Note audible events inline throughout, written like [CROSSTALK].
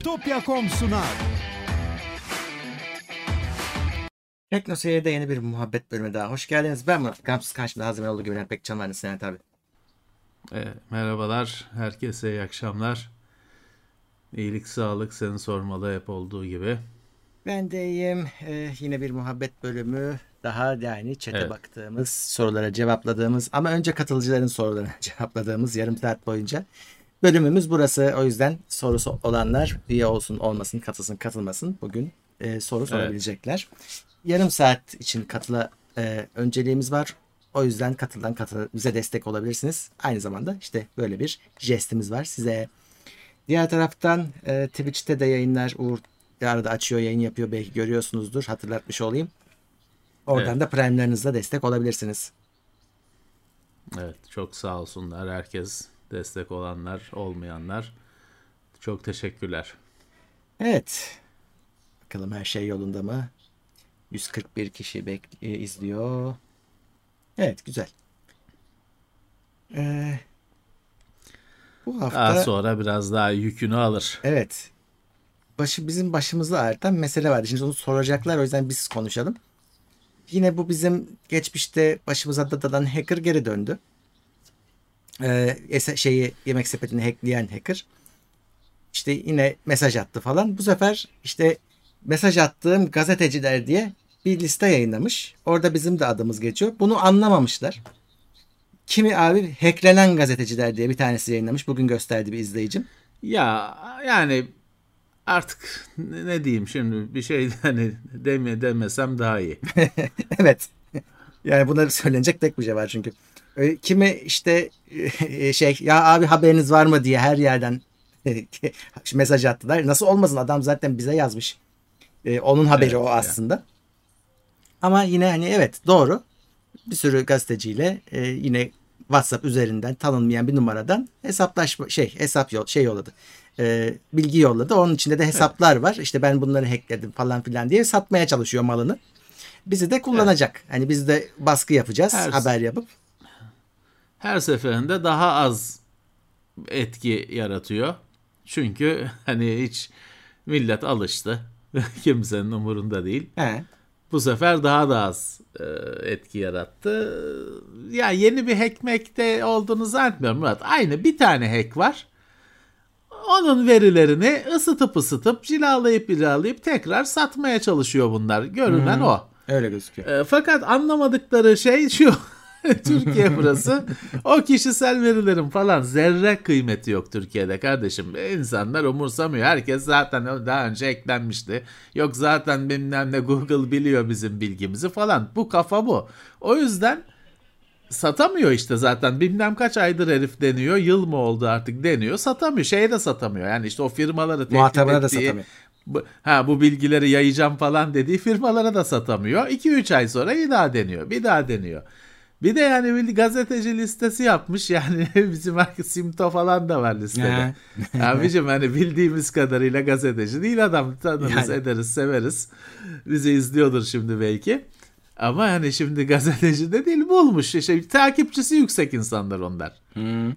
Bitopya.com sunar. Teknoseyir'de yeni bir muhabbet bölümü daha. Hoş geldiniz. Ben Murat. Gamsız karşımda hazır olduğu gibi Bülent Bekcan var. Senet abi. E, merhabalar, herkese iyi akşamlar. İyilik, sağlık seni sormalı hep olduğu gibi. Ben de iyiyim. Ee, yine bir muhabbet bölümü daha yani çete Evet. baktığımız, sorulara cevapladığımız ama önce katılıcıların sorularına [LAUGHS] cevapladığımız yarım saat boyunca bölümümüz burası. O yüzden sorusu olanlar üye olsun olmasın, katılsın katılmasın bugün e, soru sorabilecekler. Yarım saat için katıla e, önceliğimiz var. O yüzden katılan katıl bize destek olabilirsiniz. Aynı zamanda işte böyle bir jestimiz var size. Diğer taraftan e, Twitch'te de yayınlar Uğur arada açıyor yayın yapıyor belki görüyorsunuzdur hatırlatmış olayım. Oradan Evet. da Prime'lerinizle destek olabilirsiniz. Evet, çok sağ olsunlar herkes, destek olanlar, olmayanlar. Çok teşekkürler. Evet. Bakalım her şey yolunda mı? 141 kişi bek- e, izliyor. Evet güzel. Ee, bu hafta Daha sonra biraz daha yükünü alır. evet başı bizim başımızda ağrıtan mesele vardı. Şimdi onu soracaklar o yüzden biz konuşalım. Yine bu bizim geçmişte başımıza dadadan hacker geri döndü. Ese- şeyi yemek sepetini hackleyen hacker. İşte yine mesaj attı falan. Bu sefer işte mesaj attığım gazeteciler diye bir liste yayınlamış. Orada bizim de adımız geçiyor. Bunu anlamamışlar. Kimi abi hacklenen gazeteciler diye bir tanesi yayınlamış. Bugün gösterdi bir izleyicim. Ya yani artık ne diyeyim şimdi bir şey hani deme demesem daha iyi. [LAUGHS] evet. Yani bunları söylenecek tek bir şey var çünkü. Öyle Kimi işte e, şey ya abi haberiniz var mı diye her yerden [LAUGHS] [LAUGHS] mesaj attılar. Nasıl olmasın adam zaten bize yazmış. E, onun haberi Evet, o ya. aslında. Ama yine hani evet doğru. Bir sürü gazeteciyle e, yine WhatsApp üzerinden tanınmayan bir numaradan hesaplaşma şey hesap yol şey yolladı. E, bilgi yolladı. Onun içinde de hesaplar var. İşte ben bunları hackledim falan filan diye satmaya çalışıyor malını. Bizi de kullanacak. Hani biz de baskı yapacağız Her- haber yapıp. Her seferinde daha az etki yaratıyor. Çünkü [LAUGHS] hani hiç millet alıştı. [LAUGHS] Kimsenin umurunda değil. He. Bu sefer daha da az e, etki yarattı. Ya yeni bir hackmekte olduğunu zannetmiyorum Murat. Aynı bir tane hack var. Onun verilerini ısıtıp ısıtıp cilalayıp cilalayıp tekrar satmaya çalışıyor bunlar. Görünen o. Öyle gözüküyor. E, fakat anlamadıkları şey şu. [LAUGHS] [LAUGHS] Türkiye burası. O kişisel verilerin falan zerre kıymeti yok Türkiye'de kardeşim. İnsanlar umursamıyor. Herkes zaten daha önce eklenmişti. Yok zaten bilmem ne Google biliyor bizim bilgimizi falan. Bu kafa bu. O yüzden satamıyor işte zaten. Bilmem kaç aydır herif deniyor. Yıl mı oldu artık deniyor. Satamıyor. Şeye de satamıyor. Yani işte o firmaları Muhatabına da satamıyor. bu, ha bu bilgileri yayacağım falan dediği firmalara da satamıyor. 2-3 ay sonra bir daha deniyor. Bir daha deniyor. Bir de yani bir gazeteci listesi yapmış. Yani [LAUGHS] bizim Simto falan da var listede. [LAUGHS] Abicim hani bildiğimiz kadarıyla gazeteci değil adam. Tanırız, Yani. ederiz, severiz. Bizi izliyordur şimdi belki. Ama hani şimdi gazeteci de değil bulmuş. İşte takipçisi yüksek insanlar onlar.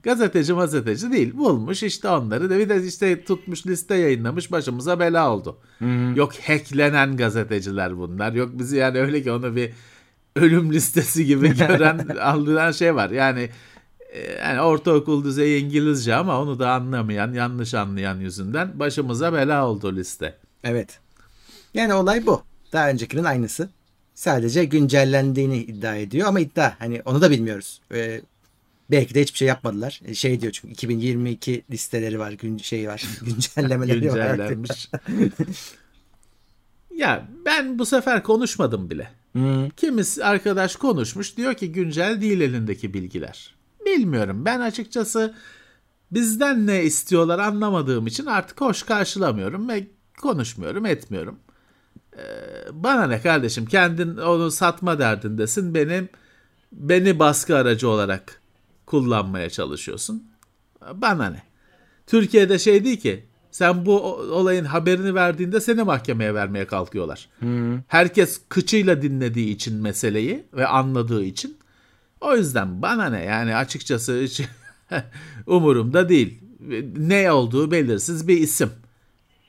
Gazeteci gazeteci değil. Bulmuş işte onları da bir de işte tutmuş liste yayınlamış başımıza bela oldu. Yok hacklenen gazeteciler bunlar. Yok bizi yani öyle ki onu bir ölüm listesi gibi [LAUGHS] gören aldıran şey var. Yani e, yani ortaokul düzeyi İngilizce ama onu da anlamayan, yanlış anlayan yüzünden başımıza bela oldu liste. Evet. Yani olay bu. Daha öncekinin aynısı. Sadece güncellendiğini iddia ediyor ama iddia hani onu da bilmiyoruz. Ee, belki de hiçbir şey yapmadılar. Ee, Şey diyor çünkü 2022 listeleri var, gün şey var, [LAUGHS] güncellemeleri var. Güncellenmiş. ya ben bu sefer konuşmadım bile. Hmm. Kimisi arkadaş konuşmuş diyor ki güncel değil elindeki bilgiler. Bilmiyorum ben açıkçası bizden ne istiyorlar anlamadığım için artık hoş karşılamıyorum ve konuşmuyorum etmiyorum. Ee, bana ne kardeşim kendin onu satma derdindesin benim beni baskı aracı olarak kullanmaya çalışıyorsun. Bana ne? Türkiye'de şey değil ki sen bu olayın haberini verdiğinde seni mahkemeye vermeye kalkıyorlar. Herkes kıçıyla dinlediği için meseleyi ve anladığı için. O yüzden bana ne yani açıkçası hiç [LAUGHS] umurumda değil. Ne olduğu belirsiz bir isim.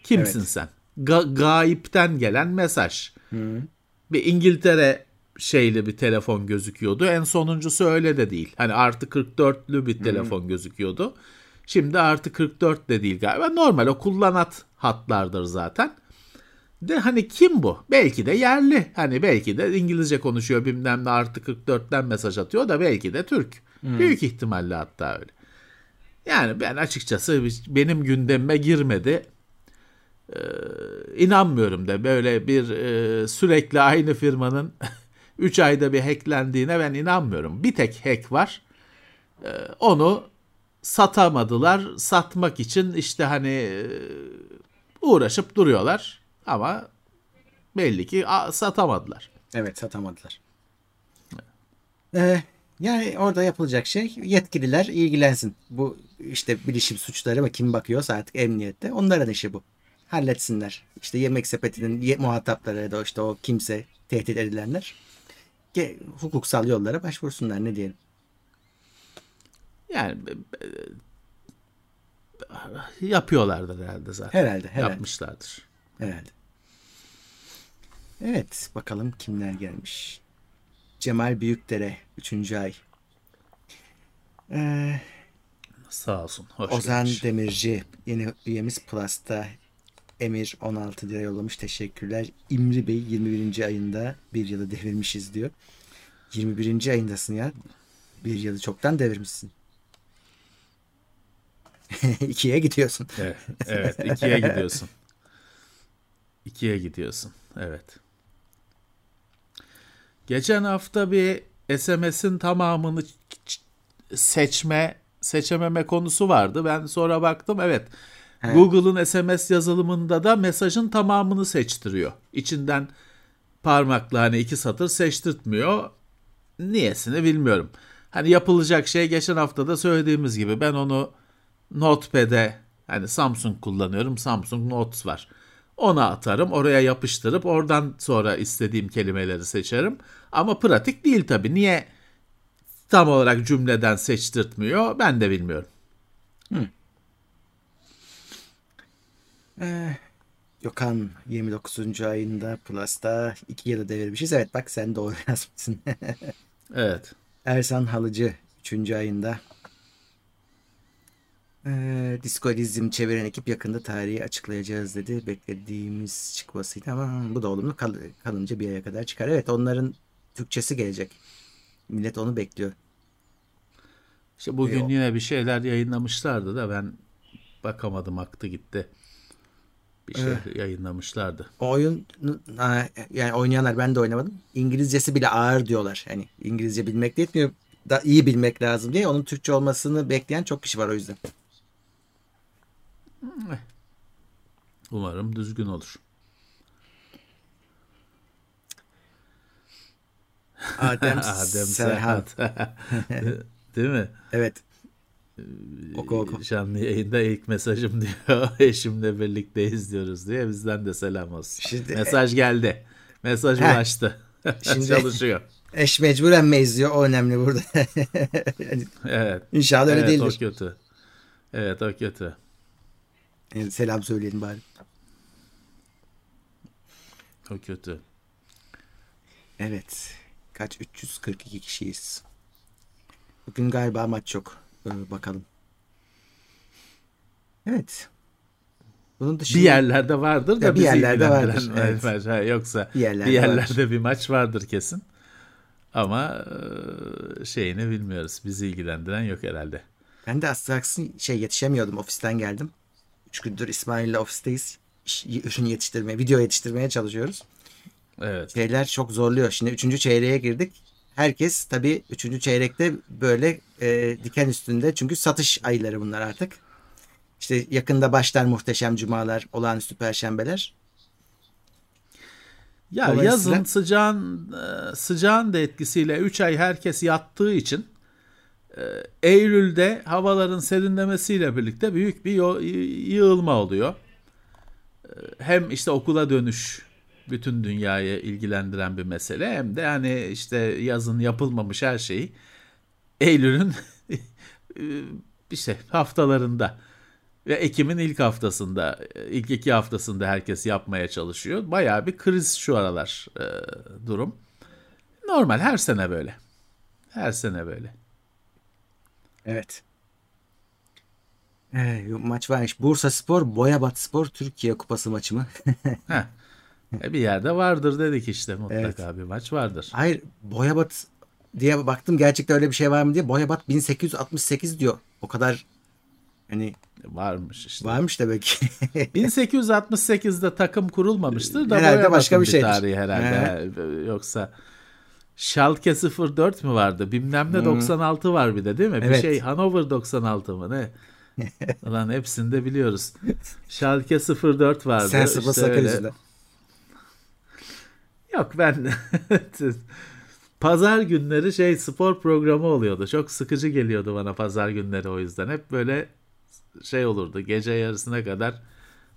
Kimsin Evet. sen? Ga- gayipten gelen mesaj. Bir İngiltere şeyli bir telefon gözüküyordu. En sonuncusu öyle de değil. Hani artı 44'lü bir telefon gözüküyordu. Şimdi artı 44 de değil galiba. Normal o kullanat hatlardır zaten. De hani kim bu? Belki de yerli. Hani belki de İngilizce konuşuyor bilmem ne artı 44'ten mesaj atıyor da belki de Türk. Büyük ihtimalle hatta öyle. Yani ben açıkçası benim gündemime girmedi. Ee, inanmıyorum da böyle bir e, sürekli aynı firmanın [LAUGHS] 3 ayda bir hacklendiğine ben inanmıyorum. Bir tek hack var. Ee, onu satamadılar. Satmak için işte hani e, uğraşıp duruyorlar ama belli ki satamadılar. Evet satamadılar. Ee, yani orada yapılacak şey yetkililer ilgilensin. Bu işte bilişim suçları mı kim bakıyorsa artık emniyette onların işi bu. Halletsinler. İşte yemek sepetinin muhatapları ya da işte o kimse tehdit edilenler hukuksal yollara başvursunlar ne diyelim. Yani yapıyorlardır herhalde zaten. Herhalde herhalde. Yapmışlardır. Herhalde. Evet bakalım kimler gelmiş. Cemal Büyükdere 3. ay. Ee, Sağ olsun. Hoş Ozan gelmiş. Demirci yeni üyemiz Plus'ta Emir 16 lira yollamış. Teşekkürler. İmri Bey 21. ayında bir yılı devirmişiz diyor. 21. ayındasın ya. Bir yılı çoktan devirmişsin. [LAUGHS] İkiye gidiyorsun. Evet, evet ikiye gidiyorsun. İkiye gidiyorsun. Evet. Geçen hafta bir SMS'in tamamını seçme seçememe konusu vardı. Ben sonra baktım evet. Google'ın SMS yazılımında da mesajın tamamını seçtiriyor. İçinden parmakla hani iki satır seçtirtmiyor. Niyesini bilmiyorum. Hani yapılacak şey geçen hafta da söylediğimiz gibi ben onu Notepad'e hani Samsung kullanıyorum. Samsung Notes var. Ona atarım. Oraya yapıştırıp oradan sonra istediğim kelimeleri seçerim. Ama pratik değil tabii. Niye tam olarak cümleden seçtirtmiyor ben de bilmiyorum. Gökhan 29. ayında Plus'ta 2 yılı devirmişiz. Evet bak sen doğru [LAUGHS] yazmışsın. Evet. Ersan Halıcı 3. ayında. Ee, Diskolizm çeviren ekip yakında tarihi açıklayacağız dedi. Beklediğimiz çıkmasıydı ama bu da olumlu kal- kalınca bir aya kadar çıkar. Evet onların Türkçesi gelecek. Millet onu bekliyor. İşte bugün Yok. yine bir şeyler yayınlamışlardı da ben bakamadım aktı gitti. Bir şey yayınlamışlardı. O oyun yani oynayanlar ben de oynamadım. İngilizcesi bile ağır diyorlar. Hani İngilizce bilmek de yetmiyor. Da iyi bilmek lazım diye onun Türkçe olmasını bekleyen çok kişi var o yüzden. Umarım düzgün olur. Adem, [LAUGHS] Adem. Serhat. [LAUGHS] Değil mi? Evet. Oku oku. Canlı yayında ilk mesajım diyor. [LAUGHS] Eşimle birlikte izliyoruz diye bizden de selam olsun. Şimdi- Mesaj geldi. Mesaj Heh. ulaştı. Şimdi- Çalışıyor. Eş mecburen mi izliyor? O önemli burada. Yani Evet. İnşallah öyle evet, değildir. o kötü. Evet o kötü. Yani selam söyleyelim bari. O kötü. Evet. Kaç? 342 kişiyiz. Bugün galiba maç yok. Ee, bakalım. Evet. Bunun dışında Bir yerlerde vardır da Ya bir yerlerde vardır, evet. maç. Ha, Yoksa Bir bir yerlerde yerlerde, bir maç vardır kesin. Ama e, şeyini bilmiyoruz. Bizi ilgilendiren yok herhalde. ben de aslında şey yetişemiyordum. Ofisten geldim. Üç gündür İsmail'le ofisteyiz. Ürün yetiştirmeye, video yetiştirmeye çalışıyoruz. Evet. Şeyler çok zorluyor. Şimdi üçüncü çeyreğe girdik. Herkes tabii üçüncü çeyrekte böyle e, diken üstünde. Çünkü satış ayları bunlar artık. İşte yakında başlar muhteşem cumalar, olağanüstü perşembeler. Ya yazın sıcağın e, sıcağın da etkisiyle 3 ay herkes yattığı için Eylül'de havaların serinlemesiyle birlikte büyük bir yığılma oluyor. E, Hem işte okula dönüş bütün dünyayı ilgilendiren bir mesele hem de hani işte yazın yapılmamış her şeyi Eylül'ün [LAUGHS] e, işte haftalarında Ve Ekim'in ilk haftasında, ilk iki haftasında herkes yapmaya çalışıyor. Bayağı bir kriz şu aralar e, durum. Normal her sene böyle. Her sene böyle. Evet. Ee, maç varmış. Bursa Spor, Boyabat Spor Türkiye Kupası maçı mı? [LAUGHS] Heh. E bir yerde vardır dedik işte mutlaka evet. bir maç vardır. Hayır Boyabat diye baktım gerçekten öyle bir şey var mı diye. Boyabat 1868 diyor. O kadar hani varmış işte. Varmış demek ki. 1868'de takım kurulmamıştır da herhalde başka bir, bir tarihi herhalde. He. Yoksa Schalke 04 mü vardı? Bilmem ne hmm. 96 var bir de değil mi? Evet. Bir şey Hanover 96 mı ne? [LAUGHS] Lan hepsini de biliyoruz. Schalke 04 vardı. Sen sıfır işte öyle. Yok ben [LAUGHS] pazar günleri şey spor programı oluyordu. Çok sıkıcı geliyordu bana pazar günleri o yüzden. Hep böyle şey olurdu. Gece yarısına kadar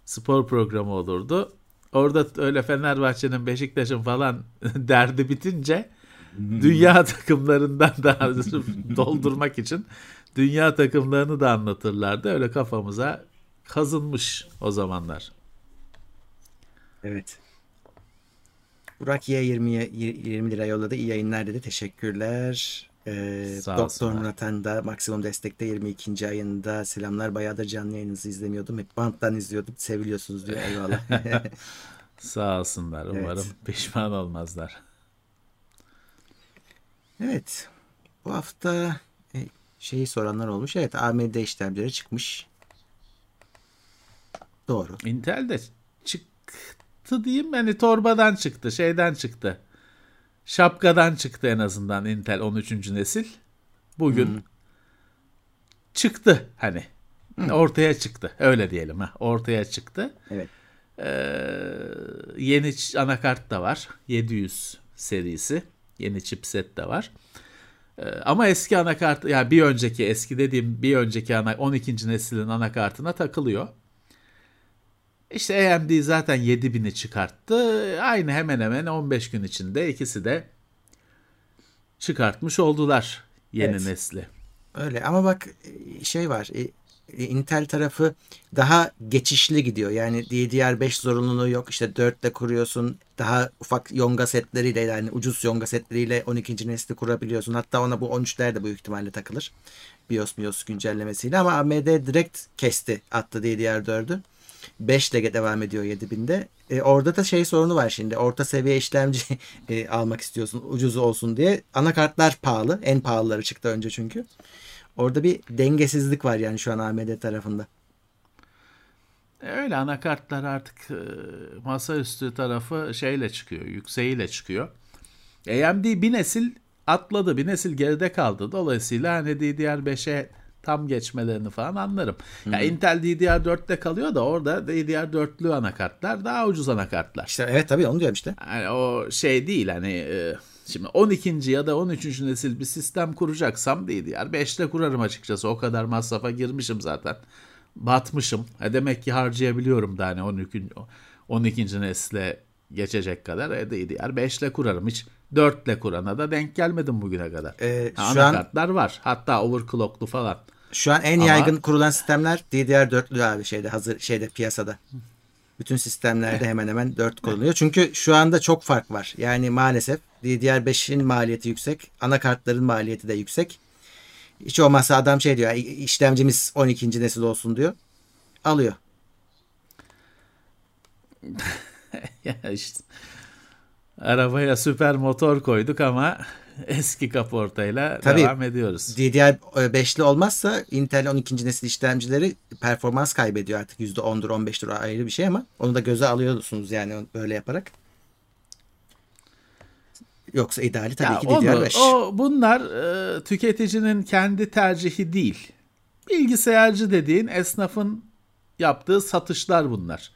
spor programı olurdu. Orada öyle Fenerbahçe'nin, Beşiktaş'ın falan [LAUGHS] derdi bitince hmm. [LAUGHS] dünya takımlarından da [LAUGHS] doldurmak için dünya takımlarını da anlatırlardı. Öyle kafamıza kazınmış o zamanlar. Evet. Burak Y 20, 20 lira yolladı. İyi yayınlar dedi. Teşekkürler. Ee, Doktor Murat'ın da maksimum destekte 22. ayında selamlar. Bayağıdır canlı yayınınızı izlemiyordum. Hep banttan izliyordum. Seviliyorsunuz diyor. Eyvallah. [LAUGHS] Sağ olsunlar. Umarım evet. pişman olmazlar. Evet. Bu hafta e, şeyi soranlar olmuş. Evet AMD işlemcileri çıkmış. Doğru. Intel de çıktı diyeyim. Hani torbadan çıktı. Şeyden çıktı. Şapkadan çıktı en azından Intel 13. nesil. Bugün hmm. çıktı hani. Hmm. Ortaya çıktı. Öyle diyelim ha. Ortaya çıktı. Evet. Ee, yeni anakart da var. 700 serisi. Yeni chipset de var. Ee, ama eski anakart yani bir önceki eski dediğim bir önceki ana 12. neslin anakartına takılıyor. İşte AMD zaten 7000'i çıkarttı. Aynı hemen hemen 15 gün içinde ikisi de çıkartmış oldular yeni evet. nesli. Öyle ama bak şey var. E, Intel tarafı daha geçişli gidiyor. Yani DDR5 zorunluluğu yok. İşte 4 ile kuruyorsun. Daha ufak yonga setleriyle yani ucuz yonga setleriyle 12. nesli kurabiliyorsun. Hatta ona bu 13'ler de bu ihtimalle takılır. BIOS BIOS güncellemesiyle ama AMD direkt kesti attı DDR4'ü. 5 ile devam ediyor 7000'de. E, orada da şey sorunu var şimdi. Orta seviye işlemci [LAUGHS] e, almak istiyorsun ucuz olsun diye. Anakartlar pahalı. En pahalıları çıktı önce çünkü. Orada bir dengesizlik var yani şu an AMD tarafında. E, öyle anakartlar artık e, masaüstü tarafı şeyle çıkıyor, yükseğiyle çıkıyor. AMD bir nesil atladı, bir nesil geride kaldı. Dolayısıyla hani DDR5'e tam geçmelerini falan anlarım. Ya yani Intel DDR4'te kalıyor da orada DDR4'lü anakartlar daha ucuz anakartlar. İşte evet tabii onu diyorum işte. Yani o şey değil hani e, şimdi 12. ya da 13. nesil bir sistem kuracaksam DDR5'te kurarım açıkçası. O kadar masrafa girmişim zaten. Batmışım. E demek ki harcayabiliyorum da hani 12. 12. nesle geçecek kadar e, DDR5 ile kurarım. Hiç 4 ile kurana da denk gelmedim bugüne kadar. Ee, şu anakartlar an... var. Hatta overclocklu falan. Şu an en Ama... yaygın kurulan sistemler DDR4'lü abi şeyde hazır şeyde piyasada. Bütün sistemlerde hemen hemen 4 kuruluyor. Çünkü şu anda çok fark var. Yani maalesef DDR5'in maliyeti yüksek. Anakartların maliyeti de yüksek. Hiç olmazsa adam şey diyor. işlemcimiz 12. nesil olsun diyor. Alıyor. [LAUGHS] ya işte arabaya süper motor koyduk ama [LAUGHS] eski kaportayla Tabii, devam ediyoruz. DDR5'li olmazsa Intel 12. nesil işlemcileri performans kaybediyor artık %10'dur 15'tir ayrı bir şey ama onu da göze alıyorsunuz yani böyle yaparak. Yoksa ideali tabii ya ki DDR5. o, bunlar e, tüketicinin kendi tercihi değil. Bilgisayarcı dediğin esnafın yaptığı satışlar bunlar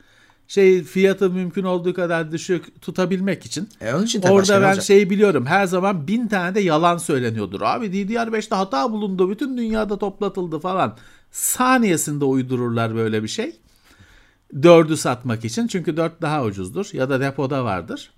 şey fiyatı mümkün olduğu kadar düşük tutabilmek için. E onun için orada ben şey biliyorum her zaman bin tane de yalan söyleniyordur. Abi DDR5'te hata bulundu bütün dünyada toplatıldı falan. Saniyesinde uydururlar böyle bir şey. Dördü satmak için çünkü dört daha ucuzdur ya da depoda vardır.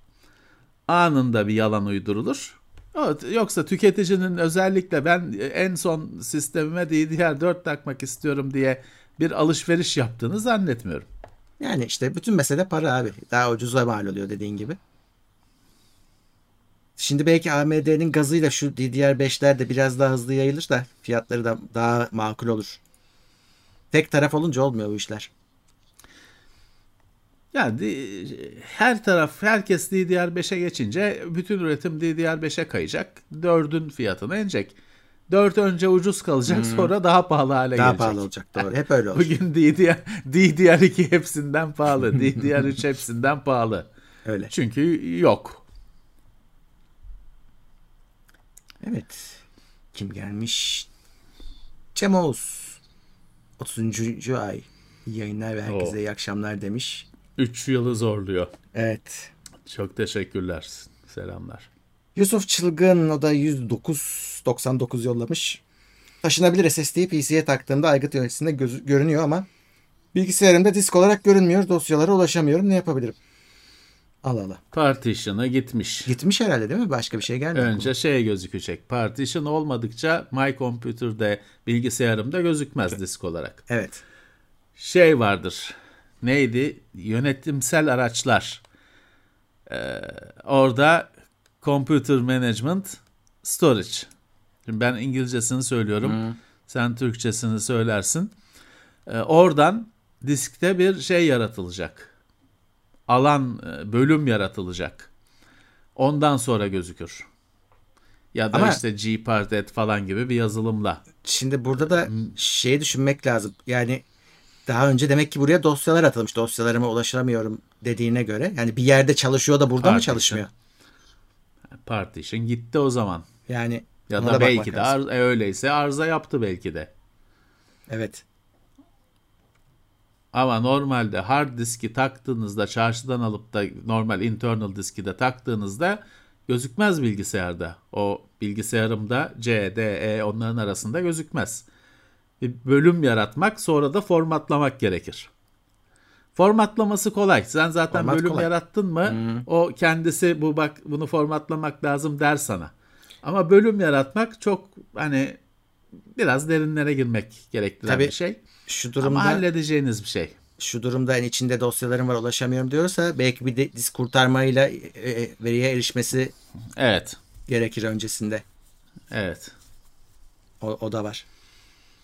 Anında bir yalan uydurulur. Evet, yoksa tüketicinin özellikle ben en son sistemime DDR4 takmak istiyorum diye bir alışveriş yaptığını zannetmiyorum. Yani işte bütün mesele para abi. Daha ucuza mal oluyor dediğin gibi. Şimdi belki AMD'nin gazıyla şu DDR5'ler de biraz daha hızlı yayılır da fiyatları da daha makul olur. Tek taraf olunca olmuyor bu işler. Yani her taraf herkes DDR5'e geçince bütün üretim DDR5'e kayacak. 4'ün fiyatına inecek. 4 önce ucuz kalacak hmm. sonra daha pahalı hale daha gelecek. Daha pahalı olacak doğru. [LAUGHS] Hep öyle olacak. Bugün DDR, DDR2 hepsinden pahalı. [LAUGHS] DDR3 hepsinden pahalı. Öyle. Çünkü yok. Evet. Kim gelmiş? Cem Oğuz. 30. ay. Yayınlar ve herkese Oo. iyi akşamlar demiş. 3 yılı zorluyor. Evet. Çok teşekkürler. Selamlar. Yusuf Çılgın o da 109.99 yollamış. Taşınabilir SSD'yi PC'ye taktığımda aygıt yöneticisinde göz- görünüyor ama bilgisayarımda disk olarak görünmüyor. Dosyalara ulaşamıyorum. Ne yapabilirim? Allah Allah. Partition'a gitmiş. Gitmiş herhalde değil mi? Başka bir şey gelmiyor. Önce mu? şey gözükecek. Partition olmadıkça My Computer'da bilgisayarımda gözükmez disk olarak. Evet. Şey vardır. Neydi? Yönetimsel araçlar. Ee, orada Computer Management Storage. Şimdi ben İngilizcesini söylüyorum. Hmm. Sen Türkçesini söylersin. Ee, oradan diskte bir şey yaratılacak alan e, bölüm yaratılacak. Ondan sonra gözükür. Ya da Ama işte Gparted falan gibi bir yazılımla. Şimdi burada da şey düşünmek lazım. Yani daha önce demek ki buraya dosyalar atılmış. Dosyalarıma ulaşamıyorum dediğine göre. Yani bir yerde çalışıyor da burada Partition. mı çalışmıyor? Partition gitti o zaman. Yani ya da belki de ar- e, öyleyse arıza yaptı belki de. Evet. Ama normalde hard diski taktığınızda çarşıdan alıp da normal internal diski de taktığınızda gözükmez bilgisayarda. O bilgisayarımda C, D, E onların arasında gözükmez. Bir bölüm yaratmak sonra da formatlamak gerekir. Formatlaması kolay. Sen zaten Format bölüm kolay. yarattın mı hmm. o kendisi bu bak bunu formatlamak lazım der sana. Ama bölüm yaratmak çok hani biraz derinlere girmek gerektiren Tabii, bir şey. Şu durumda Ama halledeceğiniz bir şey. Şu durumda hani içinde dosyalarım var ulaşamıyorum diyorsa belki bir de disk kurtarmayla e, e, veriye erişmesi evet gerekir öncesinde. Evet. O, o da var.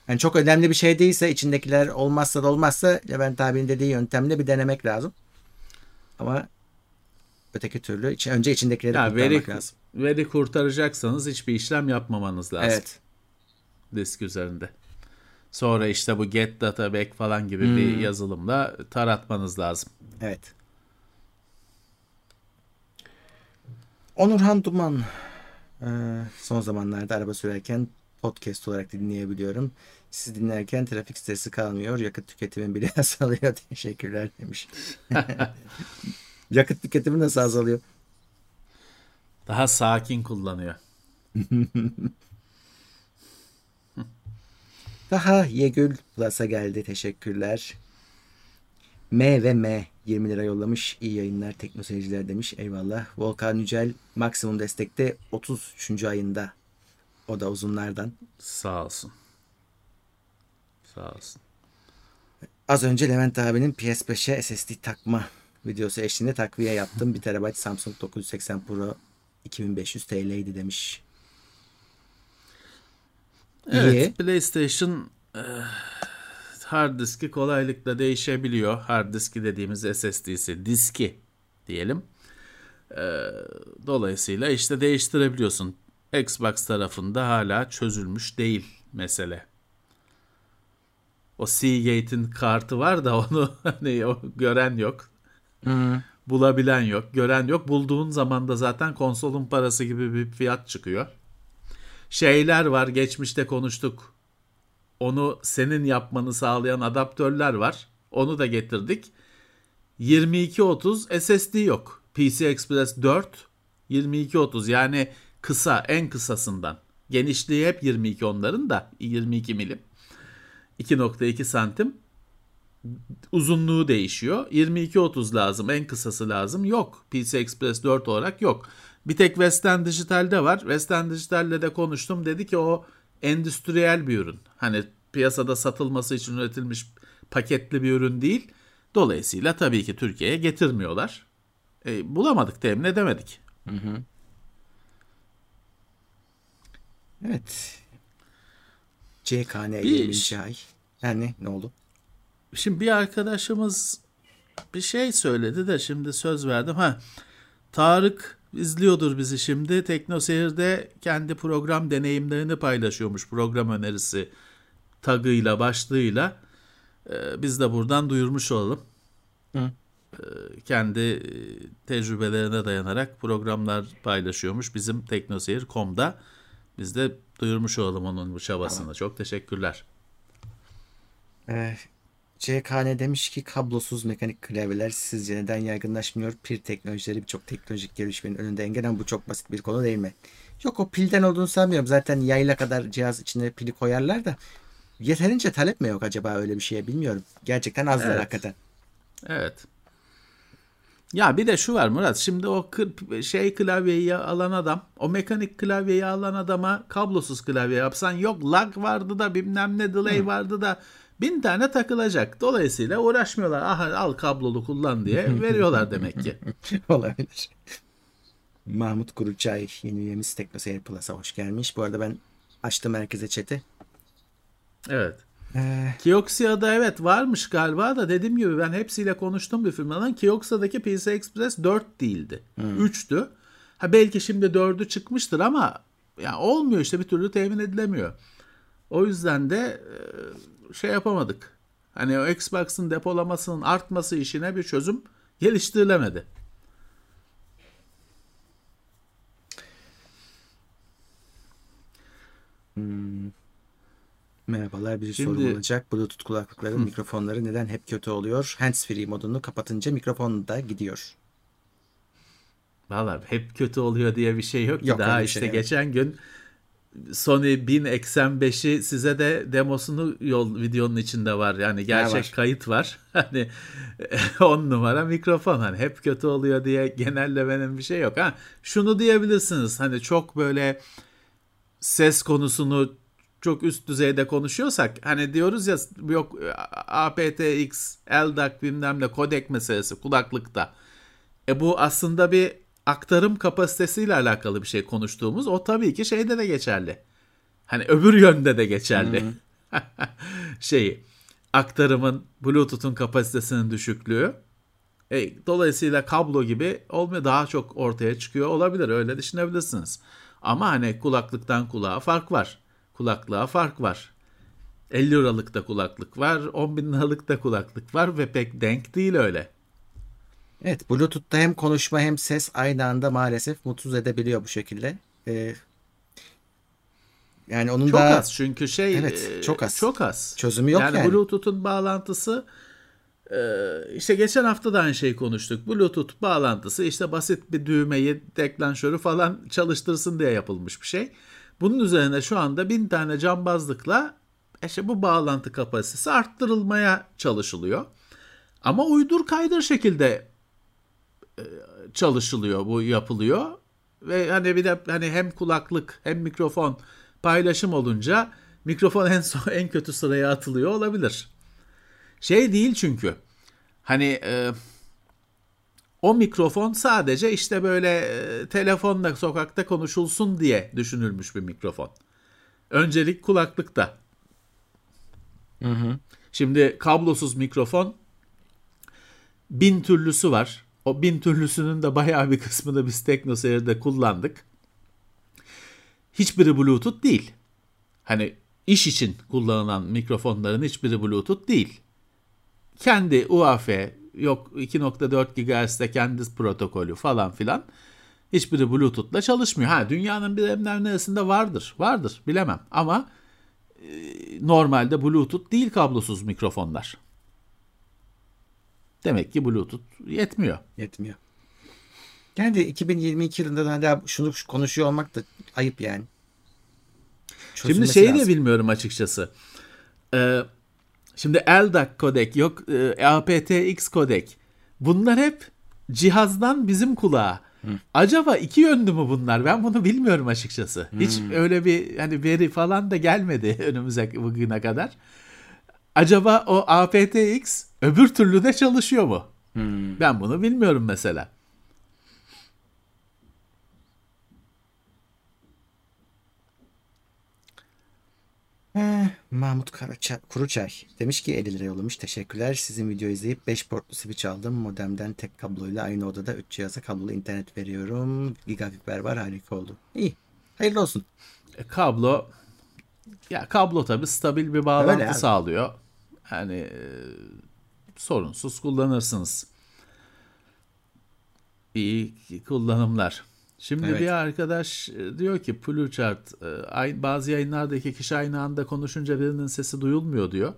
Yani çok önemli bir şey değilse içindekiler olmazsa da olmazsa Levent abinin dediği yöntemle bir denemek lazım. Ama öteki türlü önce içindekileri ya kurtarmak veri, lazım. Veri kurtaracaksanız hiçbir işlem yapmamanız lazım. Evet. Disk üzerinde. Sonra işte bu get data back falan gibi hmm. bir yazılımla taratmanız lazım. Evet. Onurhan Duman son zamanlarda araba sürerken podcast olarak dinleyebiliyorum. Siz dinlerken trafik stresi kalmıyor. Yakıt tüketimi bile [LAUGHS] azalıyor. Teşekkürler demiş. [LAUGHS] Yakıt tüketimi nasıl azalıyor? Daha sakin kullanıyor. [LAUGHS] Daha Yegül Plus'a geldi. Teşekkürler. M ve M 20 lira yollamış. İyi yayınlar tekno seyirciler demiş. Eyvallah. Volkan Yücel maksimum destekte 33. ayında. O da uzunlardan. Sağ olsun. Sağ olsun. Az önce Levent abinin PS5'e SSD takma videosu eşliğinde takviye yaptım. 1 TB Samsung 980 Pro 2500 TL'ydi demiş. Evet, İyi. PlayStation e, hard diski kolaylıkla değişebiliyor. Hard diski dediğimiz SSD'si, diski diyelim. E, dolayısıyla işte değiştirebiliyorsun. Xbox tarafında hala çözülmüş değil mesele. O Seagate'in kartı var da onu [LAUGHS] hani o gören yok. Hı. Bulabilen yok, gören yok. Bulduğun zaman da zaten konsolun parası gibi bir fiyat çıkıyor şeyler var geçmişte konuştuk. Onu senin yapmanı sağlayan adaptörler var. Onu da getirdik. 2230 SSD yok. PC Express 4 2230 yani kısa en kısasından. Genişliği hep 22 onların da 22 milim. 2.2 santim. Uzunluğu değişiyor. 22.30 lazım. En kısası lazım. Yok. PC Express 4 olarak yok. Bir tek Western Digital'de var. Western Digital'le de konuştum. Dedi ki o endüstriyel bir ürün. Hani piyasada satılması için üretilmiş paketli bir ürün değil. Dolayısıyla tabii ki Türkiye'ye getirmiyorlar. E, bulamadık, temin edemedik. Hı hı. Evet. CKN 20. ay. Yani ne oldu? Şimdi bir arkadaşımız bir şey söyledi de şimdi söz verdim. Ha Tarık izliyordur bizi şimdi. Teknoseyir'de kendi program deneyimlerini paylaşıyormuş. Program önerisi tagıyla, başlığıyla. Ee, biz de buradan duyurmuş olalım. Hı. Ee, kendi e, tecrübelerine dayanarak programlar paylaşıyormuş. Bizim teknoseyir.com'da biz de duyurmuş olalım onun bu çabasını. Tamam. Çok teşekkürler. Ee, CKN demiş ki kablosuz mekanik klavyeler sizce neden yaygınlaşmıyor? Pil teknolojileri birçok teknolojik gelişmenin önünde engel ama bu çok basit bir konu değil mi? Yok o pilden olduğunu sanmıyorum. Zaten yayla kadar cihaz içine pili koyarlar da yeterince talep mi yok acaba öyle bir şeye bilmiyorum. Gerçekten azlar evet. hakikaten. Evet. Ya bir de şu var Murat. Şimdi o şey klavyeyi alan adam, o mekanik klavyeyi alan adama kablosuz klavye yapsan yok lag vardı da bilmem ne delay vardı da bin tane takılacak. Dolayısıyla uğraşmıyorlar. Aha al kablolu kullan diye [LAUGHS] veriyorlar demek ki. [LAUGHS] Olabilir. Mahmut Kuruçay yeni üyemiz Teknoseyir Plus'a hoş gelmiş. Bu arada ben açtım herkese chat'i. Evet. Ee... Kioxia'da evet varmış galiba da dediğim gibi ben hepsiyle konuştum bir firmadan. Kioxia'daki PCI Express 4 değildi. Hmm. 3'tü. Ha belki şimdi 4'ü çıkmıştır ama ya olmuyor işte bir türlü temin edilemiyor. O yüzden de şey yapamadık. Hani o Xbox'ın depolamasının artması işine bir çözüm geliştirilemedi. Hmm. Merhabalar bir Şimdi, sorum olacak. Bluetooth kulaklıkların hı. mikrofonları neden hep kötü oluyor? Handsfree modunu kapatınca mikrofon da gidiyor. Valla hep kötü oluyor diye bir şey yok ki. Yok, Daha işte şey, geçen evet. gün Sony 1085'i size de demosunu yol videonun içinde var. Yani gerçek var? kayıt var. [LAUGHS] Hani [LAUGHS] 10 numara mikrofon hani hep kötü oluyor diye genellemenin bir şey yok. Ha şunu diyebilirsiniz. Hani çok böyle ses konusunu çok üst düzeyde konuşuyorsak hani diyoruz ya yok aptX, LDAC bilmem ne kodek meselesi kulaklıkta. E bu aslında bir aktarım kapasitesiyle alakalı bir şey konuştuğumuz o tabii ki şeyde de geçerli. Hani öbür yönde de geçerli. [LAUGHS] şeyi aktarımın Bluetooth'un kapasitesinin düşüklüğü. E, dolayısıyla kablo gibi olmuyor daha çok ortaya çıkıyor olabilir öyle düşünebilirsiniz. Ama hani kulaklıktan kulağa fark var. Kulaklığa fark var. 50 liralık da kulaklık var, 10 bin liralık da kulaklık var ve pek denk değil öyle. Evet Bluetooth'ta hem konuşma hem ses aynı anda maalesef mutsuz edebiliyor bu şekilde. Ee, yani onun çok da az çünkü şey evet, e, çok az. Çok az. Çözümü yok yani. Yani Bluetooth'un bağlantısı e, işte geçen hafta da aynı şeyi konuştuk. Bluetooth bağlantısı işte basit bir düğmeyi, deklanşörü falan çalıştırsın diye yapılmış bir şey. Bunun üzerine şu anda bin tane cambazlıkla işte bu bağlantı kapasitesi arttırılmaya çalışılıyor. Ama uydur kaydır şekilde e, çalışılıyor, bu yapılıyor. Ve hani bir de hani hem kulaklık hem mikrofon paylaşım olunca mikrofon en son en kötü sıraya atılıyor olabilir. Şey değil çünkü. Hani e, o mikrofon sadece işte böyle e, telefonla sokakta konuşulsun diye düşünülmüş bir mikrofon. Öncelik kulaklıkta. Hı hı. Şimdi kablosuz mikrofon bin türlüsü var. O bin türlüsünün de bayağı bir kısmını biz TeknoSeyir'de kullandık. Hiçbiri Bluetooth değil. Hani iş için kullanılan mikrofonların hiçbiri Bluetooth değil. Kendi UAF, yok 2.4 GHz'de kendi protokolü falan filan. Hiçbiri Bluetooth'la çalışmıyor. Ha dünyanın bir neresinde vardır. Vardır bilemem ama e, normalde Bluetooth değil kablosuz mikrofonlar. Demek ki Bluetooth yetmiyor. Yetmiyor. Yani de 2022 yılında da hala şunu konuşuyor olmak da ayıp yani. Çözülmesi şimdi şeyi de bilmiyorum açıkçası. Ee, şimdi LDAC kodek yok e, aptX kodek. Bunlar hep cihazdan bizim kulağa. Hı. Acaba iki yönlü mü bunlar? Ben bunu bilmiyorum açıkçası. Hiç hmm. öyle bir hani veri falan da gelmedi [LAUGHS] önümüze bugüne kadar acaba o aptX öbür türlü de çalışıyor mu? Ben bunu bilmiyorum mesela. Eh, Mahmut Karaça, Kuruçay demiş ki 50 lira yollamış. Teşekkürler. Sizin video izleyip 5 portlu switch aldım. Modemden tek kabloyla aynı odada 3 cihaza kablolu internet veriyorum. Gigafiber var harika oldu. İyi. Hayırlı olsun. E, kablo ya kablo tabi stabil bir bağlantı Öyle sağlıyor. Yani e, sorunsuz kullanırsınız. İyi kullanımlar. Şimdi Evet. bir arkadaş e, diyor ki Pluchart e, bazı yayınlarda iki kişi aynı anda konuşunca birinin sesi duyulmuyor diyor.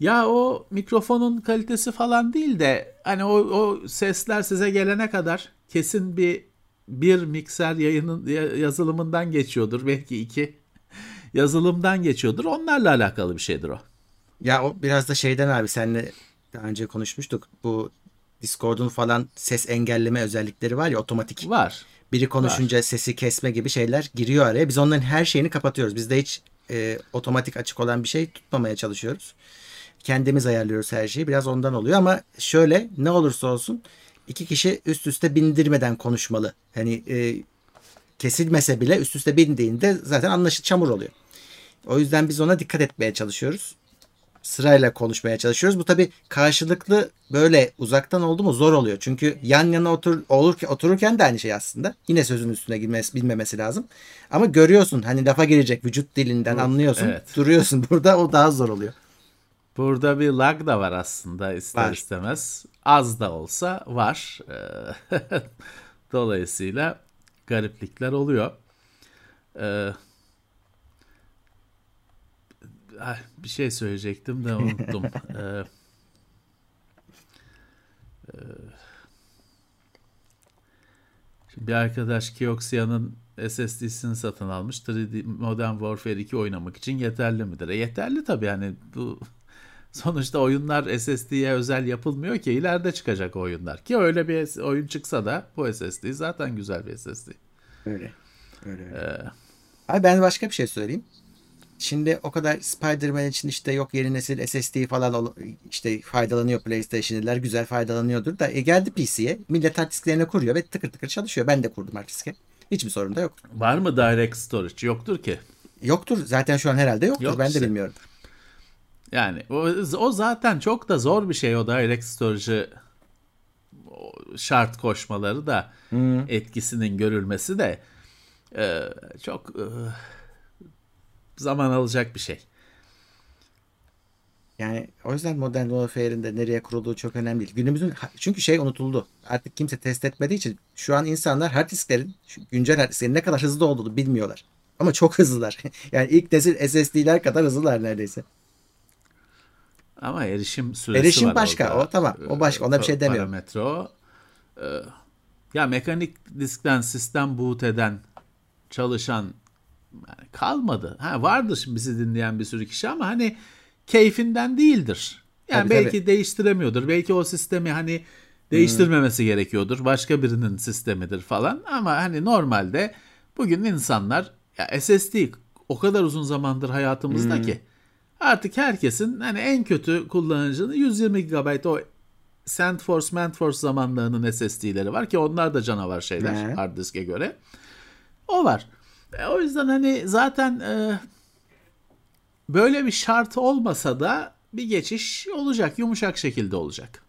Ya o mikrofonun kalitesi falan değil de hani o, o sesler size gelene kadar kesin bir bir mikser yayının ya- yazılımından geçiyordur belki iki [LAUGHS] yazılımdan geçiyordur. Onlarla alakalı bir şeydir o. Ya o biraz da şeyden abi senle daha önce konuşmuştuk. Bu Discord'un falan ses engelleme özellikleri var ya otomatik. Var. Biri konuşunca sesi kesme gibi şeyler giriyor araya. Biz onların her şeyini kapatıyoruz. Bizde hiç e, otomatik açık olan bir şey tutmamaya çalışıyoruz. Kendimiz ayarlıyoruz her şeyi. Biraz ondan oluyor ama şöyle ne olursa olsun iki kişi üst üste bindirmeden konuşmalı. Hani e, kesilmese bile üst üste bindiğinde zaten anlaşıl çamur oluyor. O yüzden biz ona dikkat etmeye çalışıyoruz. Sırayla konuşmaya çalışıyoruz. Bu tabii karşılıklı böyle uzaktan oldu mu zor oluyor. Çünkü yan yana otur, olurken, otururken de aynı şey aslında. Yine sözün üstüne girmesi, bilmemesi lazım. Ama görüyorsun hani lafa girecek vücut dilinden anlıyorsun. evet. Duruyorsun [LAUGHS] burada o daha zor oluyor. Burada bir lag da var aslında ister Var. istemez. Az da olsa var. [LAUGHS] Dolayısıyla gariplikler oluyor. Ee, bir şey söyleyecektim de unuttum. [LAUGHS] Ee, e, şimdi bir arkadaş Kioxia'nın SSD'sini satın almış. 3D Modern Warfare 2 oynamak için yeterli midir? E, yeterli tabii yani bu [LAUGHS] sonuçta oyunlar SSD'ye özel yapılmıyor ki ileride çıkacak o oyunlar. Ki öyle bir oyun çıksa da bu SSD zaten güzel bir SSD. Öyle. Öyle, öyle. Abi ben başka bir şey söyleyeyim. Şimdi o kadar Spider-Man için işte yok yeni nesil SSD falan işte faydalanıyor PlayStation'lılar güzel faydalanıyordur da e geldi PC'ye millet hard disklerini kuruyor ve tıkır tıkır çalışıyor. Ben de kurdum hard diske. Hiçbir sorun da yok. Var mı Direct Storage? Yoktur ki. Yoktur. Zaten şu an herhalde yoktur. Yok ben işte. de bilmiyorum. Yani o, o zaten çok da zor bir şey o Direct Storage'ı şart koşmaları da etkisinin görülmesi de e, çok e, zaman alacak bir şey. Yani o yüzden Modern Warfare'in de nereye kurulduğu çok önemli değil. Günümüzün çünkü şey unutuldu. Artık kimse test etmediği için şu an insanlar hard disklerin güncel hard disklerin ne kadar hızlı olduğunu bilmiyorlar. Ama çok hızlılar. [LAUGHS] yani ilk nesil SSD'ler kadar hızlılar neredeyse. Ama erişim süresi Erişim var başka, orada. o tamam, o başka, ona bir şey Ee, demiyorum. Parametre o. Ee, ya mekanik diskten sistem boot eden çalışan yani kalmadı. Ha vardır şimdi bizi dinleyen bir sürü kişi ama hani keyfinden değildir. Yani Tabii, belki tabii. Hmm. değiştiremiyordur. Belki o sistemi hani değiştirmemesi gerekiyordur. Başka birinin sistemidir falan. Ama hani normalde bugün insanlar ya SSD o kadar uzun zamandır hayatımızda Hmm. ki artık herkesin hani en kötü kullanıcının 120 GB o SandForce, Mantforce zamanlarının SSD'leri var ki onlar da canavar şeyler He. hard diske göre. O var. E, o yüzden hani zaten e, böyle bir şart olmasa da bir geçiş olacak. Yumuşak şekilde olacak.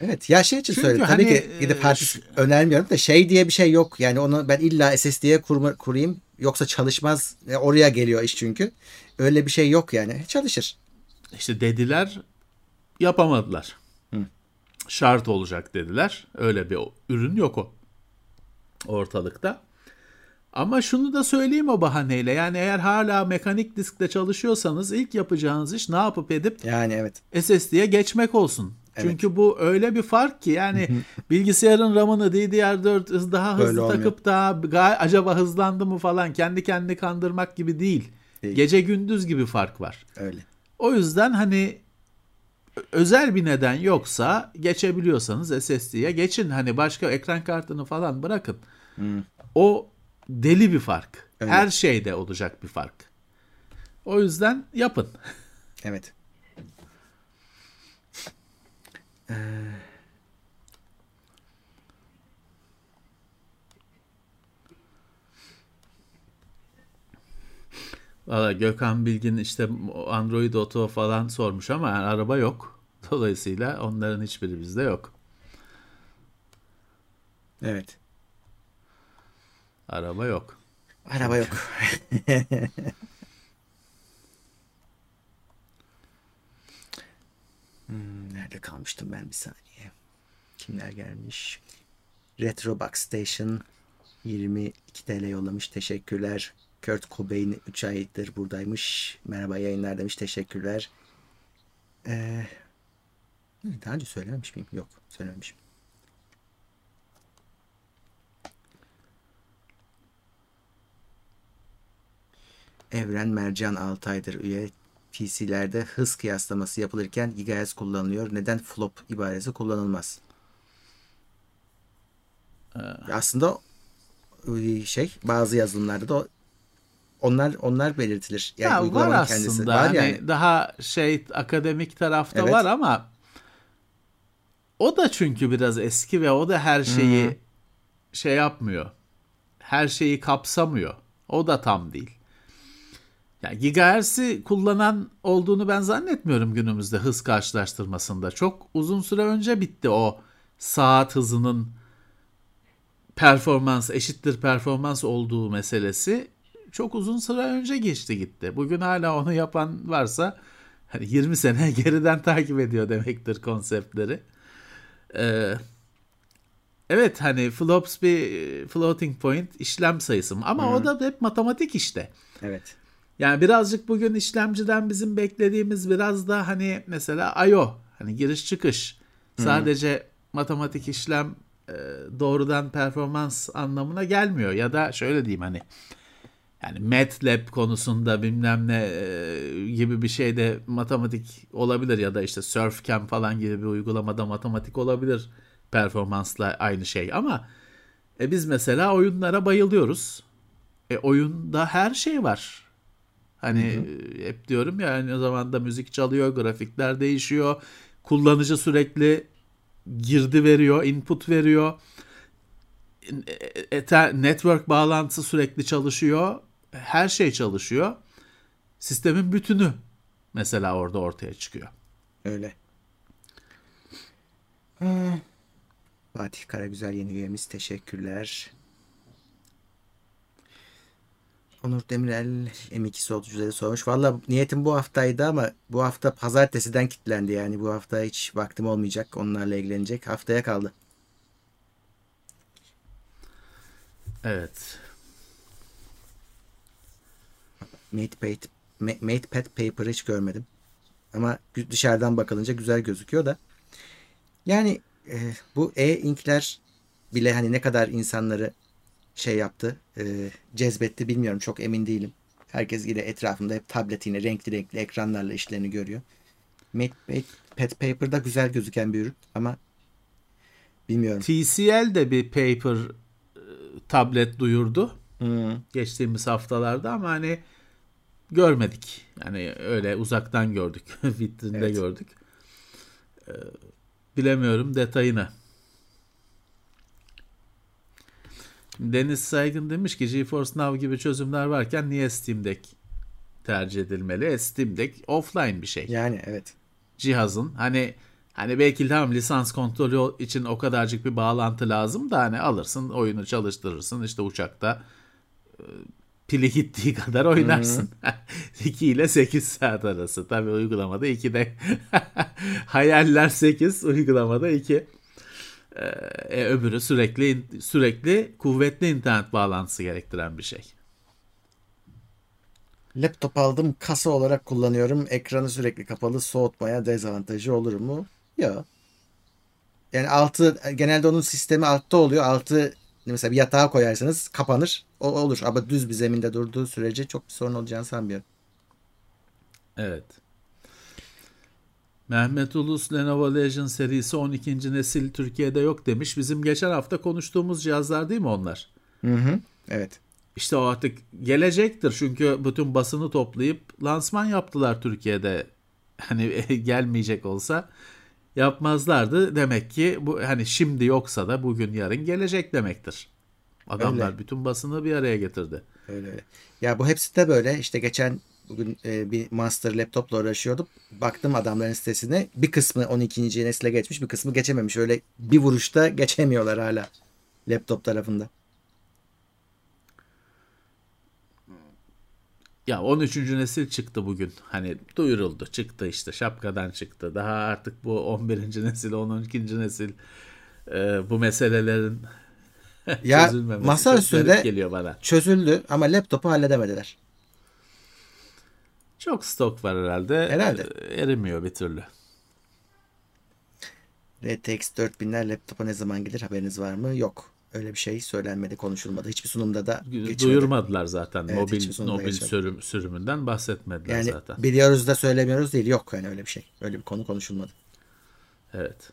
Evet ya şey için Çünkü söyledim. Tabii hani, ki gidip şu- disk önermiyorum da şey diye bir şey yok. Yani onu ben illa SSD'ye kurma, kurayım yoksa çalışmaz. E, oraya geliyor iş çünkü. Öyle bir şey yok yani. Çalışır. İşte dediler yapamadılar. Şart olacak dediler. Öyle bir ürün yok o ortalıkta. Ama şunu da söyleyeyim o bahaneyle. Yani eğer hala mekanik diskte çalışıyorsanız ilk yapacağınız iş ne yapıp edip Yani evet. SSD'ye geçmek olsun. Evet. Çünkü bu öyle bir fark ki yani bilgisayarın RAM'ını DDR4 hız daha Böyle hızlı olmuyor. takıp da ga- acaba hızlandı mı falan kendi kendini kandırmak gibi değil. Değil. Gece gündüz gibi fark var. Öyle. O yüzden hani özel bir neden yoksa geçebiliyorsanız SSD'ye geçin. Hani başka ekran kartını falan bırakın. O deli bir fark. Öyle. Her şeyde olacak bir fark. O yüzden yapın. Evet. [LAUGHS] Ee, Valla Gökhan Bilgin işte Android Auto falan sormuş ama yani araba yok. Dolayısıyla onların hiçbiri bizde yok. evet. Araba yok. Araba yok. [LAUGHS] Hmm, nerede kalmıştım ben bir saniye. Kimler gelmiş? Retrobox Station 22 TL yollamış. Teşekkürler. Kurt Cobain 3 aydır buradaymış. Merhaba yayınlar demiş. Teşekkürler. Ee, daha önce söylememiş miyim? Yok söylememişim. Evren Mercan 6 aydır üye. PC'lerde hız kıyaslaması yapılırken GHz kullanılıyor. Neden flop ibaresi kullanılmaz? Aslında e, şey bazı yazılımlarda da onlar onlar belirtilir. Yani ya var aslında kendisi. Var hani yani. daha şey akademik tarafta Evet. var ama o da çünkü biraz eski ve o da her şeyi şey yapmıyor. Her şeyi kapsamıyor. O da tam değil. Ya gigahertz'i kullanan olduğunu ben zannetmiyorum günümüzde hız karşılaştırmasında. Çok uzun süre önce bitti o saat hızının performans eşittir performans olduğu meselesi çok uzun süre önce geçti gitti. Bugün hala onu yapan varsa hani 20 sene [LAUGHS] geriden takip ediyor demektir konseptleri. Ee, evet hani flops bir floating point işlem sayısı ama o da hep matematik işte. Evet. Yani birazcık bugün işlemciden bizim beklediğimiz biraz da hani mesela I.O. hani giriş çıkış sadece matematik işlem e, doğrudan performans anlamına gelmiyor ya da şöyle diyeyim hani yani MATLAB konusunda bilmem ne e, gibi bir şeyde matematik olabilir ya da işte SurfCam falan gibi bir uygulamada matematik olabilir performansla aynı şey ama e, biz mesela oyunlara bayılıyoruz. E, oyunda her şey var. Hani e, hep diyorum ya aynı zamanda müzik çalıyor, grafikler değişiyor. Kullanıcı sürekli girdi veriyor, input veriyor. E- Ether, network bağlantısı sürekli çalışıyor. Her şey çalışıyor. Sistemin bütünü mesela orada ortaya çıkıyor. Öyle. Hmm. Fatih Karagüzel yeni üyemiz. Teşekkürler. Onur Demirel M2 solcuları sormuş. Valla niyetim bu haftaydı ama bu hafta pazartesiden kilitlendi yani. Bu hafta hiç vaktim olmayacak. Onlarla ilgilenecek. Haftaya kaldı. Evet. MatePad, Ma- MatePad Paper'ı hiç görmedim. Ama dışarıdan bakılınca güzel gözüküyor da. Yani e, bu e-inkler bile hani ne kadar insanları şey yaptı, e, cezbetti bilmiyorum. Çok emin değilim. Herkes yine etrafında hep tablet yine renkli renkli ekranlarla işlerini görüyor. MatePad Paper'da güzel gözüken bir ürün ama bilmiyorum. TCL de bir paper e, tablet duyurdu. Hmm. geçtiğimiz haftalarda ama hani görmedik. Yani öyle uzaktan gördük. [LAUGHS] Vitrinde Evet. gördük. Ee, bilemiyorum detayını. Deniz Saygın demiş ki GeForce Now gibi çözümler varken niye Steam Deck tercih edilmeli? E, Steam Deck offline bir şey Yani evet. cihazın hani hani belki tamam lisans kontrolü için o kadarcık bir bağlantı lazım da hani alırsın oyunu çalıştırırsın işte uçakta e, pili gittiği kadar oynarsın. 2 [LAUGHS] ile 8 saat arası. Tabii uygulamada 2'de [LAUGHS] hayaller 8 uygulamada 2. Ee, e, öbürü sürekli sürekli kuvvetli internet bağlantısı gerektiren bir şey. Laptop aldım kasa olarak kullanıyorum. Ekranı sürekli kapalı soğutmaya dezavantajı olur mu? Yok. Yani altı genelde onun sistemi altta oluyor. Altı mesela bir yatağa koyarsanız kapanır. Olur ama düz bir zeminde durduğu sürece çok bir sorun olacağını sanmıyorum. Evet. Mehmet Ulus Lenovo Legion serisi 12. nesil Türkiye'de yok demiş. Bizim geçen hafta konuştuğumuz cihazlar değil mi onlar? Hı hı. Evet. İşte o artık gelecektir çünkü bütün basını toplayıp lansman yaptılar Türkiye'de. [LAUGHS] Hani [LAUGHS] gelmeyecek olsa yapmazlardı. Demek ki bu hani şimdi yoksa da bugün yarın gelecek demektir. Adamlar Öyle. bütün basını bir araya getirdi. Öyle öyle. Ya bu hepsi de böyle. İşte geçen bugün e, bir master laptopla uğraşıyordum. Baktım adamların sitesine. Bir kısmı 12. nesile geçmiş, bir kısmı geçememiş. Öyle bir vuruşta geçemiyorlar hala laptop tarafında. Ya 13. nesil çıktı bugün. Hani duyuruldu. Çıktı işte şapkadan çıktı. Daha artık bu 11. nesil, 12. nesil e, bu meselelerin [LAUGHS] Ya masa üstünde- geliyor bana. Çözüldü ama laptopu halledemediler. Çok stok var herhalde. Herhalde. E, Erimiyor bir türlü. RTX 4000'ler laptopa ne zaman gelir haberiniz var mı? Yok. Öyle bir şey söylenmedi, konuşulmadı. Hiçbir sunumda da geçmedi. Duyurmadılar zaten. Evet, mobil mobil sürüm, sürümünden bahsetmediler Yani zaten. biliyoruz da söylemiyoruz değil. Yok yani öyle bir şey. Öyle bir konu konuşulmadı. Evet.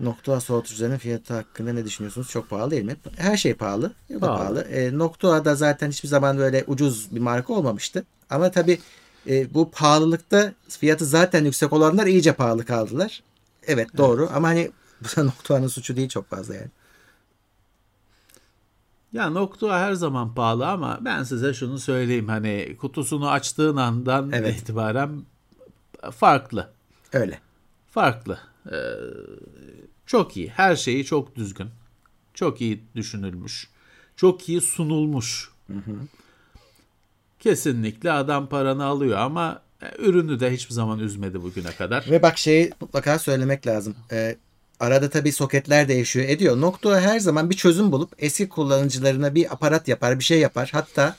Nokta soğutucuların fiyatı hakkında ne düşünüyorsunuz? Çok pahalı değil mi? Her şey pahalı. Da Pahalı. pahalı. E, Nokta da zaten hiçbir zaman böyle ucuz bir marka olmamıştı. Ama tabii e, bu pahalılıkta fiyatı zaten yüksek olanlar iyice pahalı kaldılar. Evet doğru ama hani bu da [LAUGHS] Nokta'nın suçu değil çok fazla yani. Ya Noctua her zaman pahalı ama ben size şunu söyleyeyim hani kutusunu açtığın andan Evet. itibaren farklı. Öyle. Farklı. Ee, çok iyi. Her şeyi çok düzgün. Çok iyi düşünülmüş. Çok iyi sunulmuş. Kesinlikle adam paranı alıyor ama e, ürünü de hiçbir zaman üzmedi bugüne kadar. Ve bak şeyi mutlaka söylemek lazım. Ee, arada tabii soketler değişiyor ediyor. Nokta her zaman bir çözüm bulup eski kullanıcılarına bir aparat yapar, bir şey yapar. Hatta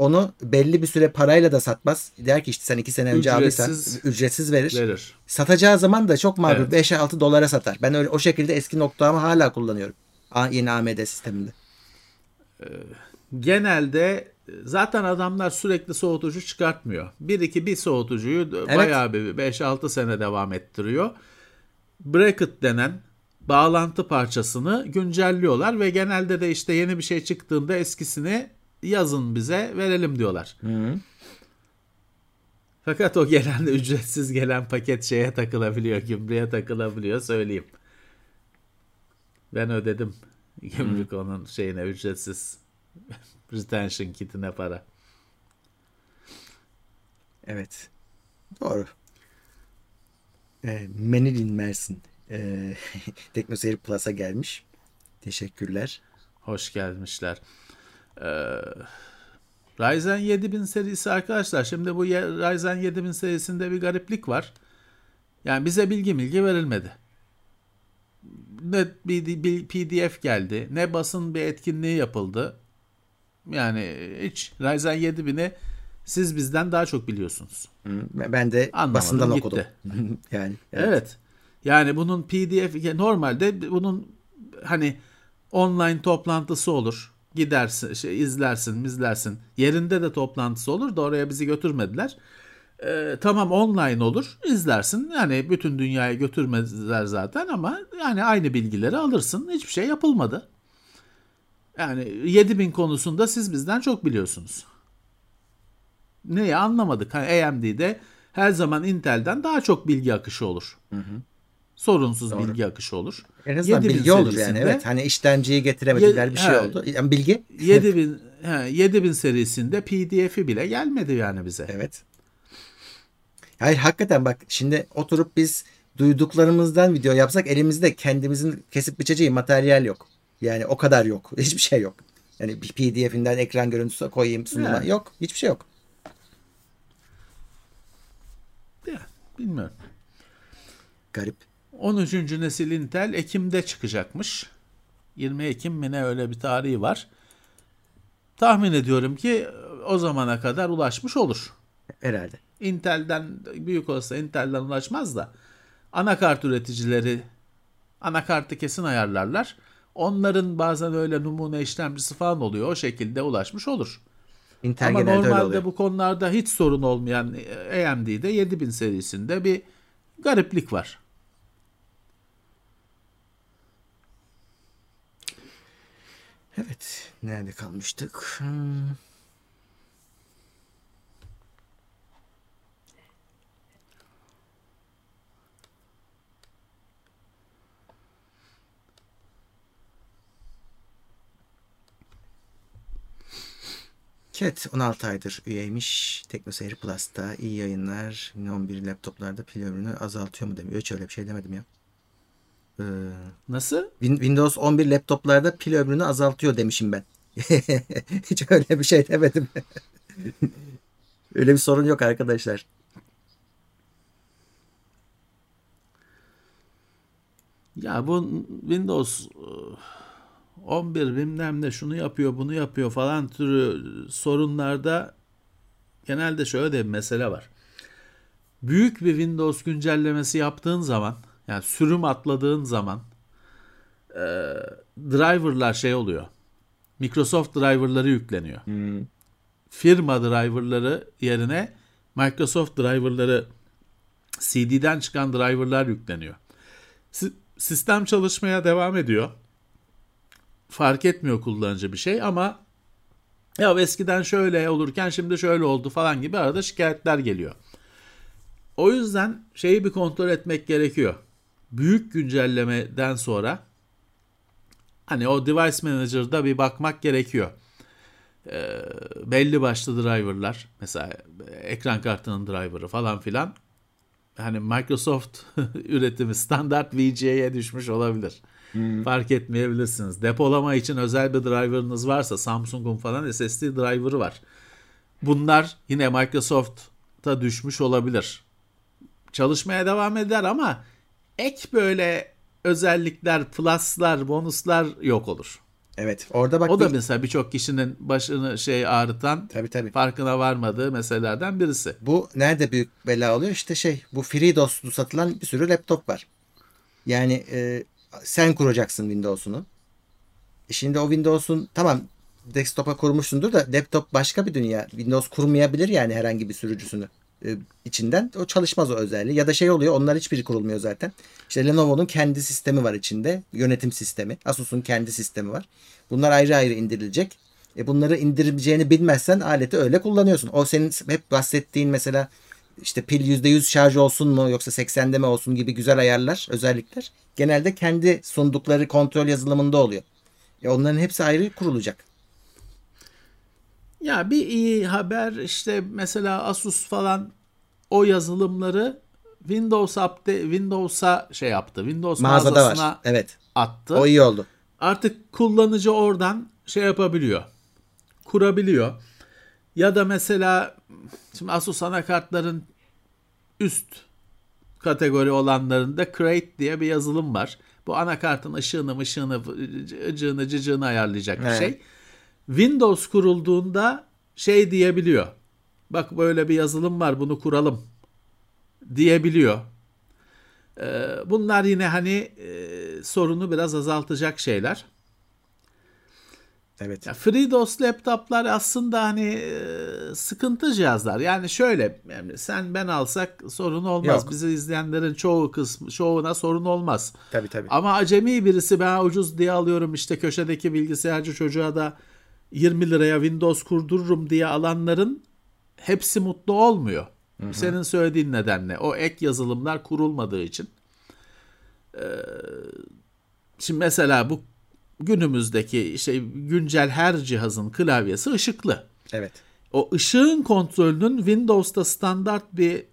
onu belli bir süre parayla da satmaz. Der ki işte sen iki sene önce aldıysan Ücretsiz ücretsiz verir. Verir. Satacağı zaman da çok makul. Evet. 5-6 dolara satar. Ben öyle o şekilde eski noktamı hala kullanıyorum. Yeni AMD sisteminde. Genelde e, zaten adamlar sürekli soğutucu çıkartmıyor. Bir iki bir soğutucuyu bayağı bir 5-6 sene devam ettiriyor. Bracket denen bağlantı parçasını güncelliyorlar ve genelde de işte yeni bir şey çıktığında eskisini yazın bize verelim diyorlar. Fakat o gelen [LAUGHS] ücretsiz gelen paket şeye takılabiliyor, gümrüğe takılabiliyor söyleyeyim. Ben ödedim gümrük onun şeyine ücretsiz [LAUGHS] retention kitine para. Evet. Doğru. E, Menilin Mersin. E, [LAUGHS] Teknoseyir Plus'a gelmiş. Teşekkürler. Hoş gelmişler. Ee, Ryzen 7000 serisi arkadaşlar. Şimdi bu Ryzen 7000 serisinde bir gariplik var. Yani bize bilgi bilgi verilmedi. Ne bir, PDF geldi, ne basın bir etkinliği yapıldı. Yani hiç Ryzen 7000'i siz bizden daha çok biliyorsunuz. Ben de Anlamadım, basından gitti. okudum. [LAUGHS] yani Evet. evet. Yani bunun PDF normalde bunun hani online toplantısı olur. Gidersin, şey, izlersin, izlersin. Yerinde de toplantısı olur da oraya bizi götürmediler. Ee, tamam online olur, izlersin. Yani bütün dünyaya götürmediler zaten ama yani aynı bilgileri alırsın. Hiçbir şey yapılmadı. Yani 7000 konusunda siz bizden çok biliyorsunuz. Neyi anlamadık. Hani AMD'de her zaman Intel'den daha çok bilgi akışı olur. Sorunsuz bilgi akışı olur. En azından 7000 bilgi olur yani. Evet. Hani işlemciyi getiremediler Ye- bir şey he. oldu. Yani bilgi. 7000 he, 7000 serisinde PDF'i bile gelmedi yani bize. Evet. Hayır hakikaten bak şimdi oturup biz duyduklarımızdan video yapsak elimizde kendimizin kesip biçeceği materyal yok. Yani o kadar yok. [LAUGHS] Hiçbir şey yok. Yani bir PDF'inden ekran görüntüsü koyayım sunuma. Yani. Yok. Hiçbir şey yok. Ya, bilmiyorum. Garip. 13. nesil Intel Ekim'de çıkacakmış. 20 Ekim mi ne öyle bir tarihi var. Tahmin ediyorum ki o zamana kadar ulaşmış olur. Herhalde. Intel'den büyük olsa Intel'den ulaşmaz da anakart üreticileri anakartı kesin ayarlarlar. Onların bazen öyle numune işlemcisi falan oluyor. O şekilde ulaşmış olur. Intel Ama normalde bu konularda hiç sorun olmayan AMD'de 7000 serisinde bir gariplik var. Evet. Nerede kalmıştık? Hmm. Cat 16 aydır üyeymiş. TeknoSeyir Plus'ta iyi yayınlar. 11 laptoplarda pil ömrünü azaltıyor mu demiyor. Hiç öyle bir şey demedim ya. Ee, Nasıl? Windows 11 laptoplarda pil ömrünü azaltıyor demişim ben. [LAUGHS] Hiç öyle bir şey demedim. [LAUGHS] öyle bir sorun yok arkadaşlar. Ya bu Windows 11 e, bilmem ne şunu yapıyor bunu yapıyor falan türü sorunlarda genelde şöyle de bir mesele var. Büyük bir Windows güncellemesi yaptığın zaman yani sürüm atladığın zaman e, driverlar şey oluyor. Microsoft driverları yükleniyor. Hmm. Firma driverları yerine Microsoft driverları CD'den çıkan driverlar yükleniyor. Si- sistem çalışmaya devam ediyor. Fark etmiyor kullanıcı bir şey ama ya eskiden şöyle olurken şimdi şöyle oldu falan gibi arada şikayetler geliyor. O yüzden şeyi bir kontrol etmek gerekiyor. Büyük güncellemeden sonra hani o device manager'da bir bakmak gerekiyor. Ee, belli başlı driver'lar mesela ekran kartının driver'ı falan filan hani Microsoft [LAUGHS] üretimi standart VGA'ye düşmüş olabilir. Hmm. Fark etmeyebilirsiniz. Depolama için özel bir driver'ınız varsa Samsung'un falan SSD driver'ı var. Bunlar yine Microsoft'a düşmüş olabilir. Çalışmaya devam eder ama ek böyle özellikler, pluslar, bonuslar yok olur. Evet. Orada bak o da mesela birçok kişinin başını şey ağrıtan, tabii, tabii. farkına varmadığı meselelerden birisi. Bu nerede büyük bela oluyor? İşte şey, bu FreeDOS'lu satılan bir sürü laptop var. Yani e, sen kuracaksın Windows'unu. E şimdi o Windows'un tamam desktop'a kurmuşsundur da laptop başka bir dünya. Windows kurmayabilir yani herhangi bir sürücüsünü içinden. O çalışmaz o özelliği. Ya da şey oluyor onlar hiçbiri kurulmuyor zaten. İşte Lenovo'nun kendi sistemi var içinde. Yönetim sistemi. Asus'un kendi sistemi var. Bunlar ayrı ayrı indirilecek. E bunları indireceğini bilmezsen aleti öyle kullanıyorsun. O senin hep bahsettiğin mesela işte pil %100 şarj olsun mu yoksa 80'de mi olsun gibi güzel ayarlar, özellikler genelde kendi sundukları kontrol yazılımında oluyor. E onların hepsi ayrı kurulacak. Ya bir iyi haber işte mesela Asus falan o yazılımları Windows update Windows'a şey yaptı. Windows Mağazada mağazasına var. Evet. attı. O iyi oldu. Artık kullanıcı oradan şey yapabiliyor. Kurabiliyor. Ya da mesela şimdi Asus anakartların üst kategori olanlarında Create diye bir yazılım var. Bu anakartın ışığını, ışığını, ıcığını, cıcığını ayarlayacak bir evet. şey. Windows kurulduğunda şey diyebiliyor. Bak böyle bir yazılım var bunu kuralım diyebiliyor. Ee, bunlar yine hani e, sorunu biraz azaltacak şeyler. Evet. Ya FreeDOS laptoplar aslında hani e, sıkıntı cihazlar. Yani şöyle sen ben alsak sorun olmaz. Yok. Bizi izleyenlerin çoğu kısmı çoğuna sorun olmaz. Tabii tabii. Ama acemi birisi ben ucuz diye alıyorum işte köşedeki bilgisayarcı çocuğa da 20 liraya Windows kurdururum diye alanların hepsi mutlu olmuyor. Hı hı. Senin söylediğin nedenle o ek yazılımlar kurulmadığı için. Ee, şimdi mesela bu günümüzdeki şey güncel her cihazın klavyesi ışıklı. Evet. O ışığın kontrolünün Windows'ta standart bir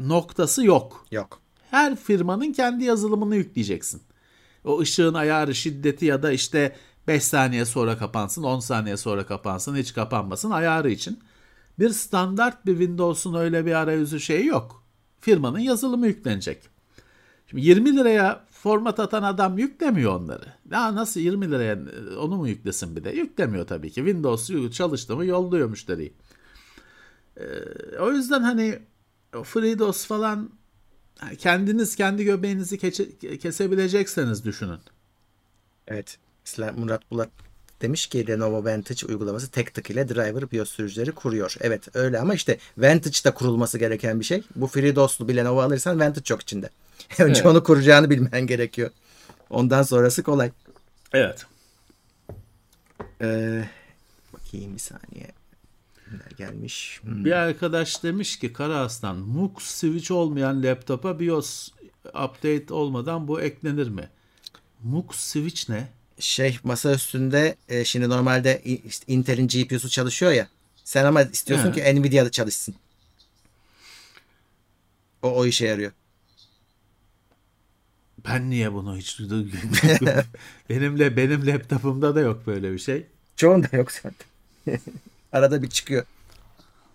noktası yok. Yok. Her firmanın kendi yazılımını yükleyeceksin. O ışığın ayarı, şiddeti ya da işte 5 saniye sonra kapansın, 10 saniye sonra kapansın, hiç kapanmasın ayarı için. Bir standart bir Windows'un öyle bir arayüzü şeyi yok. Firmanın yazılımı yüklenecek. Şimdi 20 liraya format atan adam yüklemiyor onları. Ya nasıl 20 liraya onu mu yüklesin bir de? Yüklemiyor tabii ki. Windows çalıştı mı yolluyor müşteriyi. Ee, o yüzden hani FreeDOS falan kendiniz kendi göbeğinizi kese, kesebilecekseniz düşünün. Evet. Mesela Murat Bulat demiş ki Lenovo Vantage uygulaması tek tık ile driver BIOS sürücüleri kuruyor. Evet öyle ama işte Vantage'da kurulması gereken bir şey. Bu FreeDOS'lu bir Lenovo alırsan Vantage çok içinde. [LAUGHS] Önce evet. onu kuracağını bilmen gerekiyor. Ondan sonrası kolay. Evet. Ee, bakayım bir saniye. Kimler gelmiş? Hmm. Bir arkadaş demiş ki Kara Aslan MUX switch olmayan laptopa BIOS update olmadan bu eklenir mi? MUX switch ne? Şey masa üstünde e, şimdi normalde işte Intel'in GPU'su çalışıyor ya. Sen ama istiyorsun He. ki Nvidia'da çalışsın. O o işe yarıyor. Ben niye bunu hiç [LAUGHS] benimle benim laptopumda da yok böyle bir şey. Çoğunda yok zaten. [LAUGHS] Arada bir çıkıyor.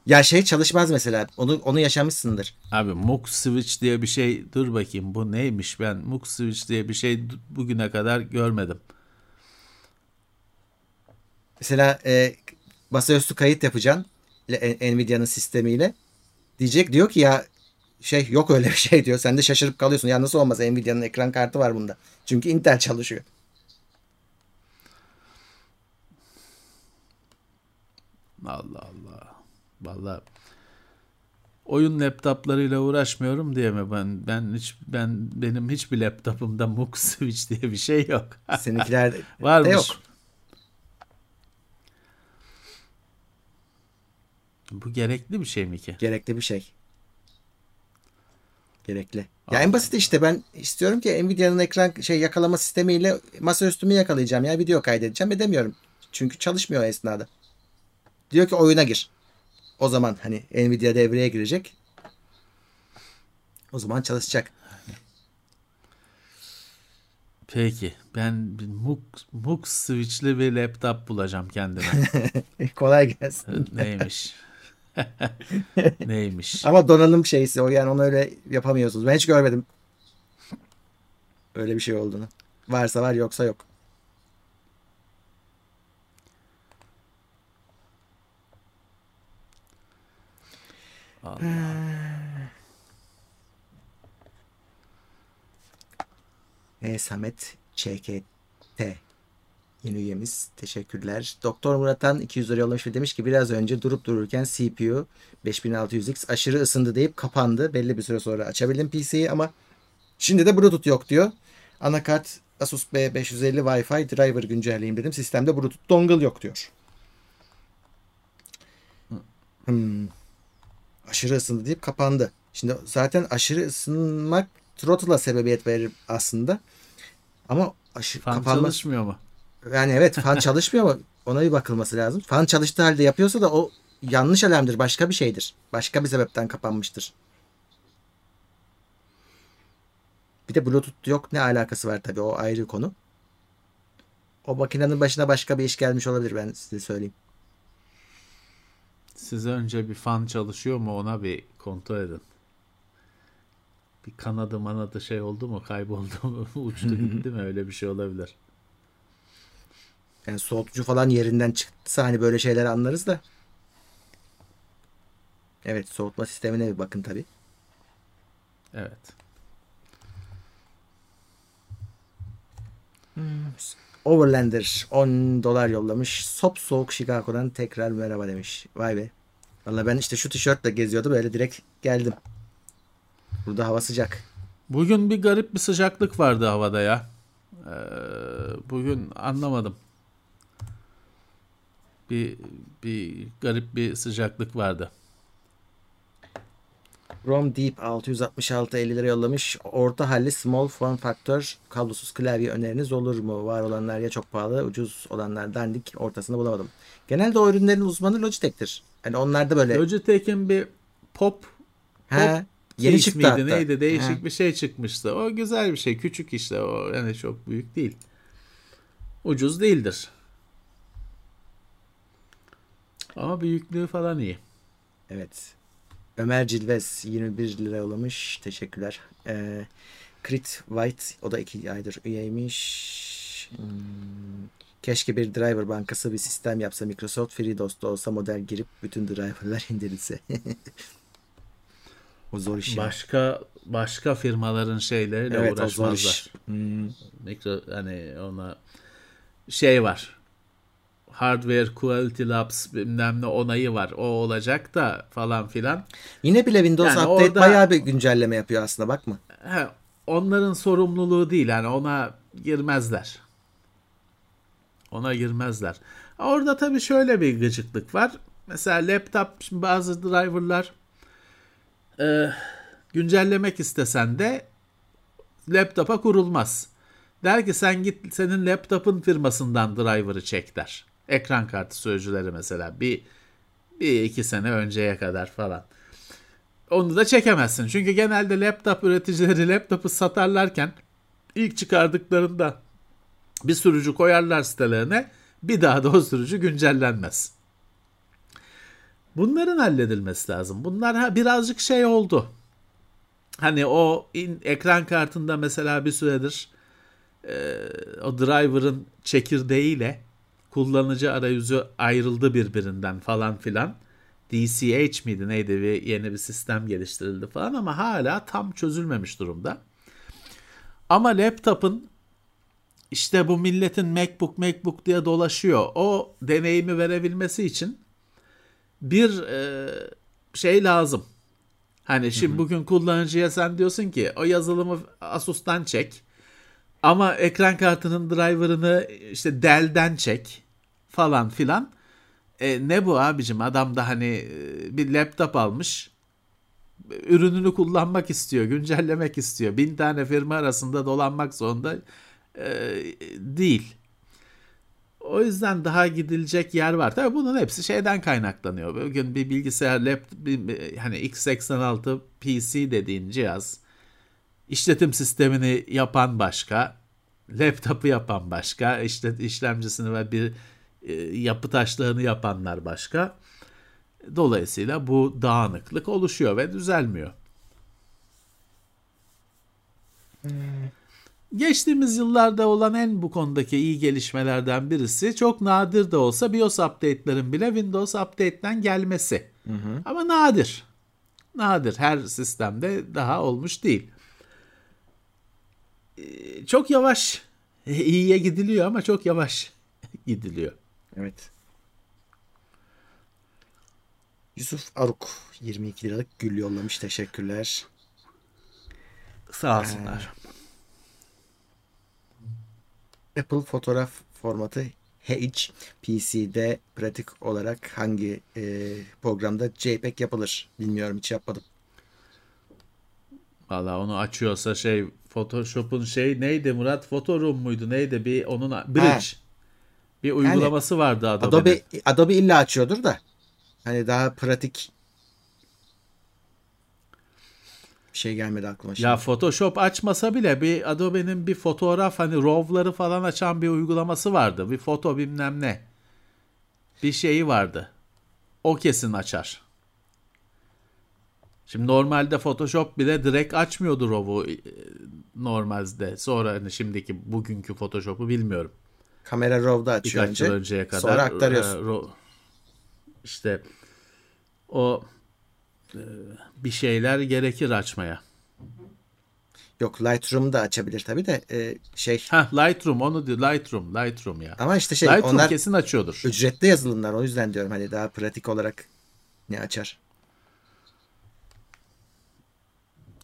Ya şey çalışmaz mesela. Onu onu yaşamışsındır. Abi MUX switch diye bir şey dur bakayım bu neymiş ben MUX switch diye bir şey bugüne kadar görmedim. Mesela e, masaüstü kayıt yapacaksın Nvidia'nın sistemiyle. Diyecek diyor ki ya şey yok öyle bir şey diyor. Sen de şaşırıp kalıyorsun. Ya nasıl olmaz Nvidia'nın ekran kartı var bunda. Çünkü Intel çalışıyor. Allah Allah. Vallahi oyun laptoplarıyla uğraşmıyorum diye mi ben ben hiç ben benim hiçbir laptopumda MUX switch diye bir şey yok. Seninkiler [LAUGHS] de Varmış. yok. Bu gerekli bir şey mi ki? Gerekli bir şey. Gerekli. Ya en basit işte ben istiyorum ki Nvidia'nın ekran şey yakalama sistemiyle masaüstümü yakalayacağım ya video kaydedeceğim edemiyorum. Çünkü çalışmıyor esnada. Diyor ki oyuna gir. O zaman hani Nvidia devreye girecek. O zaman çalışacak. Peki ben bir MUX, MUX switch'li bir laptop bulacağım kendime. [LAUGHS] Kolay gelsin. Neymiş? [LAUGHS] [LAUGHS] Neymiş? Ama donanım şeysi o yani onu öyle yapamıyorsunuz. Ben hiç görmedim. Öyle bir şey olduğunu. Varsa var yoksa yok. E, Samet ÇKT yeni üyemiz. Teşekkürler. Doktor Murat'tan 200 lira yollamış ve demiş ki biraz önce durup dururken CPU 5600X aşırı ısındı deyip kapandı. Belli bir süre sonra açabildim PC'yi ama şimdi de Bluetooth yok diyor. Anakart Asus B550 Wi-Fi driver güncelleyeyim dedim. Sistemde Bluetooth dongle yok diyor. Hmm. Aşırı ısındı deyip kapandı. Şimdi zaten aşırı ısınmak throttle'a sebebiyet verir aslında. Ama aşırı Fan kapanma çalışmıyor mu? Yani evet fan [LAUGHS] çalışmıyor ama ona bir bakılması lazım. Fan çalıştığı halde yapıyorsa da o yanlış alarmdır. Başka bir şeydir. Başka bir sebepten kapanmıştır. Bir de Bluetooth yok. Ne alakası var tabii o ayrı konu. O makinenin başına başka bir iş gelmiş olabilir ben size söyleyeyim. Siz önce bir fan çalışıyor mu ona bir kontrol edin. Bir kanadı manadı şey oldu mu kayboldu mu [LAUGHS] uçtu gitti mi öyle bir şey olabilir. Yani soğutucu falan yerinden çıktıysa hani böyle şeyler anlarız da. Evet soğutma sistemine bir bakın tabii. Evet. Overlander 10 dolar yollamış. Sop soğuk Chicago'dan tekrar merhaba demiş. Vay be. Valla ben işte şu tişörtle geziyordum öyle direkt geldim. Burada hava sıcak. Bugün bir garip bir sıcaklık vardı havada ya. Ee, bugün anlamadım. Bir bir garip bir sıcaklık vardı. Rom Deep 666 50 lira yollamış. Orta halli small form factor kablosuz klavye öneriniz olur mu? Var olanlar ya çok pahalı, ucuz olanlar dandik. Ortasını bulamadım. Genelde o ürünlerin uzmanı Logitech'tir. Hani onlar da böyle Logitech'in bir pop he, yeni çıktı miydi, hatta. neydi değişik He. bir şey çıkmıştı. O güzel bir şey. Küçük işte o. Yani çok büyük değil. Ucuz değildir. Ama büyüklüğü falan iyi. Evet. Ömer Cilvez 21 lira yollamış. Teşekkürler. Ee, Crit White o da 2 aydır üyeymiş. Hmm, Keşke bir driver bankası bir sistem yapsa Microsoft FreeDOS'ta olsa model girip bütün driverlar [LAUGHS] indirilse. o zor iş. ya. Başka başka firmaların şeyleriyle evet o zor uğraşmazlar. iş. Hmm, Mikro hani ona şey var. Hardware Quality Labs bilmem ne onayı var. O olacak da falan filan. Yine bile Windows Yani Update orada- bayağı bir güncelleme yapıyor aslında bakma. He, onların sorumluluğu değil. Yani ona girmezler. Ona girmezler. Orada tabii şöyle bir gıcıklık var. Mesela laptop bazı driverlar e, güncellemek istesen de laptopa kurulmaz. Der ki sen git senin laptopun firmasından driver'ı çek der. Ekran kartı sözcüleri mesela bir, bir iki sene önceye kadar falan. Onu da çekemezsin. Çünkü genelde laptop üreticileri [LAUGHS] laptopu satarlarken ilk çıkardıklarında bir sürücü koyarlar sitelerine bir daha da o sürücü güncellenmez. Bunların halledilmesi lazım. Bunlar birazcık şey oldu. Hani o in, ekran kartında mesela bir süredir e, o driver'ın çekirdeğiyle kullanıcı arayüzü ayrıldı birbirinden falan filan. DCH miydi neydi bir yeni bir sistem geliştirildi falan ama hala tam çözülmemiş durumda. Ama laptop'un işte bu milletin MacBook MacBook diye dolaşıyor. O deneyimi verebilmesi için bir e, şey lazım. Hani şimdi hı hı. bugün kullanıcıya sen diyorsun ki o yazılımı Asus'tan çek. Ama ekran kartının driver'ını işte Dell'den çek falan filan. E, ne bu abicim adam da hani e, bir laptop almış ürününü kullanmak istiyor, güncellemek istiyor. Bin tane firma arasında dolanmak zorunda e, değil. O yüzden daha gidilecek yer var. Tabii bunun hepsi şeyden kaynaklanıyor. Bugün bir bilgisayar, laptop, bir, hani x86 PC dediğin cihaz işletim sistemini yapan başka, laptopu yapan başka, işte işlemcisini ve bir e, yapı taşlarını yapanlar başka. Dolayısıyla bu dağınıklık oluşuyor ve düzelmiyor. Hmm. Geçtiğimiz yıllarda olan en bu konudaki iyi gelişmelerden birisi çok nadir de olsa BIOS update'lerin bile Windows Update'den gelmesi. Hı hı. Ama nadir. Nadir. Her sistemde daha olmuş değil. Ee, çok yavaş [LAUGHS] iyiye gidiliyor ama çok yavaş gidiliyor. Evet. Yusuf Aruk 22 liralık gül yollamış. Teşekkürler. Sağ olsunlar. Ee, Apple fotoğraf formatı PC'de pratik olarak hangi e, programda JPEG yapılır bilmiyorum hiç yapmadım. Valla onu açıyorsa şey Photoshop'un şey neydi Murat Photoroom muydu neydi bir onun Bridge ha. Bir uygulaması yani, vardı Adobe'nin. Adobe, Adobe illa açıyordur da hani daha pratik bir şey gelmedi aklıma şimdi. Ya Photoshop açmasa bile bir Adobe'nin bir fotoğraf hani RAW'ları falan açan bir uygulaması vardı. Bir foto bilmem ne. Bir şeyi vardı. O kesin açar. Şimdi normalde Photoshop bile direkt açmıyordu RAW'u e, normalde. Sonra hani şimdiki bugünkü Photoshop'u bilmiyorum. Kamera RAW'da açıyor Birkaç önce. Önceye kadar. Sonra aktarıyorsun. E, işte o e, bir şeyler gerekir açmaya. Yok Lightroom'u da açabilir tabii de e, şey. Ha Lightroom onu diyor Lightroom Lightroom ya. Ama işte şey Lightroom onlar kesin açıyordur. Ücretli yazılımlar o yüzden diyorum hani daha pratik olarak ne açar.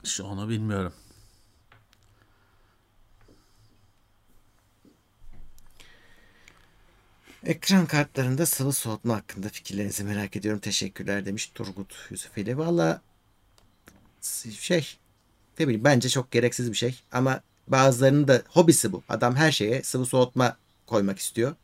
Şu onu bilmiyorum. Ekran kartlarında sıvı soğutma hakkında fikirlerinizi merak ediyorum. Teşekkürler demiş Turgut Yusufeli. Valla şey ne bileyim bence çok gereksiz bir şey ama bazılarının da hobisi bu. Adam her şeye sıvı soğutma koymak istiyor.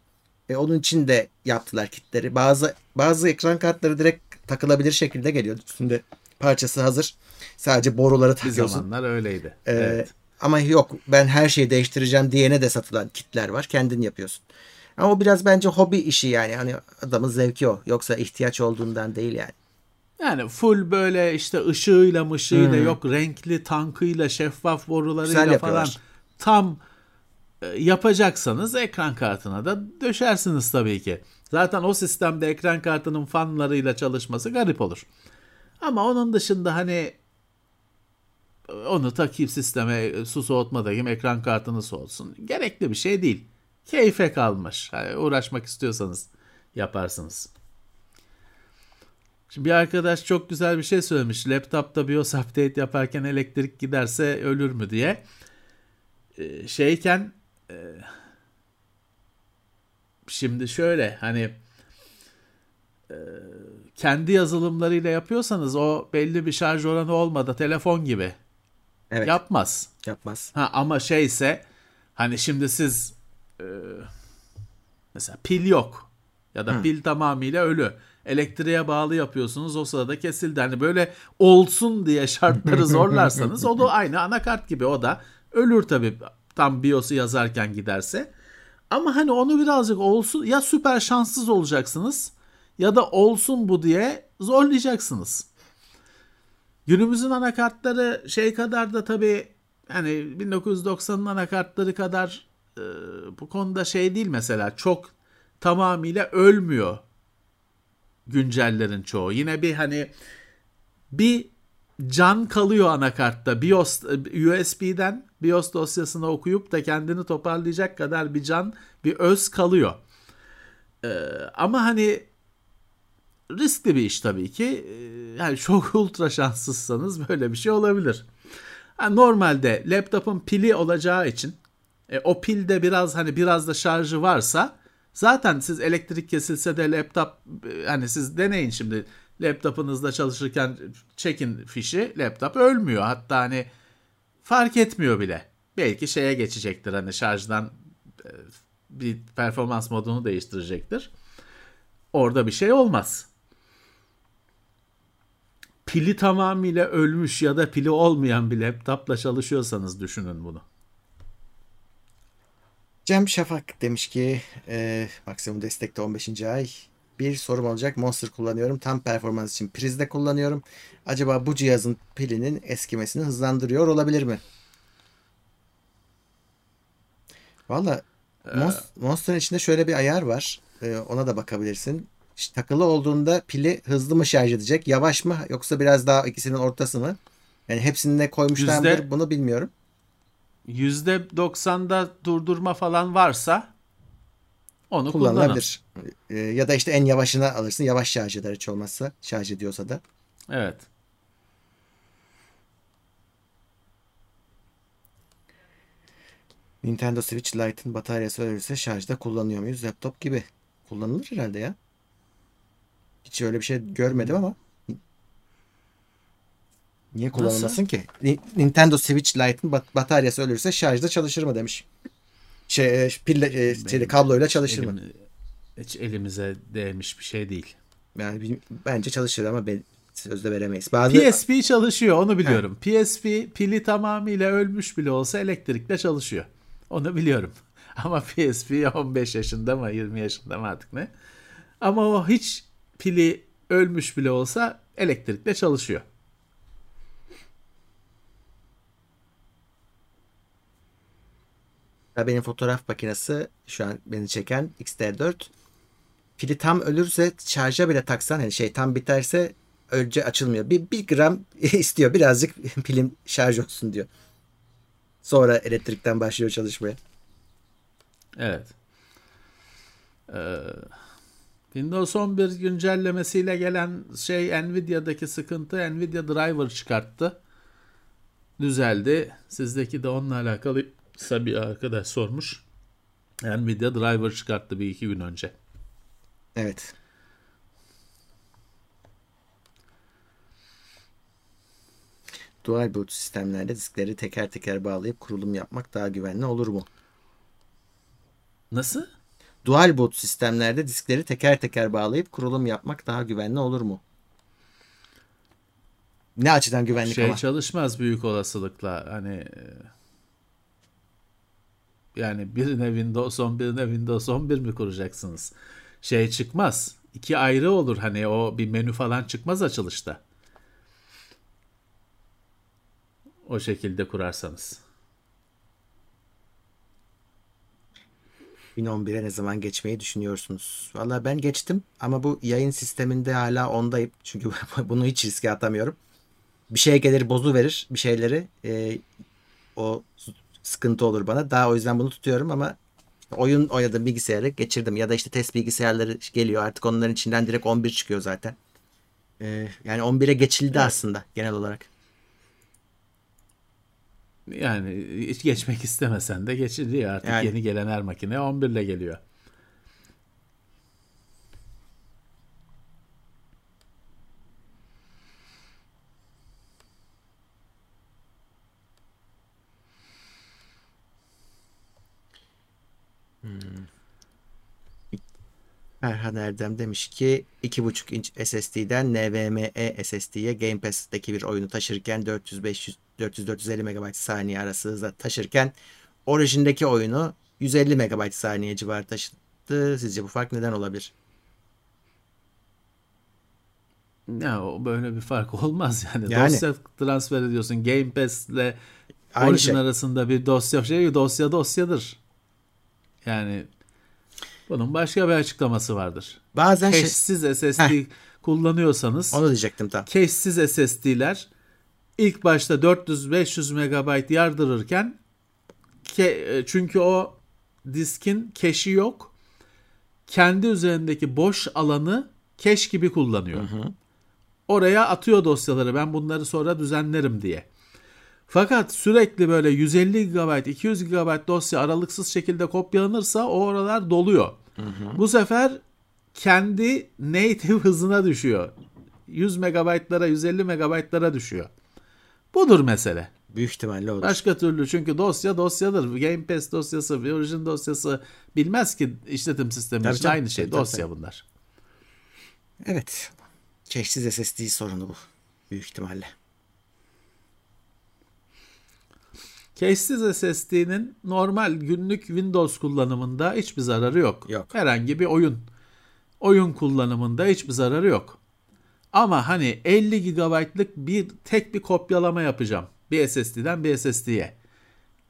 E onun için de yaptılar kitleri. Bazı bazı ekran kartları direkt takılabilir şekilde geliyor. Üstünde parçası hazır. Sadece boruları takıyorsun. Bir zamanlar öyleydi. Ee, evet. Ama yok ben her şeyi değiştireceğim diyene de satılan kitler var. Kendin yapıyorsun. Ama o biraz bence hobi işi yani. Hani adamın zevki o. Yoksa ihtiyaç olduğundan değil yani. Yani full böyle işte ışığıyla mışığıyla hmm. yok renkli tankıyla şeffaf borularıyla falan tam e, yapacaksanız ekran kartına da döşersiniz tabii ki. Zaten o sistemde ekran kartının fanlarıyla çalışması garip olur. Ama onun dışında hani onu takip sisteme su soğutma takayım ekran kartını soğutsun. Gerekli bir şey değil keyfe kalmış. Yani uğraşmak istiyorsanız yaparsınız. Şimdi bir arkadaş çok güzel bir şey söylemiş. Laptopta BIOS [LAUGHS] update yaparken elektrik giderse ölür mü diye. Ee, şeyken e, şimdi şöyle hani e, kendi yazılımlarıyla yapıyorsanız o belli bir şarj oranı olmadı telefon gibi Evet. yapmaz. Yapmaz. Ha ama şeyse hani şimdi siz e, mesela pil yok ya da pil tamamıyla ölü. Elektriğe bağlı yapıyorsunuz o sırada kesildi. Hani böyle olsun diye şartları [LAUGHS] zorlarsanız o da aynı anakart gibi o da ölür tabii tam BIOS'u yazarken giderse. Ama hani onu birazcık olsun ya süper şanssız olacaksınız ya da olsun bu diye zorlayacaksınız. Günümüzün anakartları şey kadar da tabii hani 1990'ın anakartları kadar e, bu konuda şey değil mesela çok tamamıyla ölmüyor güncellerin çoğu. Yine bir hani bir can kalıyor anakartta. BIOS USB'den BIOS dosyasını okuyup da kendini toparlayacak kadar bir can, bir öz kalıyor. Ee, ama hani riskli bir iş tabii ki. Ee, yani çok [LAUGHS] ultra şanssızsanız böyle bir şey olabilir. Ha, normalde laptopun pili olacağı için e, o pilde biraz hani biraz da şarjı varsa zaten siz elektrik kesilse de laptop e, hani siz deneyin şimdi laptopunuzda çalışırken çekin fişi laptop ölmüyor. Hatta hani fark etmiyor bile. Belki şeye geçecektir hani şarjdan e, bir performans modunu değiştirecektir. Orada bir şey olmaz. Pili tamamıyla ölmüş ya da pili olmayan bir laptopla çalışıyorsanız düşünün bunu. Cem Şafak demiş ki e, maksimum destekte 15. ay. Bir sorum olacak. Monster kullanıyorum. Tam performans için prizde kullanıyorum. Acaba bu cihazın pilinin eskimesini hızlandırıyor olabilir mi? Valla Monst- Monster'ın içinde şöyle bir ayar var. E, ona da bakabilirsin. İşte takılı olduğunda pili hızlı mı şarj edecek? Yavaş mı? Yoksa biraz daha ikisinin ortası mı? Yani hepsini ne koymuşlar Yüzde- bunu bilmiyorum. %90'da durdurma falan varsa onu. Kullanılabilir. E, ya da işte en yavaşını alırsın. Yavaş şarj eder hiç olmazsa. Şarj ediyorsa da. Evet. Nintendo Switch Lite'ın bataryası ölürse şarjda kullanıyor muyuz? Laptop gibi. Kullanılır herhalde ya. Hiç öyle bir şey görmedim ama. Niye kullanılmasın ki? Ni- Nintendo Switch Lite'ın bat- bataryası ölürse şarjda çalışır mı demiş. Şey, e, pille, e, şeyle, Benim kabloyla çalışır mı? Elim- hiç elimize değmiş bir şey değil. Yani bence çalışır ama ben sözde veremeyiz. Bazı PSP çalışıyor onu biliyorum. PSP pili tamamıyla ölmüş bile olsa elektrikle çalışıyor. Onu biliyorum. [LAUGHS] Ama PSP 15 yaşında mı 20 yaşında mı artık ne? Ama o hiç pili ölmüş bile olsa elektrikle çalışıyor. Benim fotoğraf makinesi şu an beni çeken XT4 pili tam ölürse şarja bile taksan hani şey tam biterse önce açılmıyor. Bir, bir gram [LAUGHS] istiyor birazcık [LAUGHS] pilim şarj olsun diyor. Sonra elektrikten başlıyor çalışmaya. Evet. Ee, Windows 11 güncellemesiyle gelen şey Nvidia'daki sıkıntı Nvidia driver çıkarttı. Düzeldi. Sizdeki de onunla alakalıysa bir arkadaş sormuş. Nvidia driver çıkarttı bir iki gün önce. Evet. Dual boot sistemlerde diskleri teker teker bağlayıp kurulum yapmak daha güvenli olur mu? Nasıl? Dual boot sistemlerde diskleri teker teker bağlayıp kurulum yapmak daha güvenli olur mu? Ne açıdan güvenlik şey ama? çalışmaz büyük olasılıkla. Hani e, yani birine Windows 10 birine Windows 11 mi kuracaksınız? Şey çıkmaz. İki ayrı olur hani o bir menü falan çıkmaz açılışta. O şekilde kurarsanız. 2011'e ne zaman geçmeyi düşünüyorsunuz? Valla ben geçtim ama bu yayın sisteminde hala ondayım. Çünkü [LAUGHS] bunu hiç riske atamıyorum. Bir şey gelir bozu verir bir şeyleri. Ee, o sıkıntı olur bana. Daha o yüzden bunu tutuyorum ama oyun oynadım bilgisayarı geçirdim. Ya da işte test bilgisayarları geliyor artık onların içinden direkt 11 çıkıyor zaten. Ee, yani 11'e geçildi Evet. aslında genel olarak. Yani hiç geçmek istemesen de geçiliyor artık Yani. yeni gelen her makine 11 ile geliyor. Erhan Erdem demiş ki 2.5 inç SSD'den NVMe SSD'ye Game Pass'teki bir oyunu taşırken 400-500 400-450 MB saniye arası hızla taşırken orijindeki oyunu 150 MB saniye civarı taşıdı. Sizce bu fark neden olabilir? Ya böyle bir fark [LAUGHS] olmaz yani. Yani. Dosya transfer ediyorsun. Game Pass'le orijin şey. arasında bir dosya şey dosya dosyadır. Yani bunun başka bir açıklaması vardır. Bazen şey, Cache'siz SSD kullanıyorsanız onu diyecektim tam. cache'siz SSD'ler ilk başta 400-500 MB yardırırken ke- çünkü o diskin cache'i yok. Kendi üzerindeki boş alanı cache gibi kullanıyor. Oraya atıyor dosyaları ben bunları sonra düzenlerim diye. Fakat sürekli böyle 150 GB, 200 GB dosya aralıksız şekilde kopyalanırsa o oralar doluyor. Bu sefer kendi native [LAUGHS] hızına düşüyor. 100 megabaytlara, 150 megabaytlara düşüyor. Budur mesele. Büyük ihtimalle odur. Başka türlü çünkü dosya dosyadır. Game Pass dosyası, Origin dosyası bilmez ki işletim sistemi Tabii için aynı şey. tabii, dosya tabii. bunlar. Evet. Cache'siz SSD sorunu bu. Büyük ihtimalle. Cache'siz SSD'nin normal günlük Windows kullanımında hiçbir zararı yok. Yok. Herhangi bir oyun oyun kullanımında hiçbir zararı yok. Ama hani 50 GB'lık bir tek bir kopyalama yapacağım. Bir SSD'den bir SSD'ye.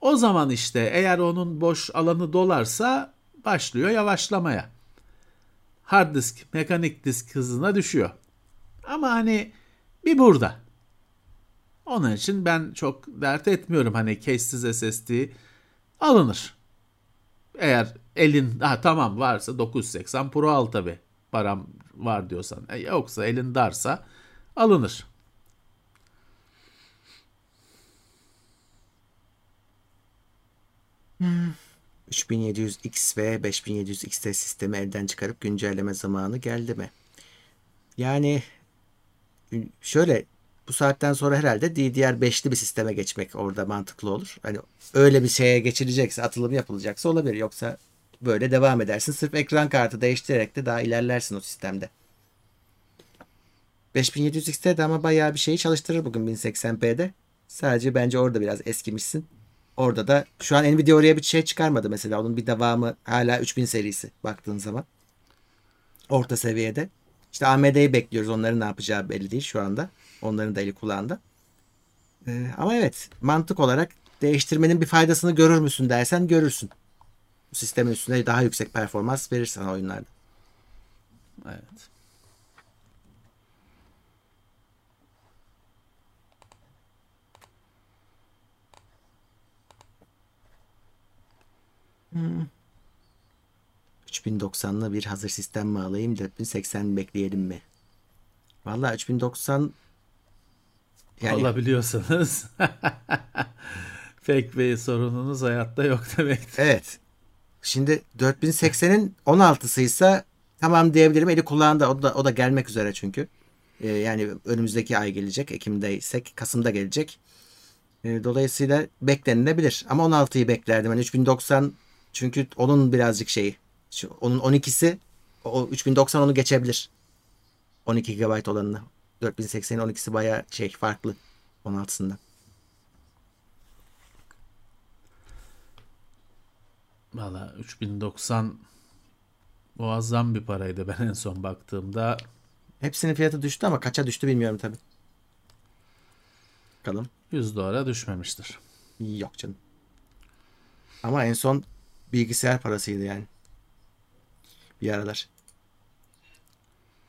O zaman işte eğer onun boş alanı dolarsa başlıyor yavaşlamaya. Hard disk, mekanik disk hızına düşüyor. Ama hani bir burada. Onun için ben çok dert etmiyorum hani case'siz SSD alınır. Eğer elin ha tamam varsa 980 Pro al tabi param var diyorsan. E, yoksa elin darsa alınır. Hmm. 3700X ve 5700XT sistemi elden çıkarıp güncelleme zamanı geldi mi? Yani şöyle bu saatten sonra herhalde DDR5'li bir sisteme geçmek orada mantıklı olur. Hani öyle bir şeye geçilecekse, atılım yapılacaksa olabilir. Yoksa böyle devam edersin. Sırf ekran kartı değiştirerek de daha ilerlersin o sistemde. 5700XT de ama bayağı bir şeyi çalıştırır bugün 1080p'de. Sadece bence orada biraz eskimişsin. Orada da şu an Nvidia oraya bir şey çıkarmadı mesela. Onun bir devamı hala 3000 serisi baktığın zaman. Orta seviyede. İşte AMD'yi bekliyoruz. Onların ne yapacağı belli değil şu anda. Onların da eli kulağında. Ee, ama evet mantık olarak değiştirmenin bir faydasını görür müsün dersen görürsün. Bu sistemin üstünde daha yüksek performans verir sana oyunlarda. Evet. Hmm. 3090'lı bir hazır sistem mi alayım 4080 bekleyelim mi? Vallahi 3090 yani Alabiliyorsanız [LAUGHS] fake bir sorununuz hayatta yok demektir. evet. Şimdi 4080'in 16'sıysa tamam diyebilirim. Eli kulağında o da o da gelmek üzere çünkü. Ee, yani önümüzdeki ay gelecek. Ekim'deysek Kasım'da gelecek. Ee, dolayısıyla beklenilebilir. Ama 16'yı beklerdim. Yani 3090 çünkü onun birazcık şeyi. Şu, onun 12'si o 3090 onu geçebilir. 12 GB olanını. 4080'in 12'si bayağı şey farklı 16'sından. Valla 3090 muazzam bir paraydı ben en son baktığımda. Hepsinin fiyatı düştü ama kaça düştü bilmiyorum tabii. Bakalım. 100 dolara düşmemiştir. Yok canım. Ama en son bilgisayar parasıydı yani. Bir aralar.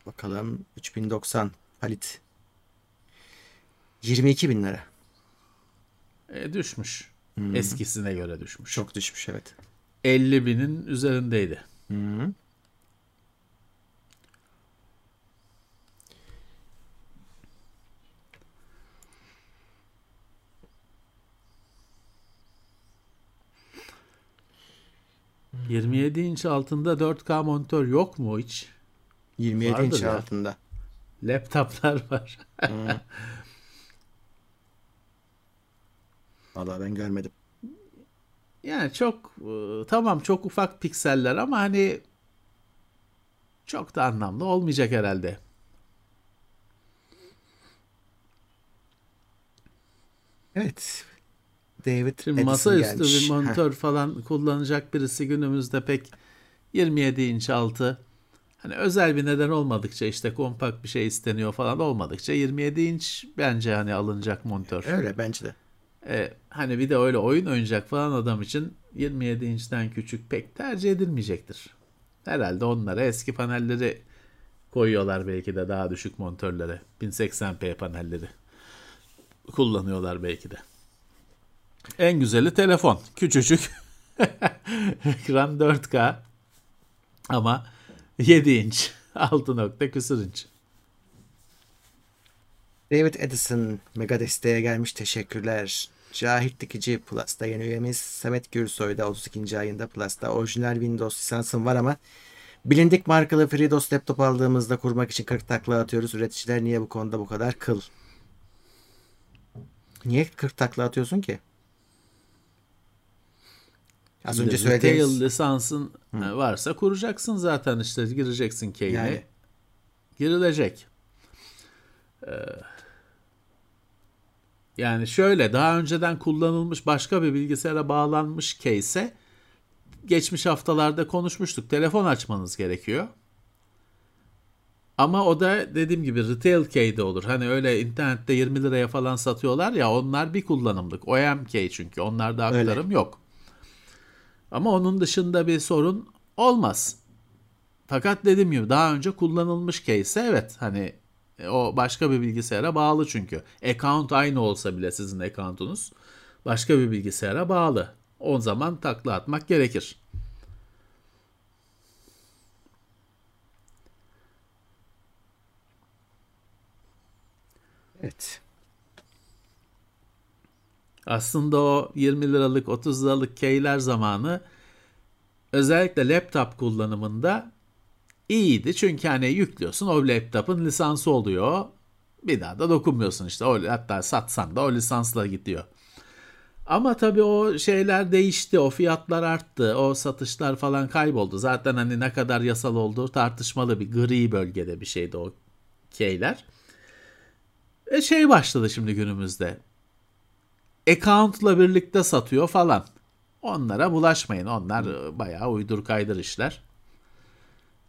Bakalım 3090 palit. 22 bin lira. E, düşmüş. Eskisine göre düşmüş. Çok düşmüş evet. 50 binin üzerindeydi. Hı. Hmm. 27 inç altında 4K monitör yok mu hiç? 27 Vardır inç ya. altında. Laptoplar [LAUGHS] var. Vallahi ben görmedim. Yani çok e, tamam çok ufak pikseller ama hani çok da anlamlı olmayacak herhalde. Evet. David Şimdi masaüstü bir monitör falan kullanacak birisi günümüzde pek 27 inç altı hani özel bir neden olmadıkça işte kompakt bir şey isteniyor falan olmadıkça 27 inç bence hani alınacak monitör. Öyle bence de. E, hani bir de öyle oyun oynayacak falan adam için 27 inçten küçük pek tercih edilmeyecektir. Herhalde onlara eski panelleri koyuyorlar belki de daha düşük monitörlere. 1080p panelleri kullanıyorlar belki de. En güzeli telefon. Küçücük. [LAUGHS] Ekran 4K. Ama 7 inç. [LAUGHS] 6 nokta küsur inç. David Edison mega desteğe gelmiş teşekkürler. Cahit Dikici Plus'ta yeni üyemiz. Samet Gürsoy da 32. ayında Plus'ta. Orijinal Windows lisansım var ama bilindik markalı FreeDOS laptop aldığımızda kurmak için 40 takla atıyoruz. Üreticiler niye bu konuda bu kadar kıl? Niye 40 takla atıyorsun ki? Az önce Retail söylediğimiz lisansın varsa kuracaksın zaten işte gireceksin keyine. Yani. Girilecek. Ee, yani şöyle daha önceden kullanılmış başka bir bilgisayara bağlanmış case'e geçmiş haftalarda konuşmuştuk. Telefon açmanız gerekiyor. Ama o da dediğim gibi retail key'de olur. Hani öyle internette 20 liraya falan satıyorlar ya onlar bir kullanımlık. OEM çünkü onlarda Öyle. aktarım yok. Ama onun dışında bir sorun olmaz. Fakat dediğim gibi daha önce kullanılmış case evet hani e, o başka bir bilgisayara bağlı çünkü. Account aynı olsa bile sizin account'unuz başka bir bilgisayara bağlı. O zaman takla atmak gerekir. Evet. Aslında o 20 liralık 30 liralık keyler zamanı özellikle laptop kullanımında iyiydi. Çünkü hani yüklüyorsun o laptopun lisansı oluyor. Bir daha da dokunmuyorsun işte. O, hatta satsan da o lisansla gidiyor. Ama tabii o şeyler değişti. O fiyatlar arttı. O satışlar falan kayboldu. Zaten hani ne kadar yasal olduğu tartışmalı bir gri bölgede bir şeydi o keyler. E şey başladı şimdi günümüzde. Account'la birlikte satıyor falan. Onlara bulaşmayın. Onlar e, bayağı uydur kaydır işler.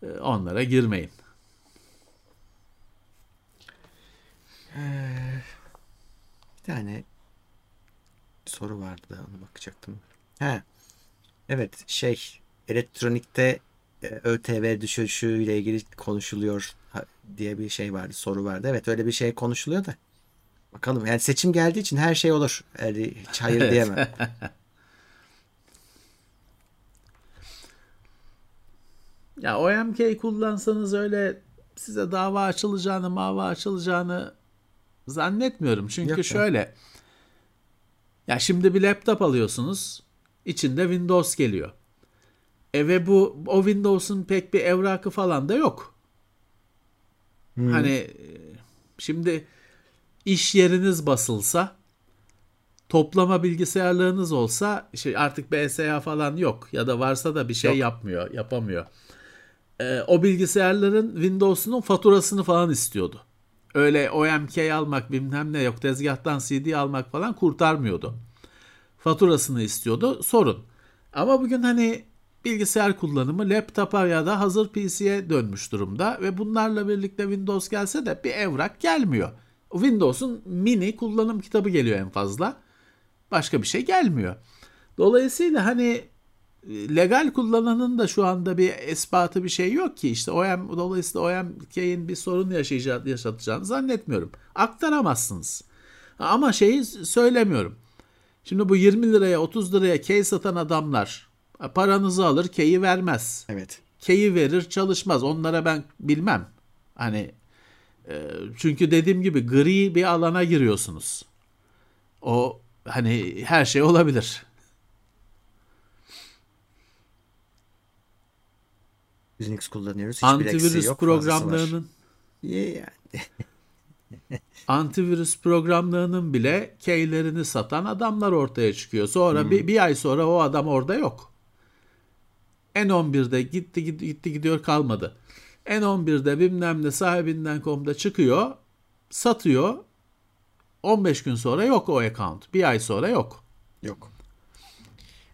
E, Onlara girmeyin. Bir tane soru vardı da ona bakacaktım. He. Evet şey elektronikte e, ÖTV düşüşüyle ilgili konuşuluyor diye bir şey vardı soru vardı. Evet öyle bir şey konuşuluyor da. Bakalım yani seçim geldiği için her şey olur. Yani hiç hayır Evet. diyemem. [LAUGHS] Ya OMK kullansanız öyle size dava açılacağını, mava açılacağını zannetmiyorum. Çünkü Yok ya. şöyle. Ya şimdi bir laptop alıyorsunuz. içinde Windows geliyor. E ve bu o Windows'un pek bir evrakı falan da yok. Hani e, şimdi iş yeriniz basılsa toplama bilgisayarlarınız olsa şey artık BSA falan yok ya da varsa da bir şey Yok. yapmıyor, yapamıyor. Ee, o bilgisayarların Windows'unun faturasını falan istiyordu. Öyle OMK almak bilmem ne yok tezgahtan CD almak falan kurtarmıyordu. Faturasını istiyordu sorun. Ama bugün hani bilgisayar kullanımı laptopa ya da hazır PC'ye dönmüş durumda ve bunlarla birlikte Windows gelse de bir evrak gelmiyor. Windows'un mini kullanım kitabı geliyor en fazla. Başka bir şey gelmiyor. Dolayısıyla hani e, legal kullananın da şu anda bir ispatı bir şey yok ki işte OEM dolayısıyla OEMK'in bir sorun yaşayacağını yaşatacağını zannetmiyorum. Aktaramazsınız. Ama şeyi söylemiyorum. Şimdi bu 20 liraya 30 liraya key satan adamlar paranızı alır keyi vermez. Evet. Keyi verir çalışmaz. Onlara ben bilmem. Hani e, çünkü dediğim gibi gri bir alana giriyorsunuz. O hani her şey olabilir. Linux kullanıyoruz. Hiçbir Antivirüs yok, programlarının yani. [LAUGHS] antivirüs programlarının bile keylerini satan adamlar ortaya çıkıyor. Sonra bir, bir ay sonra o adam orada yok. N11'de gitti gitti, gitti gidiyor kalmadı. N11'de bilmem ne sahibinden.com'da çıkıyor, satıyor. 15 gün sonra yok o account. Bir ay sonra yok. Yok.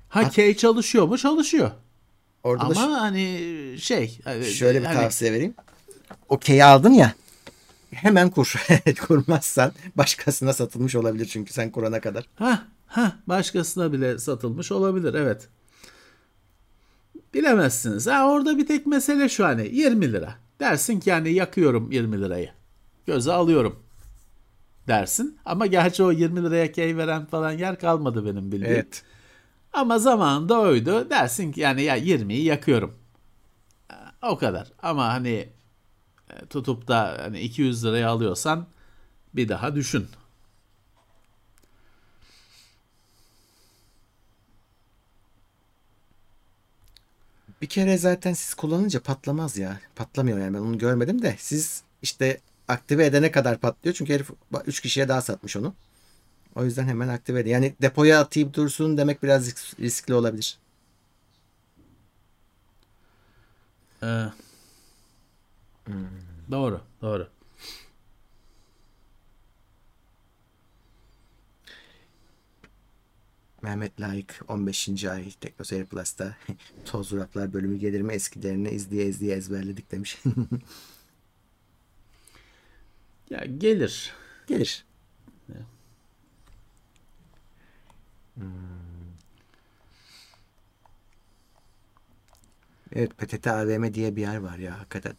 Ha key çalışıyor mu? Çalışıyor. Orada Ama da hani şey hani- şöyle bir hani- tavsiye vereyim. Okey aldın ya. Hemen kur. [LAUGHS] Kurmazsan başkasına satılmış olabilir çünkü sen kurana kadar. Ha ha başkasına bile satılmış olabilir evet. Bilemezsiniz. Ha orada bir tek mesele şu hani 20 lira. Dersin ki yani yakıyorum 20 lirayı. Göze alıyorum dersin. Ama gerçi o 20 liraya key veren falan yer kalmadı benim bildiğim. Evet. Ama zamanında oydu. Dersin ki yani ya 20'yi yakıyorum. O kadar. Ama hani e, tutup da hani 200 liraya alıyorsan bir daha düşün. Bir kere zaten siz kullanınca patlamaz ya. Patlamıyor yani ben onu görmedim de siz işte aktive edene kadar patlıyor. Çünkü herif 3 kişiye daha satmış onu. O yüzden hemen aktive edin. Yani depoya atayım dursun demek biraz risk- riskli olabilir. Ee, Doğru, doğru. Mehmet Layık 15. ay Teknoseyir Plus'ta [LAUGHS] Toz Raplar bölümü gelir mi eskilerini izleye izleye ezberledik demiş. [LAUGHS] Ya gelir. Gelir. Evet PTT AVM diye bir yer var ya hakikaten.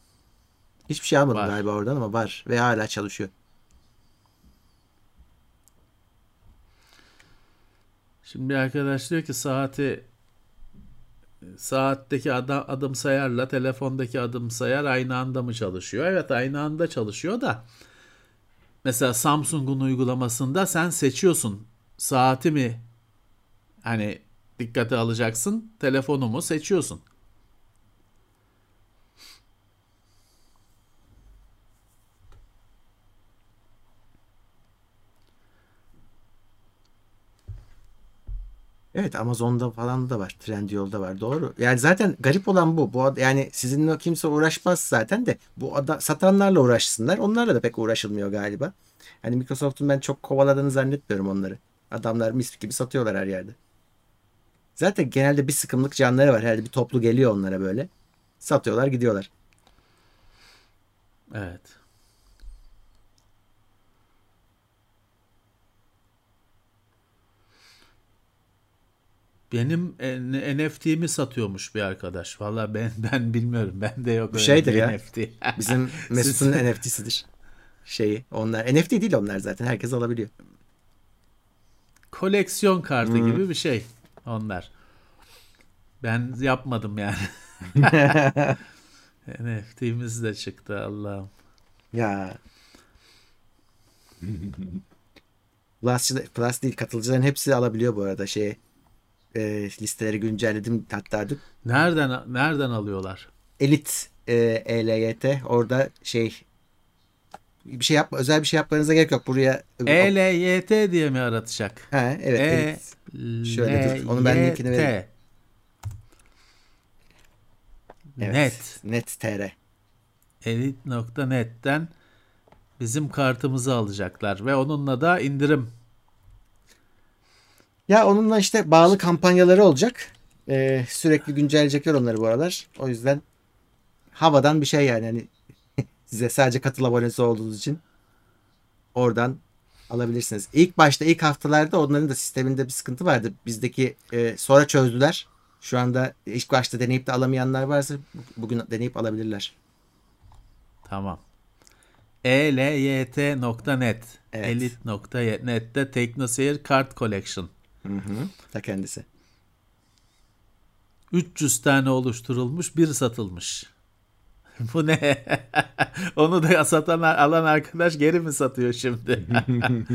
Hiçbir şey almadım Var. galiba oradan ama var ve hala çalışıyor. Şimdi arkadaş diyor ki saati saatteki adam, adım sayarla telefondaki adım sayar aynı anda mı çalışıyor? Evet aynı anda çalışıyor da mesela Samsung'un uygulamasında sen seçiyorsun saati mi hani dikkate alacaksın telefonu mu seçiyorsun. Evet Amazon'da falan da var. Trendyol'da var. Doğru. Yani zaten garip olan bu. Bu yani sizinle kimse uğraşmaz zaten de bu ada, satanlarla uğraşsınlar. Onlarla da pek uğraşılmıyor galiba. Hani Microsoft'un ben çok kovaladığını zannetmiyorum onları. Adamlar mis gibi satıyorlar her yerde. Zaten genelde bir sıkımlık canları var. Herhalde bir toplu geliyor onlara böyle. Satıyorlar gidiyorlar. Evet. Benim NFT'mi satıyormuş bir arkadaş. Valla ben [LAUGHS] ben bilmiyorum. Bende yok öyle şeydir bir ya. NFT. [LAUGHS] Bizim Mesut'un NFT'sidir. Şeyi. Onlar NFT değil onlar zaten. Herkes alabiliyor. Koleksiyon kartı gibi bir şey onlar. Ben yapmadım yani. [LAUGHS] NFT'miz de çıktı Allah'ım. Ya. Plus, Plus değil katılıcıların hepsi alabiliyor bu arada şey e, listeleri güncelledim hatta dün. Nereden nereden alıyorlar? Elit e, ELYT orada şey bir şey yapma özel bir şey yapmanıza gerek yok buraya. ELYT diye mi aratacak? Ha, evet E elit. Şöyle dur, onu ben linkini vereyim. Evet. Net. Net TR. Elit.net'ten bizim kartımızı alacaklar ve onunla da indirim. Ya onunla işte bağlı kampanyaları olacak. E, sürekli güncelleyecekler onları bu aralar. O yüzden havadan bir şey yani hani [LAUGHS] size sadece katıl abonesi olduğunuz için oradan alabilirsiniz. İlk başta ilk haftalarda onların da sisteminde bir sıkıntı vardı. Bizdeki e, sonra çözdüler. Şu anda ilk başta deneyip de alamayanlar varsa bu- bugün deneyip alabilirler. Tamam. Elyt.net Evet. Elit.net'te TeknoSeyir Kart Collection. Hı hı. Ta kendisi. 300 tane oluşturulmuş, bir satılmış. [LAUGHS] Bu ne? [LAUGHS] Onu da satan alan arkadaş geri mi satıyor şimdi? [LAUGHS]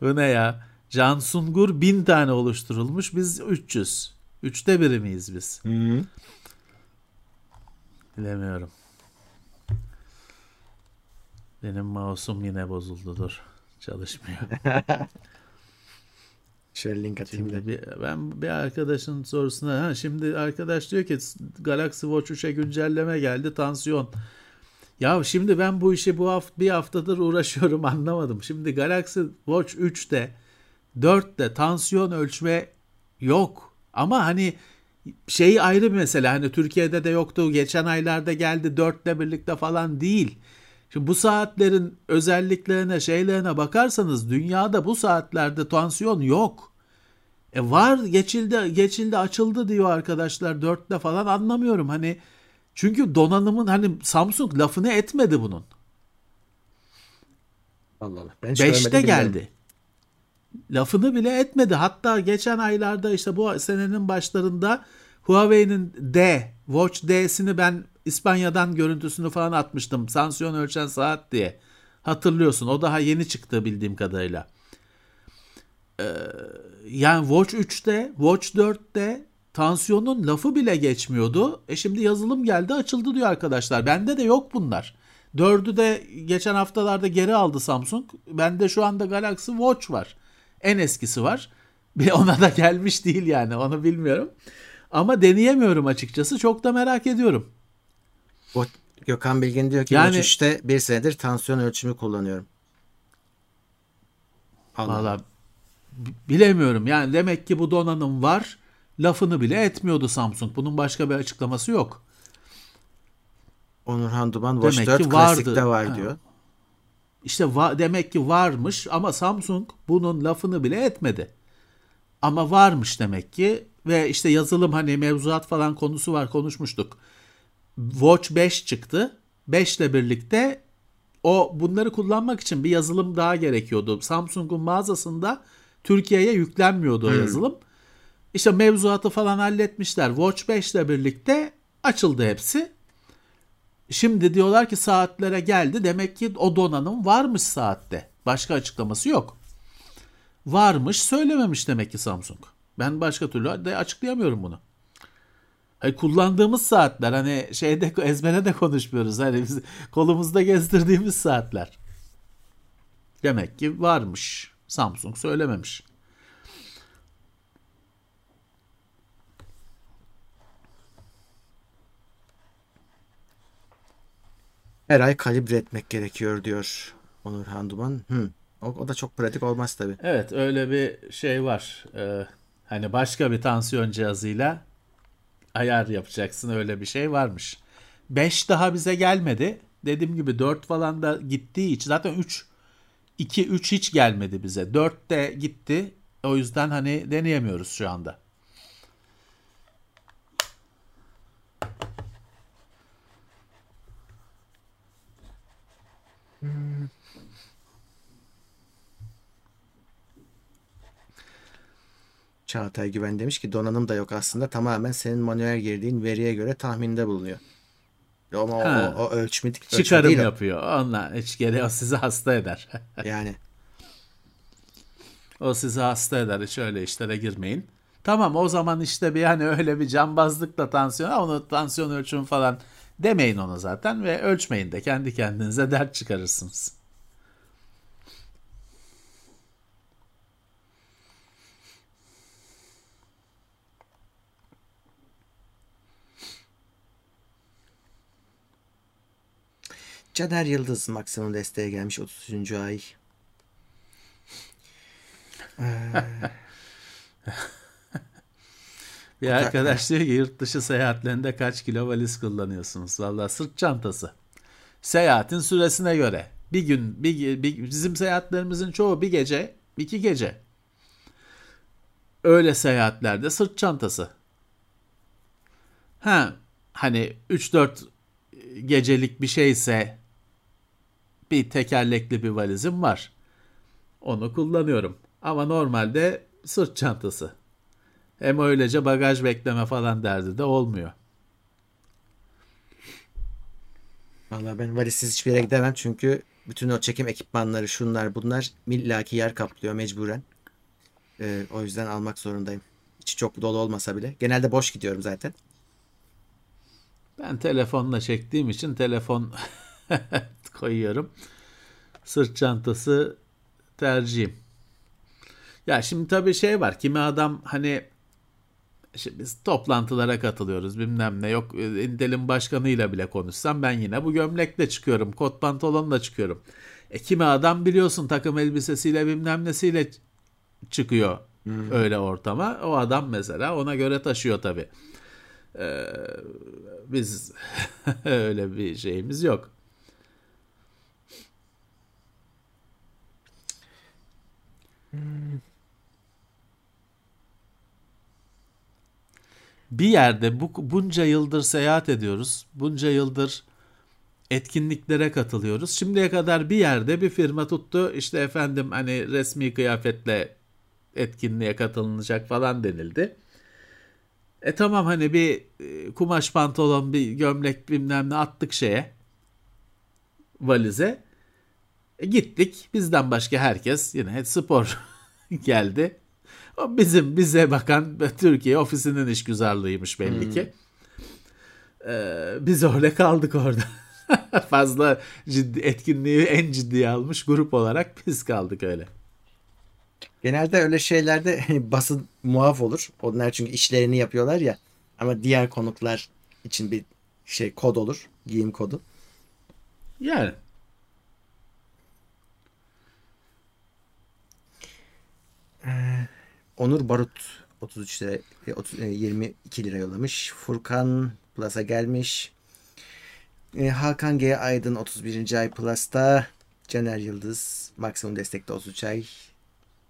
Bu ne ya? Can Sungur 1000 tane oluşturulmuş, biz 300. Üçte biri miyiz biz? Bilemiyorum. Benim mouse'um yine bozuldu dur. Çalışmıyor. Şöyle link atayım da. Şimdi bir, ben bir arkadaşın sorusuna ha şimdi arkadaş diyor ki Galaxy Watch 3'e güncelleme geldi tansiyon. Ya şimdi ben bu işi bu hafta bir haftadır uğraşıyorum [LAUGHS] anlamadım. Şimdi Galaxy Watch 3'te 4'te tansiyon ölçme yok. Ama hani şey ayrı bir mesele. Hani Türkiye'de de yoktu. Geçen aylarda geldi 4'le birlikte falan değil. Şimdi bu saatlerin özelliklerine, şeylerine bakarsanız dünyada bu saatlerde tansiyon yok. E var geçildi geçildi açıldı diyor arkadaşlar dörtte falan anlamıyorum hani çünkü donanımın hani Samsung lafını etmedi bunun. Allah Allah. Ben Beşte bilmiyorum. geldi. Lafını bile etmedi. Hatta geçen aylarda işte bu senenin başlarında Huawei'nin D, Watch D'sini ben İspanya'dan görüntüsünü falan atmıştım. Sansiyon ölçen saat diye. Hatırlıyorsun. O daha yeni çıktı bildiğim kadarıyla. Ee, yani Watch 3'te, Watch 4'te tansiyonun lafı bile geçmiyordu. E şimdi yazılım geldi açıldı diyor arkadaşlar. Bende de yok bunlar. 4'ü de geçen haftalarda geri aldı Samsung. Bende şu anda Galaxy Watch var. En eskisi var. [LAUGHS] Bir ona da gelmiş değil yani onu bilmiyorum. Ama deneyemiyorum açıkçası. Çok da merak ediyorum. O Gökhan Bilgin diyor ki Yani-. 3'te bir senedir tansiyon ölçümü kullanıyorum. Valla bilemiyorum. Yani demek ki bu donanım var. Lafını bile etmiyordu Samsung. Bunun başka bir açıklaması yok. Onurhan Duman Watch Demek 4 ki vardı. klasikte var Ha. diyor. İşte va- demek ki varmış ama Samsung bunun lafını bile etmedi. Ama varmış demek ki ve işte yazılım hani mevzuat falan konusu var konuşmuştuk. Watch 5 çıktı. 5 ile birlikte o bunları kullanmak için bir yazılım daha gerekiyordu. Samsung'un mağazasında Türkiye'ye yüklenmiyordu o yazılım. İşte mevzuatı falan halletmişler. Watch 5 ile birlikte açıldı hepsi. Şimdi diyorlar ki saatlere geldi. Demek ki o donanım varmış saatte. Başka açıklaması yok. Varmış söylememiş demek ki Samsung. Ben başka türlü de açıklayamıyorum bunu. Hani kullandığımız saatler hani şeyde ezbere de konuşmuyoruz. Hani biz kolumuzda gezdirdiğimiz saatler. Demek ki varmış. Samsung söylememiş. Her ay kalibre etmek gerekiyor diyor Onurhan Duman. Hı. O, o da çok pratik olmaz tabii. Evet öyle bir şey var. Ee, hani başka bir tansiyon cihazıyla ayar yapacaksın öyle bir şey varmış. 5 daha bize gelmedi. Dediğim gibi 4 falan da gittiği için zaten 3 2 3 hiç gelmedi bize. 4 de gitti. O yüzden hani deneyemiyoruz şu anda. Çağatay Güven demiş ki donanım da yok aslında tamamen senin manuel girdiğin veriye göre tahminde bulunuyor. Ama o, Ha. o, o ölçmedik ölçme Çıkarım değil o. yapıyor. Onunla hiç gereği o sizi hasta eder. [LAUGHS] Yani O sizi hasta eder. Hiç öyle işlere girmeyin. Tamam o zaman işte bir hani öyle bir cambazlıkla tansiyon, "Ha, onu tansiyon ölçüm falan demeyin ona zaten ve ölçmeyin de kendi kendinize dert çıkarırsınız. Caner Yıldız maksimum desteğe gelmiş 33. ay. [LAUGHS] Bir arkadaş diyor ki yurt dışı seyahatlerinde kaç kilo valiz kullanıyorsunuz? Vallahi sırt çantası. Seyahatin süresine göre. Bir gün, bir, bir- bizim seyahatlerimizin çoğu bir gece, iki gece. Öyle seyahatlerde sırt çantası. Ha, hani 3-4 gecelik bir şeyse bir tekerlekli bir valizim var. Onu kullanıyorum. Ama normalde sırt çantası. Hem öylece bagaj bekleme falan derdi de olmuyor. Valla ben valizsiz hiçbir yere gidemem çünkü bütün o çekim ekipmanları şunlar bunlar millaki yer kaplıyor mecburen. Ee, o yüzden almak zorundayım. İçi çok dolu olmasa bile. Genelde boş gidiyorum zaten. Ben telefonla çektiğim için telefon [LAUGHS] koyuyorum. sırt çantası tercihim. Ya şimdi tabii şey var. Kimi adam hani işte biz toplantılara katılıyoruz bilmem ne yok Intel'in başkanıyla bile konuşsam ben yine bu gömlekle çıkıyorum kot pantolonla çıkıyorum. E kimi adam biliyorsun takım elbisesiyle bilmem nesiyle çıkıyor hmm. öyle ortama. O adam mesela ona göre taşıyor tabii. Ee, biz [LAUGHS] öyle bir şeyimiz yok. Bir yerde bu bunca yıldır seyahat ediyoruz. Bunca yıldır etkinliklere katılıyoruz. Şimdiye kadar bir yerde bir firma tuttu. İşte efendim hani resmi kıyafetle etkinliğe katılınacak falan denildi. E tamam hani bir e, kumaş pantolon, bir gömlek bilmem ne attık şeye valize. E gittik. Bizden başka herkes yine spor [LAUGHS] geldi. O bizim bize bakan Türkiye ofisinin işgüzarlığıymış belli hmm. ki. Ee, biz öyle kaldık orada. [LAUGHS] Fazla ciddi etkinliği en ciddiye almış grup olarak biz kaldık öyle. Genelde öyle şeylerde [LAUGHS] basın muaf olur. Onlar çünkü işlerini yapıyorlar ya. Ama diğer konuklar için bir şey kod olur. Giyim kodu. Yani. Onur Barut 33 lira 30, 22 lira yollamış. Furkan Plus'a gelmiş. E, Hakan G. Aydın 31. ay Plus'ta. Caner Yıldız maksimum destekte 33 ay.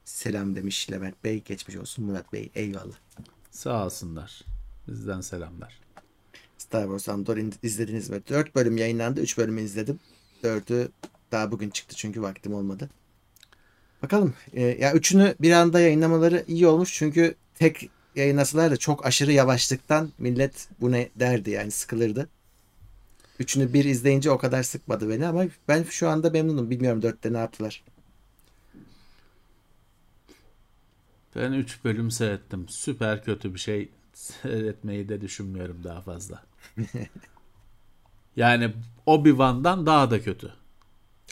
Selam demiş Levent Bey. Geçmiş olsun Murat Bey. Eyvallah. Sağ olsunlar. Bizden selamlar. Star Wars Andor izlediniz mi? 4 bölüm yayınlandı. 3 bölümü izledim. 4'ü daha bugün çıktı çünkü vaktim olmadı. Bakalım. E, ya üçünü bir anda yayınlamaları iyi olmuş çünkü tek yayınlasalar da çok aşırı yavaşlıktan millet bu ne derdi yani sıkılırdı. Üçünü bir izleyince o kadar sıkmadı beni ama ben şu anda memnunum. Bilmiyorum dörtte ne yaptılar. Ben 3 bölüm seyrettim. Süper kötü bir şey seyretmeyi de düşünmüyorum daha fazla. [LAUGHS] yani Obi-Wan'dan daha da kötü.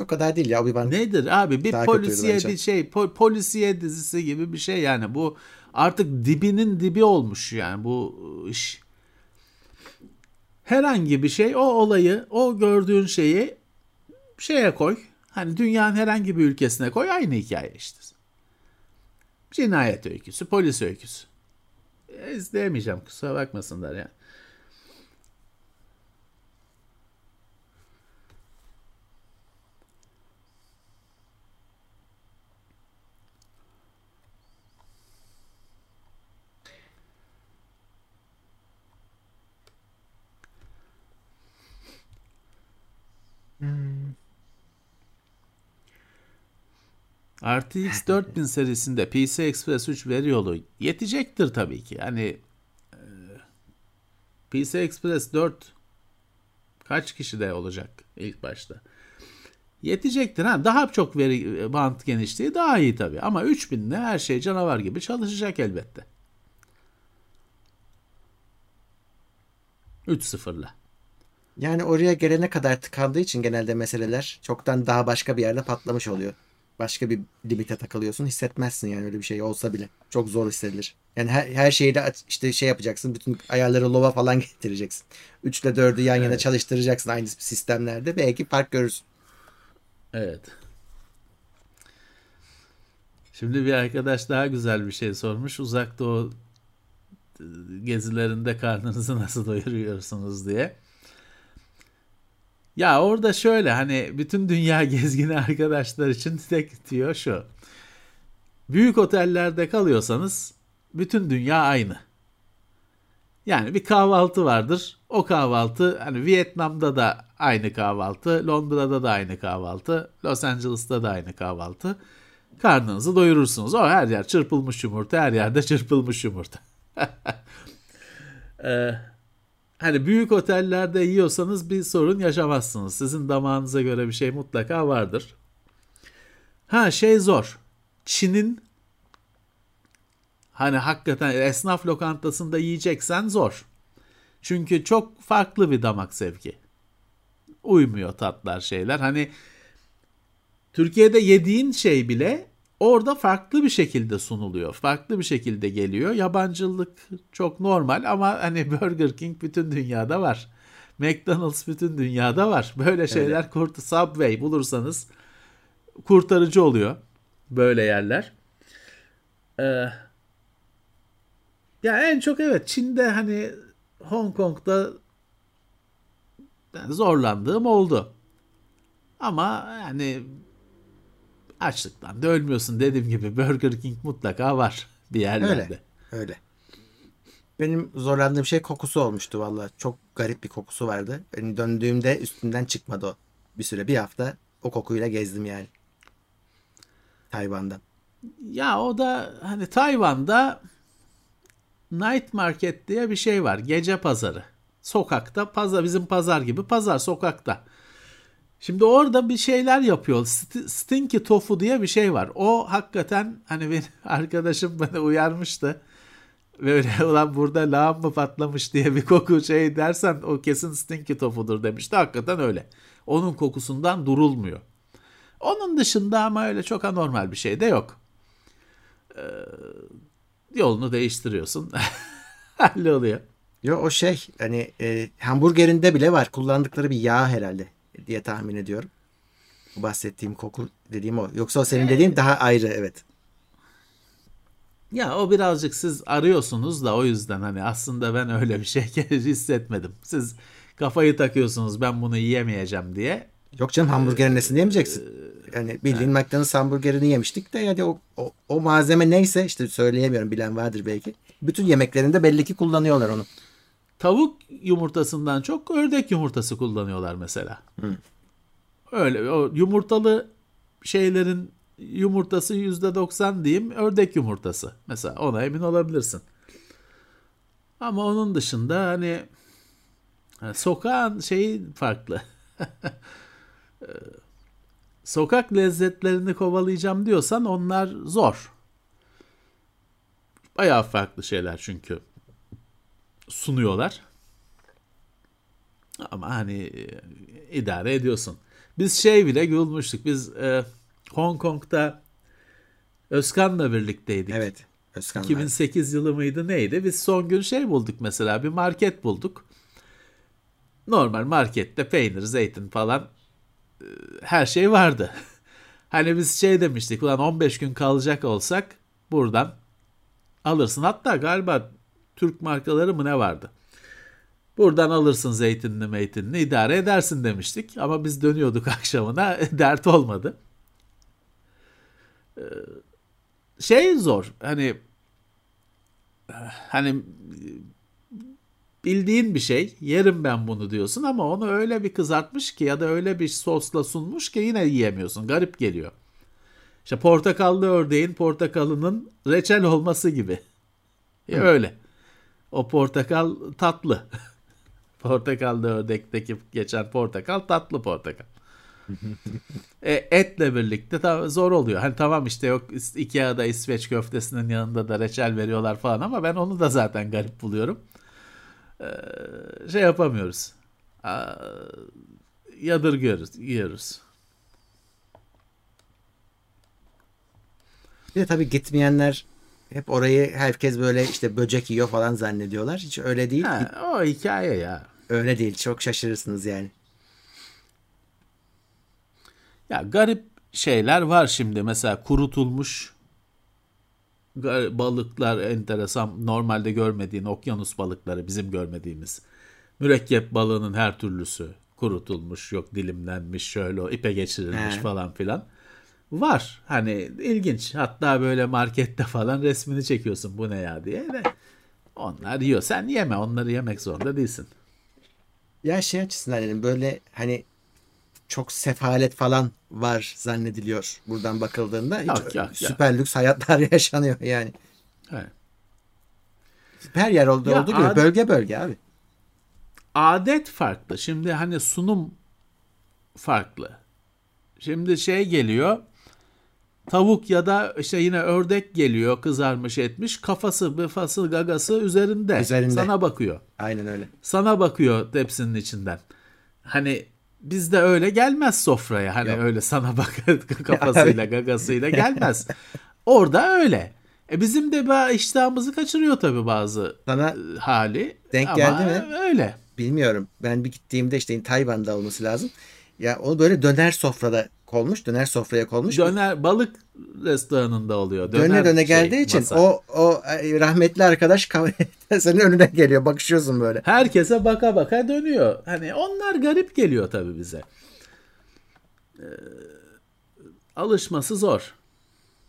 O kadar değil ya Obi-Wan. Nedir abi bir polisiye bir şey po- polisiye dizisi gibi bir şey yani bu artık dibinin dibi olmuş yani bu iş. Herhangi bir şey o olayı o gördüğün şeyi şeye koy. Hani dünyanın herhangi bir ülkesine koy aynı hikaye işte. Cinayet öyküsü, polis öyküsü. E, izleyemeyeceğim kusura bakmasınlar yani. RTX 4000 serisinde PC Express 3 veri yolu yetecektir tabii ki. Hani e, PC Express 4 kaç kişi de olacak ilk başta? Yetecektir. Ha, daha çok veri e, bant genişliği daha iyi tabii. Ama 3000 3000'le her şey canavar gibi çalışacak elbette. 3.0'la. Yani oraya gelene kadar tıkandığı için genelde meseleler çoktan daha başka bir yerde patlamış oluyor başka bir limite takılıyorsun hissetmezsin yani öyle bir şey olsa bile. Çok zor hissedilir. Yani her, her şeyi de işte şey yapacaksın. Bütün ayarları lova falan [LAUGHS] getireceksin. 3 ile 4'ü yan yana evet. çalıştıracaksın aynı sistemlerde. Belki fark görürsün. Evet. Şimdi bir arkadaş daha güzel bir şey sormuş. Uzak Doğu gezilerinde karnınızı [LAUGHS] nasıl doyuruyorsunuz diye. Ya orada şöyle hani bütün dünya [LAUGHS] gezgini arkadaşlar için tek diyor şu. Büyük otellerde kalıyorsanız bütün dünya aynı. Yani bir kahvaltı vardır. O kahvaltı hani Vietnam'da da aynı kahvaltı, Londra'da da aynı kahvaltı, Los Angeles'ta da aynı kahvaltı. Karnınızı doyurursunuz. O her yer çırpılmış yumurta, her yerde [LAUGHS] çırpılmış yumurta. [LAUGHS] ee, hani büyük otellerde yiyorsanız bir sorun yaşamazsınız. Sizin damağınıza göre bir şey mutlaka vardır. Ha şey zor. Çin'in hani hakikaten esnaf lokantasında yiyeceksen zor. Çünkü çok farklı bir damak zevki. Uymuyor tatlar şeyler. Hani Türkiye'de yediğin şey bile orada farklı bir şekilde sunuluyor. Farklı bir şekilde geliyor. Yabancılık çok normal ama hani [LAUGHS] Burger King bütün dünyada var. McDonald's bütün dünyada var. Böyle şeyler evet. kurtu Subway bulursanız kurtarıcı oluyor böyle yerler. Ee, ya en çok evet Çin'de hani Hong Kong'da yani zorlandığım oldu. Ama yani açlıktan da ölmüyorsun dediğim gibi Burger King mutlaka var bir yerlerde. Öyle. Öyle. Benim zorlandığım şey kokusu olmuştu valla. Çok garip bir kokusu vardı. Benim döndüğümde üstünden çıkmadı o. Bir süre bir hafta o kokuyla gezdim yani. Tayvan'da. Ya o da hani Tayvan'da night market diye bir şey var. Gece pazarı. Sokakta pazar bizim pazar gibi pazar sokakta. Şimdi orada bir şeyler yapıyor. Stinky tofu diye bir şey var. O hakikaten hani benim [LAUGHS] arkadaşım bana uyarmıştı. Böyle [LAUGHS] ulan burada lağım mı patlamış diye bir koku şey dersen o kesin stinky tofudur demişti. Hakikaten öyle. Onun kokusundan durulmuyor. Onun dışında ama öyle çok anormal bir şey de yok. Ee, yolunu değiştiriyorsun. [LAUGHS] Halloluyor. Yo o şey hani e, hamburgerinde bile var. Kullandıkları bir yağ herhalde diye tahmin ediyorum. Bahsettiğim koku dediğim o. Yoksa o senin dediğin daha ayrı evet. Ya o birazcık siz arıyorsunuz da o yüzden hani aslında ben öyle bir şey [LAUGHS] hissetmedim. Siz kafayı takıyorsunuz ben bunu yiyemeyeceğim diye. Yok canım hamburgerin nesini yemeyeceksin. Ee, yani bildiğin yani. McDonald's hamburgerini yemiştik de yani o, o, o malzeme neyse işte söyleyemiyorum bilen vardır belki. Bütün yemeklerinde belli ki kullanıyorlar onu. Tavuk yumurtasından çok ördek yumurtası kullanıyorlar mesela. Hı. Öyle o yumurtalı şeylerin yumurtası yüzde doksan diyeyim ördek yumurtası. Mesela ona emin olabilirsin. Ama onun dışında hani sokağın şeyi farklı. [LAUGHS] Sokak lezzetlerini kovalayacağım diyorsan onlar zor. Bayağı farklı şeyler çünkü sunuyorlar. Ama hani e, idare ediyorsun. Biz şey bile gülmüştük. Biz e, Hong Kong'da Özkan'la birlikteydik. Evet. Özkan 2008 yılı mıydı neydi? Biz son gün şey bulduk mesela bir market bulduk. Normal markette peynir, zeytin falan e, her şey vardı. [LAUGHS] hani biz şey demiştik ulan 15 gün kalacak olsak buradan alırsın. Hatta galiba Türk markaları mı ne vardı? Buradan alırsın zeytinli meytinli idare edersin demiştik. Ama biz dönüyorduk [LAUGHS] akşamına dert olmadı. Ee, şey zor hani hani bildiğin bir şey yerim ben bunu diyorsun ama onu öyle bir kızartmış ki ya da öyle bir sosla sunmuş ki yine yiyemiyorsun garip geliyor. İşte portakallı ördeğin portakalının reçel olması gibi. E [LAUGHS] öyle. O portakal tatlı. [LAUGHS] Portakallı ördekteki geçen portakal tatlı portakal e, etle birlikte ta- zor oluyor. Hani tamam işte yok Ikea'da İsveç köftesinin yanında da reçel veriyorlar falan ama ben onu da zaten garip buluyorum. E, şey yapamıyoruz. A, yadırgıyoruz, yiyoruz. Bir de tabii gitmeyenler hep orayı herkes böyle işte böcek yiyor falan zannediyorlar. Hiç öyle değil. Ha, o hikaye ya. Öyle değil. Çok şaşırırsınız yani. Ya garip şeyler var şimdi. Mesela kurutulmuş balıklar enteresan. Normalde görmediğin okyanus balıkları bizim görmediğimiz. Mürekkep balığının her türlüsü kurutulmuş, yok dilimlenmiş, şöyle ipe geçirilmiş He. falan filan. Var. Hani ilginç. Hatta böyle markette falan resmini çekiyorsun bu ne ya diye de. Onlar yiyor. Sen yeme. Onları yemek zorunda değilsin. Ya şey açısından dedim böyle hani çok sefalet falan var zannediliyor buradan bakıldığında. Hiç yok, yok, süper yok. lüks hayatlar [LAUGHS] yaşanıyor yani. Evet. Her yer oldu, ya olduğu gibi adet, bölge bölge abi. Adet farklı. Şimdi hani sunum farklı. Şimdi şey geliyor. Tavuk ya da işte yine ördek geliyor kızarmış etmiş. Kafası, bıfası, gagası üzerinde. üzerinde. Sana bakıyor. Aynen öyle. Sana bakıyor tepsinin içinden. Hani bizde öyle gelmez sofraya. Hani Yok. öyle sana bak [LAUGHS] kafasıyla gagasıyla gelmez. Orada öyle. E bizim de iştahımızı kaçırıyor tabii bazı Sana e, hali. Denk Ama geldi mi? Öyle. bilmiyorum. Ben bir gittiğimde işte Tayvan'da olması lazım. Ya o böyle döner sofrada konmuş. Döner sofraya konmuş. Döner balık restoranında oluyor. döne döne şey, geldiği için masa. o o e, rahmetli arkadaş [LAUGHS] senin önüne geliyor. Bakışıyorsun böyle. Herkese baka baka dönüyor. Hani onlar garip geliyor tabii bize. Ee, alışması zor.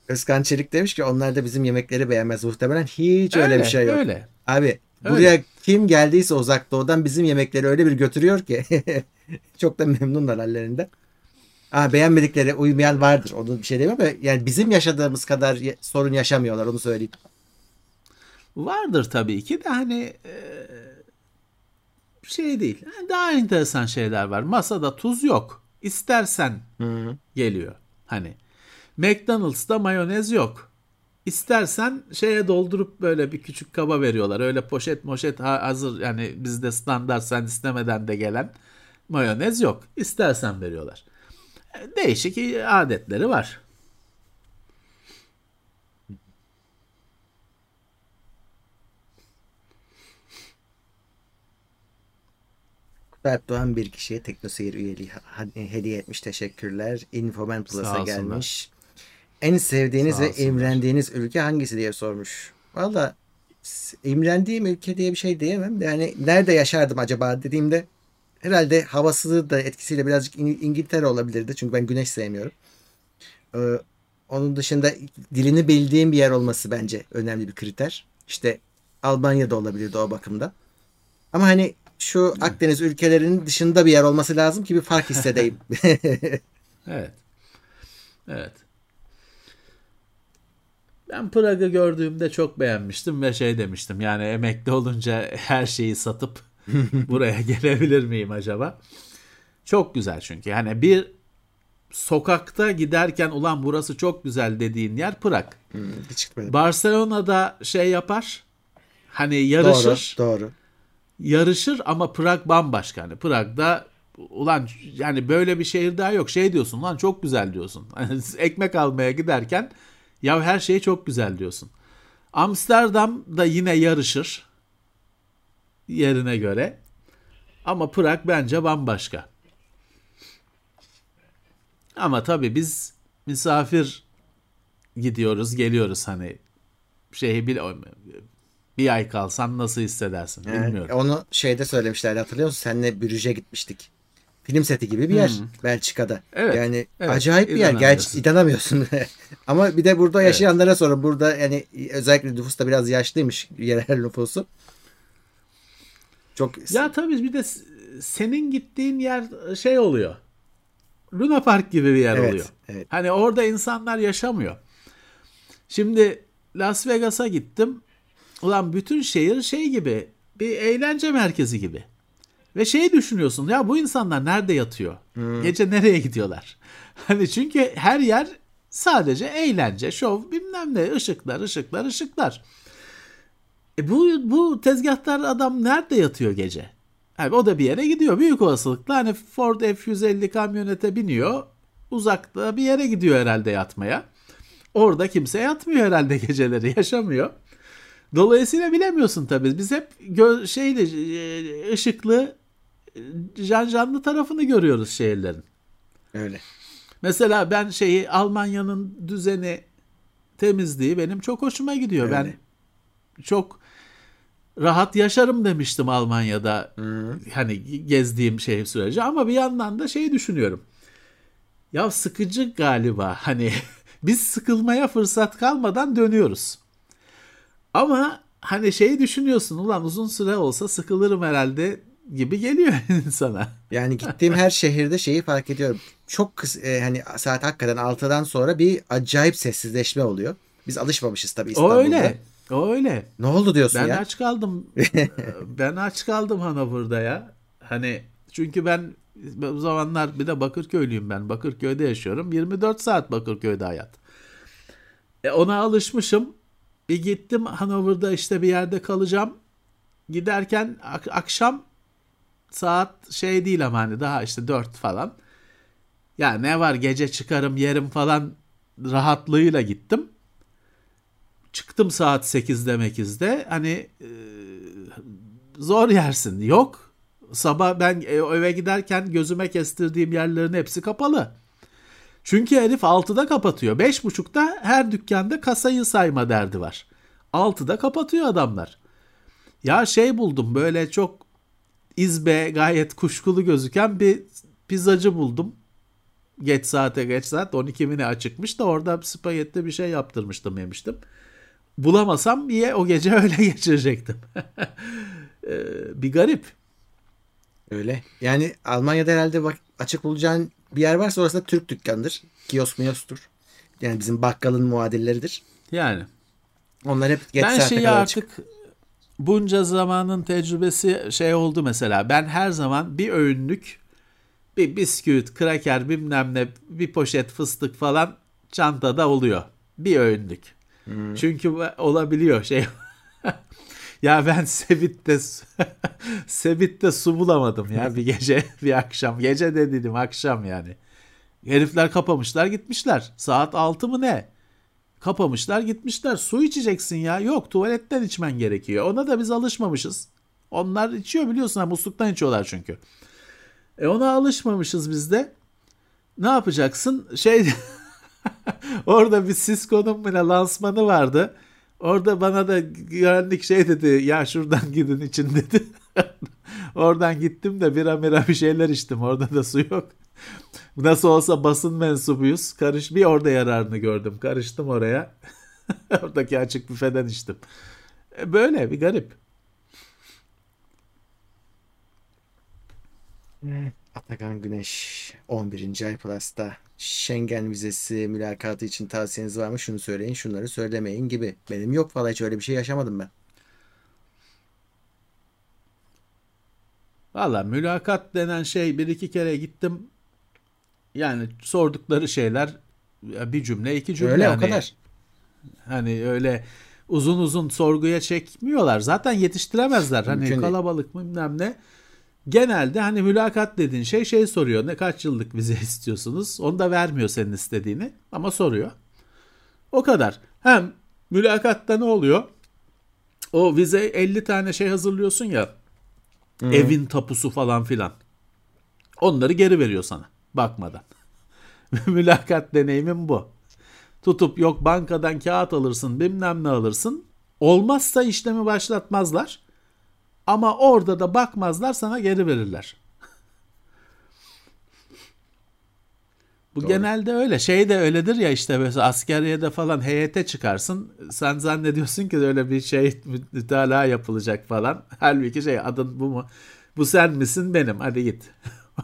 Özkan Çelik demiş ki onlar da bizim yemekleri beğenmez. Muhtemelen hiç öyle, bir şey yok. Öyle. Abi buraya kim geldiyse uzak doğudan bizim yemekleri öyle bir götürüyor ki [LAUGHS] çok da memnunlar hallerinden. Ha, beğenmedikleri uymayan vardır. Onu bir şey demiyorum ama yani bizim yaşadığımız kadar sorun yaşamıyorlar onu söyleyeyim. Vardır tabii ki de hani e, şey değil. Daha enteresan şeyler var. Masada tuz yok. İstersen geliyor. Hani McDonald's'ta mayonez yok. İstersen şeye doldurup böyle bir küçük kaba veriyorlar. Öyle poşet moşet ha- hazır yani bizde standart sen istemeden de gelen mayonez yok. İstersen veriyorlar. Değişik adetleri var. Berk Doğan bir kişiye Teknoseyir üyeliği hediye etmiş. Teşekkürler. Infoman Plus'a gelmiş. En sevdiğiniz ve imrendiğiniz ülke hangisi diye sormuş. Valla imrendiğim ülke diye bir şey diyemem de yani nerede yaşardım acaba dediğimde herhalde havası da etkisiyle birazcık İng- İngiltere olabilirdi. Çünkü ben güneş sevmiyorum. Ee, onun dışında dilini bildiğim bir yer olması bence önemli bir kriter. İşte Almanya'da olabilirdi o bakımda. Ama hani şu Akdeniz ülkelerinin dışında bir yer olması lazım ki bir fark hissedeyim. [LAUGHS] [LAUGHS] Evet. Evet. Ben Prag'ı gördüğümde çok beğenmiştim ve şey demiştim. Yani emekli olunca her şeyi satıp [LAUGHS] buraya gelebilir miyim acaba? Çok güzel çünkü. Yani bir sokakta giderken ulan burası çok güzel dediğin yer Prag. Hmm, Hiç gitmedim. Barcelona'da şey yapar. Hani Doğru, yarışır. doğru. yarışır ama Prag bambaşka. Hani Prag'da ulan yani böyle bir şehir daha yok. Şey diyorsun lan çok güzel diyorsun. [LAUGHS] Hani ekmek almaya giderken ya her şey çok güzel diyorsun. Amsterdam da yine yarışır yerine göre. Ama Prag bence bambaşka. Ama tabii biz misafir gidiyoruz, geliyoruz hani şeyi bil bir ay kalsan nasıl hissedersin Yani bilmiyorum. onu şeyde söylemişlerdi hatırlıyor musun? Seninle Brüj'e gitmiştik. Film seti gibi bir yer Belçika'da. Hmm. Evet, Yani evet, acayip bir yer. Gerçi inanamıyorsun. [LAUGHS] Ama bir de burada yaşayanlara sonra burada yani özellikle nüfus da biraz yaşlıymış yerel nüfusu. Çok Ya tabii bir de senin gittiğin yer şey oluyor. Luna Park gibi bir yer Evet, oluyor. evet. Hani orada insanlar yaşamıyor. Şimdi Las Vegas'a gittim. Ulan bütün şehir şey gibi bir eğlence merkezi gibi. Ve şey düşünüyorsun ya bu insanlar nerede yatıyor? Gece nereye gidiyorlar? [LAUGHS] Hani çünkü her yer sadece eğlence, şov bilmem ne ışıklar, ışıklar, ışıklar. E bu bu tezgahtar adam nerede yatıyor gece? Yani o da bir yere gidiyor. Büyük olasılıkla hani Ford F-150 kamyonete biniyor. Uzakta bir yere gidiyor herhalde yatmaya. Orada kimse yatmıyor herhalde [LAUGHS] geceleri yaşamıyor. Dolayısıyla bilemiyorsun tabii. Biz hep gö- şeyli e, ışıklı e, can canlı tarafını görüyoruz şehirlerin. öyle. Mesela ben şeyi Almanya'nın düzeni temizliği benim çok hoşuma gidiyor. Öyle. Ben çok rahat yaşarım demiştim Almanya'da hani gezdiğim şey sürece ama bir yandan da şey düşünüyorum. Ya sıkıcı galiba hani [LAUGHS] biz sıkılmaya fırsat kalmadan dönüyoruz. Ama hani şeyi düşünüyorsun ulan uzun süre olsa sıkılırım herhalde gibi geliyor [LAUGHS] insana. Yani gittiğim her şehirde şeyi fark ediyorum. Çok kısa, e, hani saat hakikaten 6'dan sonra bir acayip sessizleşme oluyor. Biz alışmamışız tabii O İstanbul'da. öyle. O öyle. Ne oldu diyorsun Ben ya? aç kaldım. [LAUGHS] ben aç kaldım Hanover'da ya. Hani çünkü ben bu zamanlar bir de Bakırköylüyüm ben. Bakırköy'de yaşıyorum. 24 saat Bakırköy'de hayat. E ona alışmışım. Bir gittim Hanover'da işte bir yerde kalacağım. Giderken ak- akşam Saat şey değil ama hani daha işte 4 falan. Ya ne var gece çıkarım yerim falan rahatlığıyla gittim. Çıktım saat 8'de 8'de hani e, zor yersin. Yok. Sabah ben eve giderken gözüme kestirdiğim yerlerin hepsi kapalı. Çünkü herif 6'da kapatıyor. 5.30'da her dükkanda kasayı sayma derdi var. 6'da kapatıyor adamlar. Ya şey buldum böyle çok izbe gayet kuşkulu gözüken bir pizzacı buldum. Geç saate geç saat 12 mi ne açıkmış da orada spagetti bir şey yaptırmıştım yemiştim. Bulamasam niye o gece [LAUGHS] öyle geçirecektim. [LAUGHS] Ee, bir garip. Öyle. Yani Almanya'da herhalde bak açık bulacağın bir yer varsa orası da Türk dükkanıdır. Kiosk miyostur. Yani bizim bakkalın muadilleridir. Yani. Onlar hep geç ben şeyi artık açık. bunca zamanın tecrübesi şey oldu mesela. Ben her zaman bir öğünlük bir bisküvit, kraker bilmem ne bir poşet fıstık falan çantada oluyor. Bir öğünlük. Çünkü bu- olabiliyor şey. [LAUGHS] ya ben Sebit'te [LAUGHS] Sebit'te su bulamadım ya bir gece [LAUGHS] bir akşam. Gece de dedim akşam yani. Herifler kapamışlar gitmişler. Saat 6 mı ne? Kapamışlar gitmişler. Su içeceksin ya. Yok tuvaletten içmen gerekiyor. Ona da biz alışmamışız. Onlar içiyor biliyorsun ha musluktan içiyorlar çünkü. E ona alışmamışız biz de. Ne yapacaksın? Şey [LAUGHS] orada bir Cisco'nun ne lansmanı vardı. Orada bana da güvenlik şey dedi. Ya şuradan gidin için [LAUGHS] dedi. Oradan gittim de bira mira bir şeyler içtim. Orada da su yok. Nasıl olsa basın mensubuyuz. Karış bir orada yararını gördüm. Karıştım oraya. [LAUGHS] Oradaki açık büfeden içtim. E, Böyle bir garip. Atakan Güneş 11. ay Plus'ta Schengen vizesi mülakatı için tavsiyeniz var mı? Şunu söyleyin, şunları söylemeyin gibi. Benim yok valla hiç öyle bir şey yaşamadım ben. Valla mülakat denen şey bir iki kere gittim. Yani sordukları şeyler bir cümle iki cümle. Öyle o hani, kadar. Hani öyle uzun uzun sorguya çekmiyorlar. Zaten yetiştiremezler. Hani Mümkün değil. kalabalık mı bilmem ne. Genelde hani mülakat dediğin şey şey soruyor. Ne kaç yıllık vize [LAUGHS] istiyorsunuz? Onu da vermiyor senin istediğini ama soruyor. O kadar. Hem mülakatta ne oluyor? O vize 50 tane şey hazırlıyorsun ya. Evin tapusu falan filan. Onları geri veriyor sana bakmadan. [LAUGHS] Mülakat deneyimim bu. Tutup yok bankadan kağıt alırsın bilmem ne alırsın. Olmazsa işlemi başlatmazlar. Ama orada da bakmazlar sana geri verirler. Bu Doğru. genelde öyle. Şey de öyledir ya işte mesela askeriyede falan heyete çıkarsın. Sen zannediyorsun ki öyle bir şey mütalaa yapılacak falan. [LAUGHS] Halbuki şey adın bu mu? Bu sen misin benim hadi git.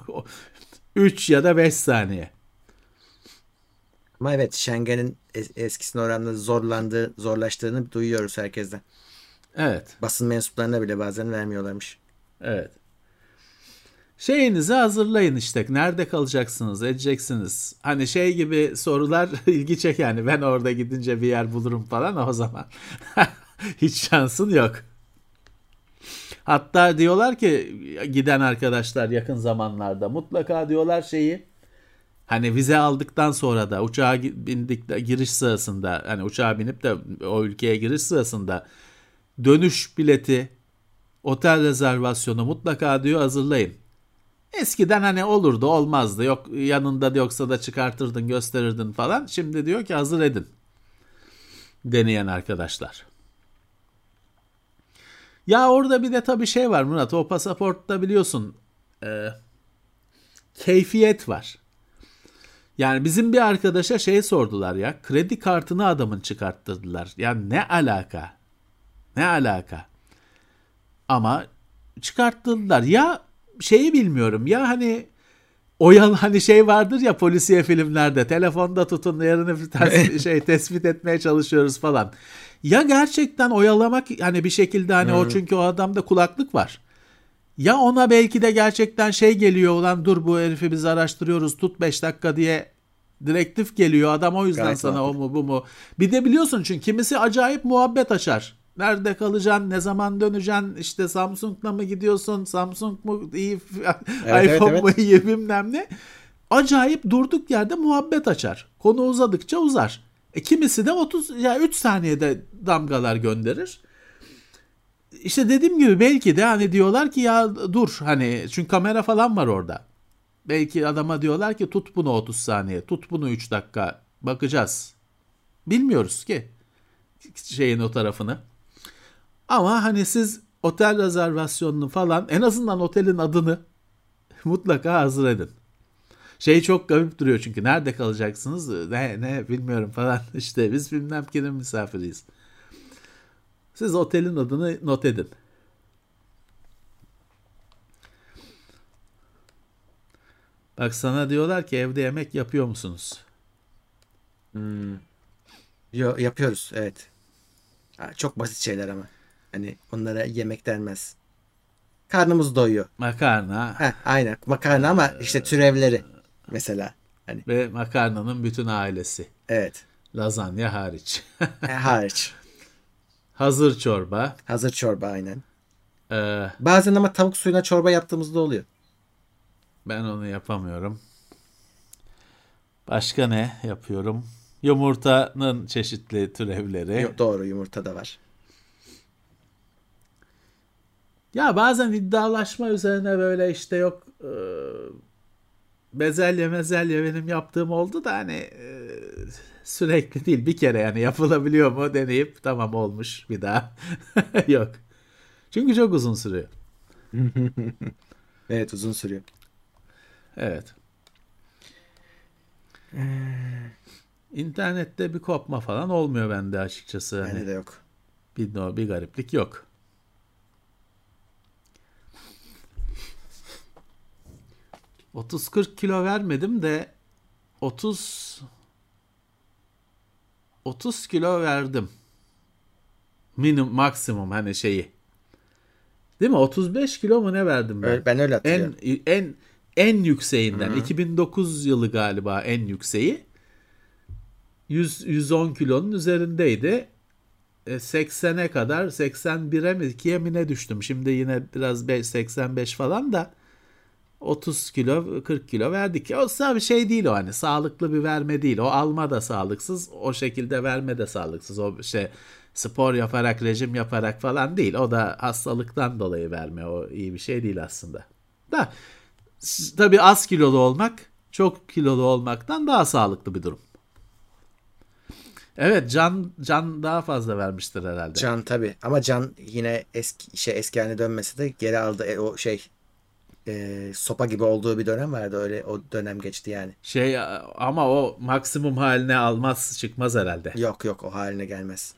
[LAUGHS] 3 ya da 5 saniye. Ama evet Schengen'in es- eskisine oranla zorlandığı, zorlaştığını duyuyoruz herkesten. Evet. Basın mensuplarına bile bazen vermiyorlarmış. Evet. Şeyinizi hazırlayın işte. Nerede kalacaksınız, edeceksiniz. Hani şey gibi sorular [LAUGHS] ilgi çek yani. Ben orada gidince bir yer bulurum falan o zaman. [LAUGHS] Hiç şansın yok. Hatta diyorlar ki giden arkadaşlar yakın zamanlarda mutlaka diyorlar şeyi hani vize aldıktan sonra da uçağa bindik de giriş sırasında hani uçağa binip de o ülkeye giriş sırasında dönüş bileti otel rezervasyonu mutlaka diyor hazırlayın. Eskiden hani olurdu olmazdı yok yanında yoksa da çıkartırdın gösterirdin falan. Şimdi diyor ki hazır edin deneyen arkadaşlar. Ya orada bir de tabii şey var Murat o pasaportta biliyorsun e, keyfiyet var. Yani bizim bir arkadaşa şey sordular ya kredi kartını adamın çıkarttırdılar. Ya ne alaka? Ne alaka? Ama çıkarttırdılar. Ya şeyi bilmiyorum ya hani oyalı hani şey vardır ya polisiye filmlerde telefonda tutun yerini ters- şey tespit etmeye çalışıyoruz falan. Ya gerçekten oyalamak hani bir şekilde hani o çünkü o adamda kulaklık var. Ya ona belki de gerçekten şey geliyor ulan dur bu herifi biz araştırıyoruz tut 5 dakika diye direktif geliyor adam o yüzden Gayet sana o mu bu mu. Bir de biliyorsun çünkü kimisi acayip muhabbet açar. Nerede kalacaksın? Ne zaman döneceksin? İşte Samsung'la mı gidiyorsun? Samsung mu iyi? [LAUGHS] Evet, iPhone evet, mu iyi bilmem ne. Acayip durduk yerde muhabbet açar. Konu uzadıkça uzar. E, kimisi de 30 ya yani 3 saniyede damgalar gönderir. İşte dediğim gibi belki de hani diyorlar ki ya dur hani çünkü kamera falan var orada. Belki adama diyorlar ki tut bunu 30 saniye, tut bunu 3 dakika bakacağız. Bilmiyoruz ki şeyin o tarafını. Ama hani siz otel rezervasyonunu falan en azından otelin adını [LAUGHS] mutlaka hazır edin. Şey çok garip duruyor çünkü nerede kalacaksınız ne ne bilmiyorum falan [LAUGHS] işte biz bilmem kimin misafiriyiz. Siz otelin adını not edin. Bak sana diyorlar ki evde yemek yapıyor musunuz? Hmm. Yo, yapıyoruz evet. Çok basit şeyler ama. Hani onlara yemek denmez. Karnımız doyuyor. Makarna. Heh, aynen makarna ama işte türevleri mesela. Hani Ve makarnanın bütün ailesi. evet. Lazanya hariç. [LAUGHS] E, hariç. Hazır çorba. Hazır çorba aynen. Ee, Bazen ama tavuk suyuna çorba yaptığımızda oluyor. ben onu yapamıyorum. Başka ne yapıyorum? Yumurtanın çeşitli türevleri. Yok, doğru yumurta da var. Ya bazen iddialaşma üzerine böyle işte yok e, bezelye mezelye benim yaptığım oldu da hani e, sürekli değil bir kere yani yapılabiliyor mu deneyip tamam olmuş bir daha [LAUGHS] yok. Çünkü çok uzun sürüyor. Evet uzun sürüyor. Evet. İnternette bir kopma falan olmuyor bende açıkçası. Hani Bende de yok. bir, no- bir gariplik yok. ...30-40 kilo vermedim de... ...30... ...30 kilo verdim. Minimum, maksimum hani şeyi. Değil mi? 35 kilo mu ne verdim ben? Öyle- ben öyle hatırlıyorum. En en en yükseğinden 2009 yılı galiba en yükseği. 100 110 kilonun üzerindeydi. E, 80'e kadar 81'e mi 2'ye mi ne düştüm. Şimdi yine biraz be- 85 falan da 30 kilo 40 kilo verdik. O bir şey değil o hani sağlıklı bir verme değil. O alma da sağlıksız, o şekilde verme de sağlıksız. O şey spor yaparak, rejim yaparak falan değil. O da hastalıktan dolayı verme. O iyi bir şey değil aslında. Da tabii az kilolu olmak çok kilolu olmaktan daha sağlıklı bir durum. Evet Can Can daha fazla vermiştir herhalde. Can tabi ama Can yine eski şey eski haline dönmesi de geri aldı E, o şey e, sopa gibi olduğu bir dönem vardı öyle o dönem geçti yani. Şey ama o maksimum haline almaz çıkmaz herhalde. Yok yok o haline gelmez.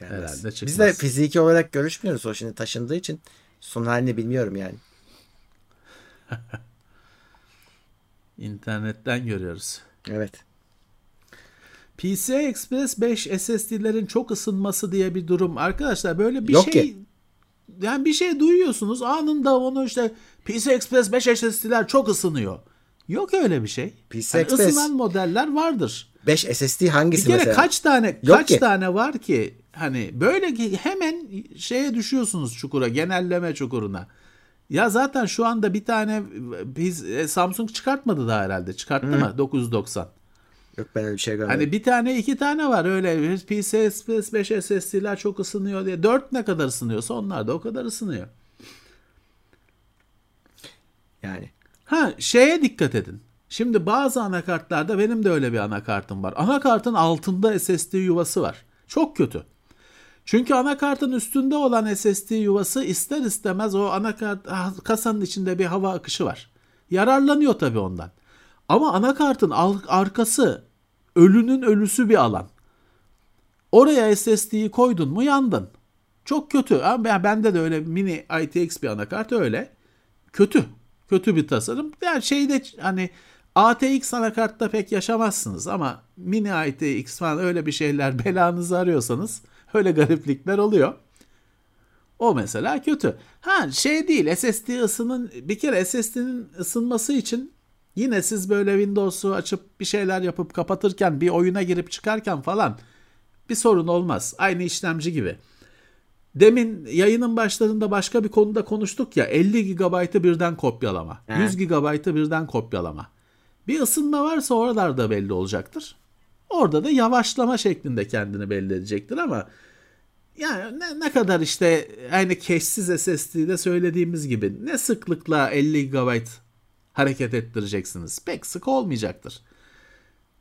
Gelmez. Herhalde Biz çıkmaz. de fiziki olarak görüşmüyoruz o şimdi taşındığı için son halini bilmiyorum yani. [LAUGHS] İnternetten görüyoruz. Evet. PCI Express 5 SSD'lerin çok ısınması diye bir durum. Arkadaşlar böyle bir Yok şey ki. Yani bir şey duyuyorsunuz anında onu işte PCI Express 5 SSD'ler çok ısınıyor. Yok öyle bir şey. PCI Yani Express- ısınan modeller vardır. 5 SSD Bir hangisi kere mesela? kaç tane Yok kaç ki. tane var ki hani böyle ki hemen şeye düşüyorsunuz çukura, genelleme çukuruna. Ya zaten şu anda bir tane biz e, Samsung çıkartmadı da herhalde. Çıkarttı mı? 990. Yok ben öyle bir şey görmedim. Hani bir tane iki tane var öyle PCI Express 5 SSD'ler çok ısınıyor diye. 4 ne kadar ısınıyorsa onlar da o kadar ısınıyor. Yani. Ha şeye dikkat edin. Şimdi bazı anakartlarda benim de öyle bir anakartım var. Anakartın altında SSD yuvası var. Çok kötü. Çünkü anakartın üstünde olan SSD yuvası ister istemez o anakart ah, kasanın içinde bir hava akışı var. Yararlanıyor tabii ondan. Ama anakartın arkası ölünün ölüsü bir alan. Oraya SSD'yi koydun mu yandın. Çok kötü. Ama ben- bende de öyle mini ITX bir anakart öyle. Kötü. Kötü bir tasarım. Yani şeyde hani ATX anakartta pek yaşamazsınız ama mini ITX falan öyle bir şeyler [LAUGHS] belanızı arıyorsanız öyle gariplikler oluyor. O mesela kötü. Ha şey değil SSD ısının bir kere SSD'nin ısınması için yine siz böyle Windows'u açıp bir şeyler yapıp kapatırken bir oyuna girip çıkarken falan bir sorun olmaz. Aynı işlemci gibi. Demin yayının başlarında başka bir konuda konuştuk ya 50 GB'ı birden kopyalama. He. 100 GB'ı birden kopyalama. Bir ısınma varsa oralarda belli olacaktır. Orada da yavaşlama şeklinde kendini belli edecektir ama yani ne, ne kadar işte aynı cache'siz SSD'de söylediğimiz gibi ne sıklıkla 50 GB hareket ettireceksiniz. Pek sık olmayacaktır.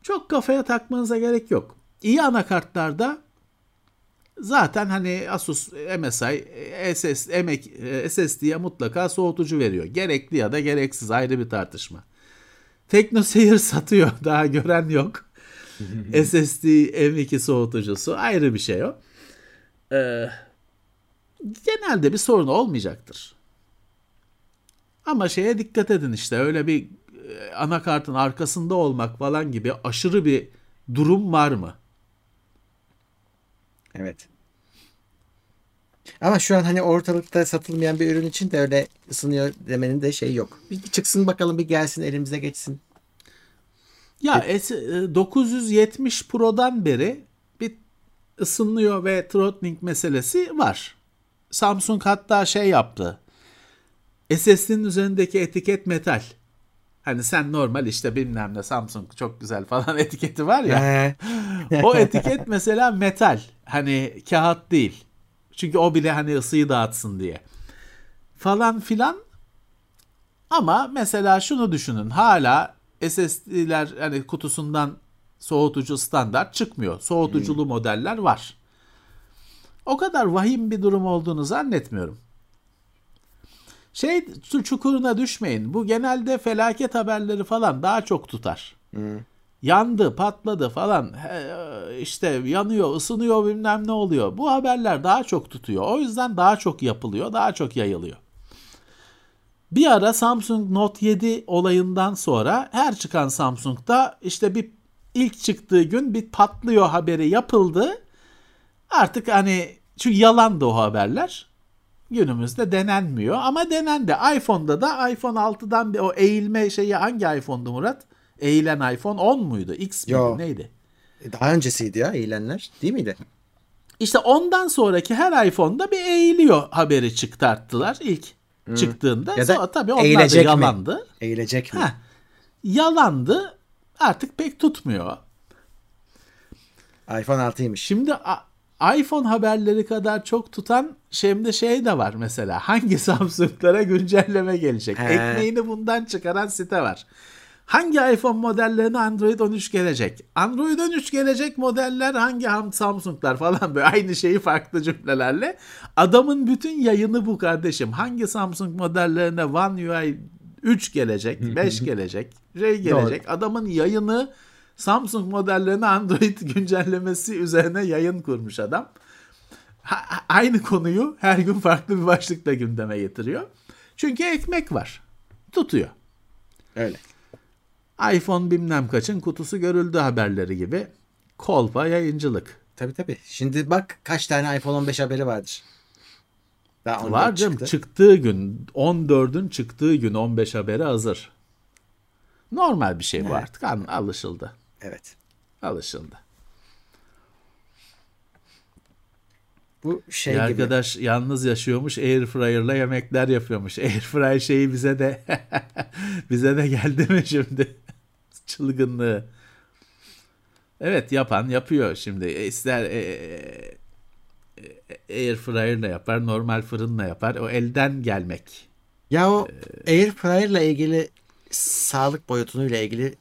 Çok kafaya takmanıza gerek yok. İyi anakartlarda zaten hani Asus MSI SS, emek, SSD'ye mutlaka soğutucu veriyor. Gerekli ya da gereksiz ayrı bir tartışma. TeknoSeyir satıyor. [LAUGHS] Daha gören yok. [LAUGHS] SSD M2 soğutucusu ayrı bir şey o. Ee, genelde bir sorun olmayacaktır. Ama şeye dikkat edin işte öyle bir e, anakartın arkasında olmak falan gibi aşırı bir durum var mı? Evet. Ama şu an hani ortalıkta satılmayan bir ürün için de öyle ısınıyor demenin de şey yok. Bir çıksın bakalım bir gelsin elimize geçsin. Ya S- e, 970 Pro'dan beri bir ısınıyor ve throttling meselesi var. Samsung hatta şey yaptı. SSD'nin üzerindeki etiket metal. Hani sen normal işte bilmem ne Samsung çok güzel falan [LAUGHS] etiketi var ya. O etiket mesela metal. Hani kağıt değil. Çünkü o bile hani ısıyı dağıtsın diye. Falan filan. Ama mesela şunu düşünün. Hala SSD'ler hani kutusundan soğutucu standart çıkmıyor. Soğutuculu modeller var. O kadar vahim bir durum olduğunu zannetmiyorum. Şey çu- çukuruna düşmeyin. Bu genelde felaket haberleri falan daha çok tutar. Yandı, patladı falan. İşte yanıyor, ısınıyor bilmem ne oluyor. Bu haberler daha çok tutuyor. O yüzden daha çok yapılıyor, daha çok yayılıyor. Bir ara Samsung Note 7 olayından sonra her çıkan Samsung'da işte bir ilk çıktığı gün bir patlıyor haberi yapıldı. Artık hani çünkü yalandı o haberler. Günümüzde denenmiyor ama denendi. iPhone'da da iPhone 6'dan bir o eğilme şeyi hangi iPhone'du Murat? Eğilen iPhone 10 muydu? X miydi? Yo. Neydi? daha öncesiydi ya eğilenler değil miydi? İşte ondan sonraki her iPhone'da bir eğiliyor haberi çıkarttılar ilk çıktığında. Hmm. Ya da Sonra tabii onlar da eğilecek mi? yalandı. Eğilecek mi? Heh. Yalandı. Artık pek tutmuyor. iPhone 6'ymış. Şimdi a- iPhone haberleri kadar çok tutan şimdi şey de var mesela. [LAUGHS] Hangi Samsung'lara güncelleme gelecek? He. Ekmeğini bundan çıkaran site var. Hangi iPhone modellerine Android 13 gelecek? Android 13 gelecek modeller hangi Samsung'lar falan böyle aynı şeyi farklı cümlelerle. Adamın bütün yayını bu kardeşim. Hangi Samsung modellerine One UI 3 gelecek, 5 [LAUGHS] gelecek, şey gelecek. Adamın yayını Samsung modellerine Android [LAUGHS] güncellemesi üzerine yayın kurmuş adam. Ha- aynı konuyu her gün farklı bir başlıkla gündeme getiriyor. Çünkü ekmek var. Tutuyor. Öyle. iPhone bilmem kaçın kutusu görüldü haberleri gibi. Kolpa yayıncılık. Tabii tabii. Şimdi bak kaç tane iPhone 15 haberi vardır. Daha 14 Var canım çıktı. çıktığı gün 14'ün çıktığı gün 15 haberi hazır. Normal bir şey bu artık alışıldı. Evet. Alışıldı. Bu şey Bir gibi. arkadaş yalnız yaşıyormuş airfryer'la yemekler yapıyormuş. Airfryer şeyi bize de [LAUGHS] bize de geldi mi şimdi? [LAUGHS] Çılgınlığı. Evet yapan yapıyor şimdi. E, İster e, e, e, airfryer'la yapar, normal fırınla yapar. O elden gelmek. Ya o Air Fryer'la ilgili sağlık boyutunuyla ilgili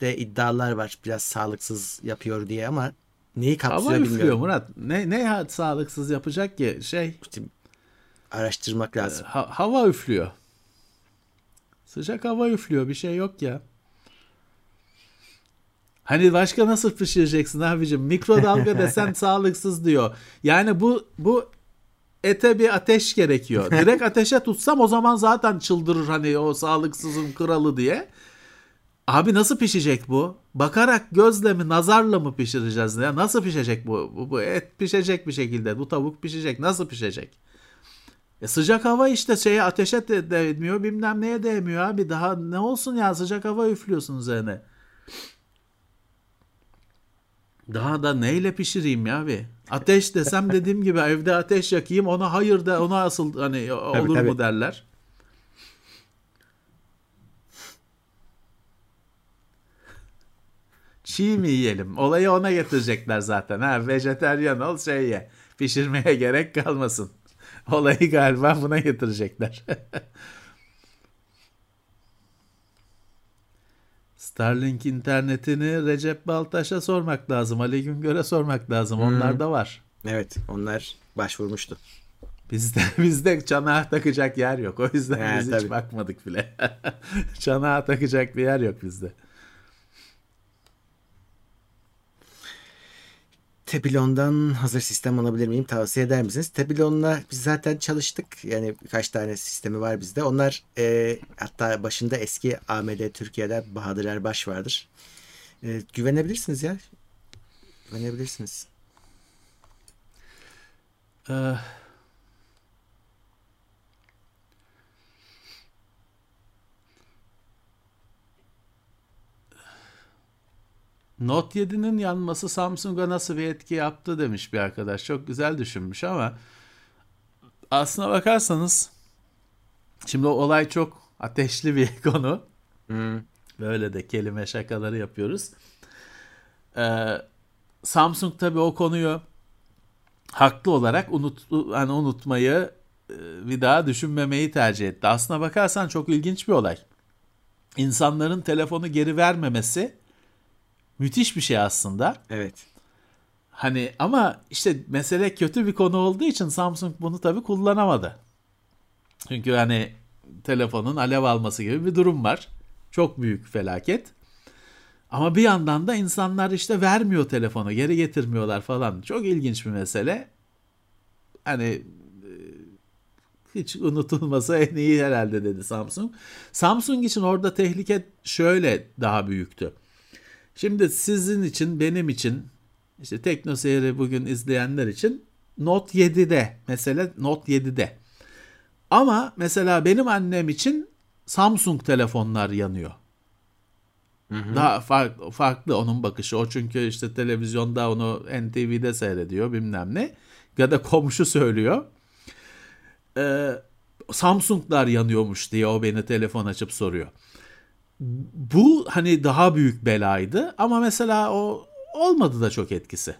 de iddialar var. Biraz sağlıksız yapıyor diye ama neyi Hava kapsıyor üflüyor bilmiyorum. Murat. Ne ne sağlıksız yapacak ki şey İşte araştırmak lazım. ha- hava üflüyor. Sıcak hava üflüyor bir şey yok ya. Hani başka nasıl pişireceksin abicim? Mikrodalga [LAUGHS] desen sağlıksız diyor. Yani bu bu ete bir ateş gerekiyor. Direkt [LAUGHS] ateşe tutsam o zaman zaten çıldırır hani o sağlıksızın kralı diye. Abi nasıl pişecek bu? Bakarak gözle mi nazarla mı pişireceğiz? Ya nasıl pişecek bu? bu? Bu et pişecek bir şekilde. Bu tavuk pişecek. Nasıl pişecek? E sıcak hava işte şeye ateşe de değmiyor bilmem neye değmiyor abi. Daha ne olsun ya sıcak hava üflüyorsun üzerine. Daha da neyle pişireyim ya abi? Ateş desem dediğim gibi evde ateş yakayım ona hayır da ona asıl hani olur tabii. mu derler. Çiğ mi yiyelim? Olayı ona getirecekler zaten. Ha, vejeteryan ol şey ye. Pişirmeye gerek kalmasın. Olayı galiba buna getirecekler. [LAUGHS] Starlink internetini Recep Baltaş'a sormak lazım. Ali Güngör'e sormak lazım. Onlar da var. Evet onlar başvurmuştu. Bizde [LAUGHS] bizde çanağa takacak yer yok. O yüzden He, biz tabii. hiç bakmadık bile. [LAUGHS] çanağa takacak bir yer yok bizde. Tebilon'dan hazır sistem alabilir miyim? Tavsiye eder misiniz? Tebilon'la biz zaten çalıştık. Yani birkaç tane sistemi var bizde. Onlar e, hatta başında eski AMD Türkiye'de Bahadır Erbaş vardır. E, güvenebilirsiniz ya. Güvenebilirsiniz. Ee, Note 7'nin yanması Samsung'a nasıl bir etki yaptı demiş bir arkadaş. Çok güzel düşünmüş ama aslına bakarsanız şimdi o olay çok ateşli bir [LAUGHS] konu. Hmm. Böyle de kelime şakaları yapıyoruz. Ee, Samsung tabii o konuyu haklı olarak unut, hani unutmayı e, bir daha düşünmemeyi tercih etti. Aslına bakarsan çok ilginç bir olay. İnsanların telefonu geri vermemesi müthiş bir şey aslında. Evet. Hani ama işte mesele kötü bir konu olduğu için Samsung bunu tabii kullanamadı. Çünkü hani telefonun alev alması gibi bir durum var. Çok büyük felaket. Ama bir yandan da insanlar işte vermiyor telefonu, geri getirmiyorlar falan. Çok ilginç bir mesele. Hani e, hiç unutulmasa en iyi herhalde dedi Samsung. Samsung için orada tehlike şöyle daha büyüktü. Şimdi sizin için, benim için, işte Tekno Seyri bugün izleyenler için Note 7'de, mesela Note 7'de. Ama mesela benim annem için Samsung telefonlar yanıyor. Daha farklı, farklı onun bakışı. O çünkü işte televizyonda onu NTV'de seyrediyor bilmem ne. Ya da komşu söylüyor. Ee, Samsung'lar yanıyormuş diye o beni telefon açıp soruyor. Bu hani daha büyük belaydı ama mesela o olmadı da çok etkisi.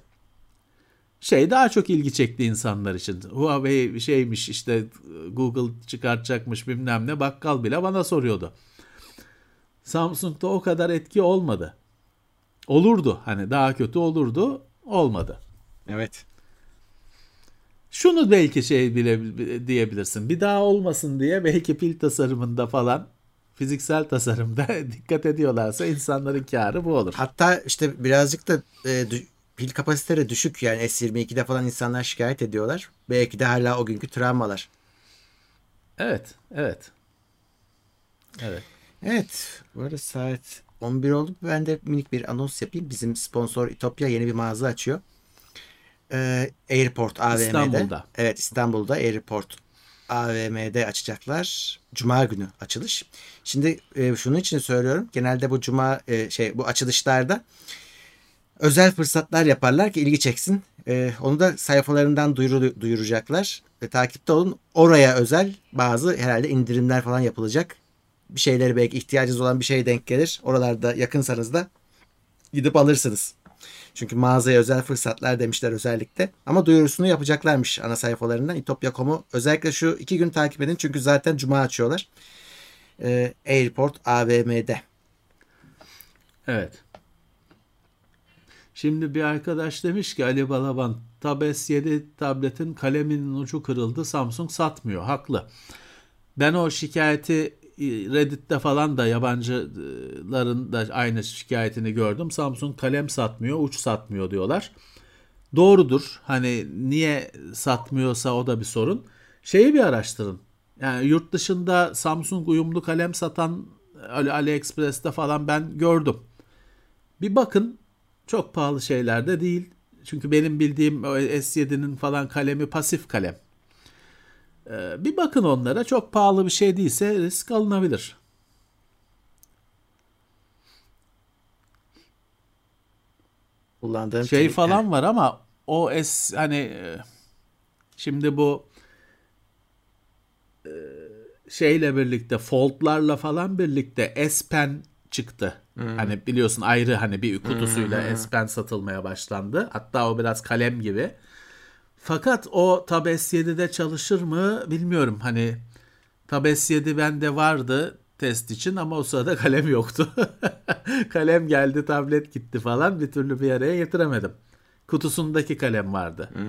Şey daha çok ilgi çekti insanlar için. Huawei şeymiş işte Google çıkartacakmış bilmem ne bakkal bile bana soruyordu. Samsung'da o kadar etki olmadı. Olurdu hani daha kötü olurdu olmadı. Evet. Şunu belki şey bile diyebilirsin. Bir daha olmasın diye belki pil tasarımında falan fiziksel tasarımda [LAUGHS] dikkat ediyorlarsa insanların karı bu olur. Hatta işte birazcık da e, pil kapasiteleri düşük yani S22'de falan insanlar şikayet ediyorlar. Belki de hala o günkü travmalar. Evet, evet. Evet. Evet. Bu arada saat 11 oldu. Ben de minik bir anons yapayım. Bizim sponsor İtopya yeni bir mağaza açıyor. Ee, Airport AVM'de. İstanbul'da. Evet İstanbul'da Airport AVM'de açacaklar. Cuma günü açılış. Şimdi e, şunun için söylüyorum. Genelde bu cuma e, şey bu açılışlarda özel fırsatlar yaparlar ki ilgi çeksin. E, onu da sayfalarından duyuru, duyuracaklar. Ve takipte olun. Oraya özel bazı herhalde indirimler falan yapılacak. Bir şeyleri belki ihtiyacınız olan bir şey denk gelir. Oralarda yakınsanız da gidip alırsınız. Çünkü mağazaya özel fırsatlar demişler özellikle. Ama duyurusunu yapacaklarmış ana sayfalarından. İtopya.com'u özellikle şu iki gün takip edin. Çünkü zaten cuma açıyorlar. Ee, Airport AVM'de. Evet. Şimdi bir arkadaş demiş ki Ali Balaban Tab S7 tabletin kaleminin ucu kırıldı Samsung satmıyor. Haklı. Ben o şikayeti Reddit'te falan da yabancıların da aynı şikayetini gördüm. Samsung kalem satmıyor, uç satmıyor diyorlar. Doğrudur. Hani niye satmıyorsa o da bir sorun. Şeyi bir araştırın. Yani yurt dışında Samsung uyumlu kalem satan Ali AliExpress'te falan ben gördüm. Bir bakın çok pahalı şeyler de değil. Çünkü benim bildiğim o S7'nin falan kalemi pasif kalem. Ee, bir bakın onlara çok pahalı bir şey değilse risk alınabilir. Kullandığım şey falan var ama o es hani e, şimdi bu e, şeyle birlikte foldlarla falan birlikte S Pen çıktı. Hani biliyorsun ayrı hani bir kutusuyla S Pen satılmaya başlandı. Hatta o biraz kalem gibi. Fakat o Tab S7'de çalışır mı bilmiyorum. Hani Tab S7 bende vardı test için ama o sırada [LAUGHS] kalem yoktu. [LAUGHS] kalem geldi, tablet gitti falan bir türlü bir araya getiremedim. Kutusundaki kalem vardı. Ee,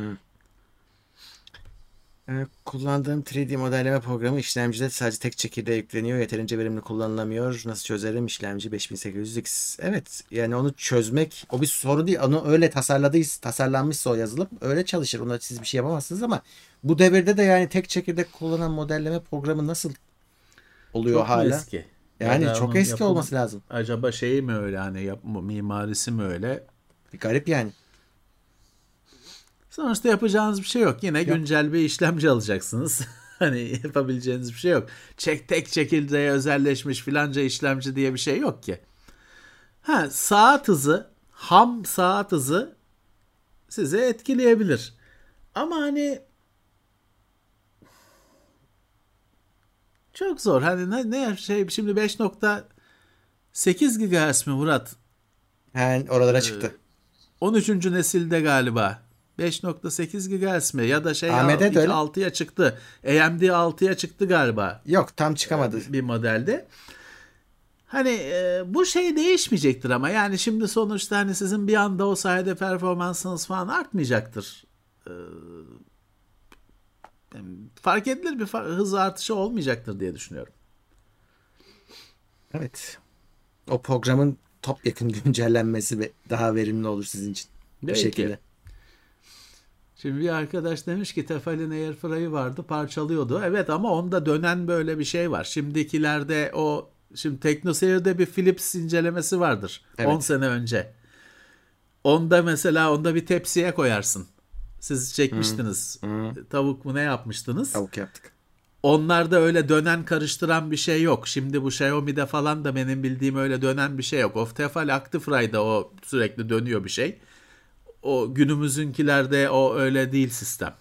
kullandığım 3D modelleme programı işlemcide sadece tek çekirdeğe yükleniyor. Yeterince verimli kullanılamıyor. Nasıl çözerim? İşlemci 5800X. Evet yani onu çözmek o bir soru değil. Onu öyle tasarladıysa, tasarlanmışsa o yazılım öyle çalışır. Ona siz bir şey yapamazsınız ama bu devirde de yani tek çekirdek kullanan modelleme programı nasıl oluyor Çok hala? eski? Yani Ya çok eski yapım- olması lazım. Acaba şeyi mi öyle hani yap, mimarisi mi öyle? Bir garip yani. Sonuçta yapacağınız bir şey yok. Yine güncel bir işlemci alacaksınız. [LAUGHS] hani yapabileceğiniz bir şey yok. Çek tek çekirdeğe özelleşmiş filanca işlemci diye bir şey yok ki. Ha saat hızı, ham saat hızı sizi etkileyebilir. Ama hani çok zor. Hani ne, ne şey şimdi 5.8 GHz mi Murat? Yani oralara çıktı. 13. nesilde galiba. 5.8 GHz mi? Ya da şey AMD de öyle. 6'ya çıktı. AMD 6'ya çıktı galiba Yok tam çıkamadı. bir modelde. Hani e, bu şey değişmeyecektir ama yani şimdi sonuçta hani sizin bir anda o sayede performansınız falan artmayacaktır. E, fark edilir bir hız artışı olmayacaktır diye düşünüyorum. Evet. O programın topyekun [LAUGHS] güncellenmesi daha verimli olur sizin için. Belki. şekilde. Şimdi bir arkadaş demiş ki Tefal'in Airfryer'ı vardı parçalıyordu. Evet ama onda dönen böyle bir şey var. Şimdikilerde o şimdi TeknoSeyir'de bir Philips incelemesi vardır. Evet. 10 sene önce. Onda mesela onda bir tepsiye koyarsın. Siz çekmiştiniz. Tavuk mu ne yapmıştınız? Tavuk yaptık. Onlarda öyle dönen karıştıran bir şey yok. Şimdi bu Xiaomi'de falan da benim bildiğim öyle dönen bir şey yok. O Tefal Actifry'da o sürekli dönüyor bir şey. O günümüzünkilerde o öyle değil sistem.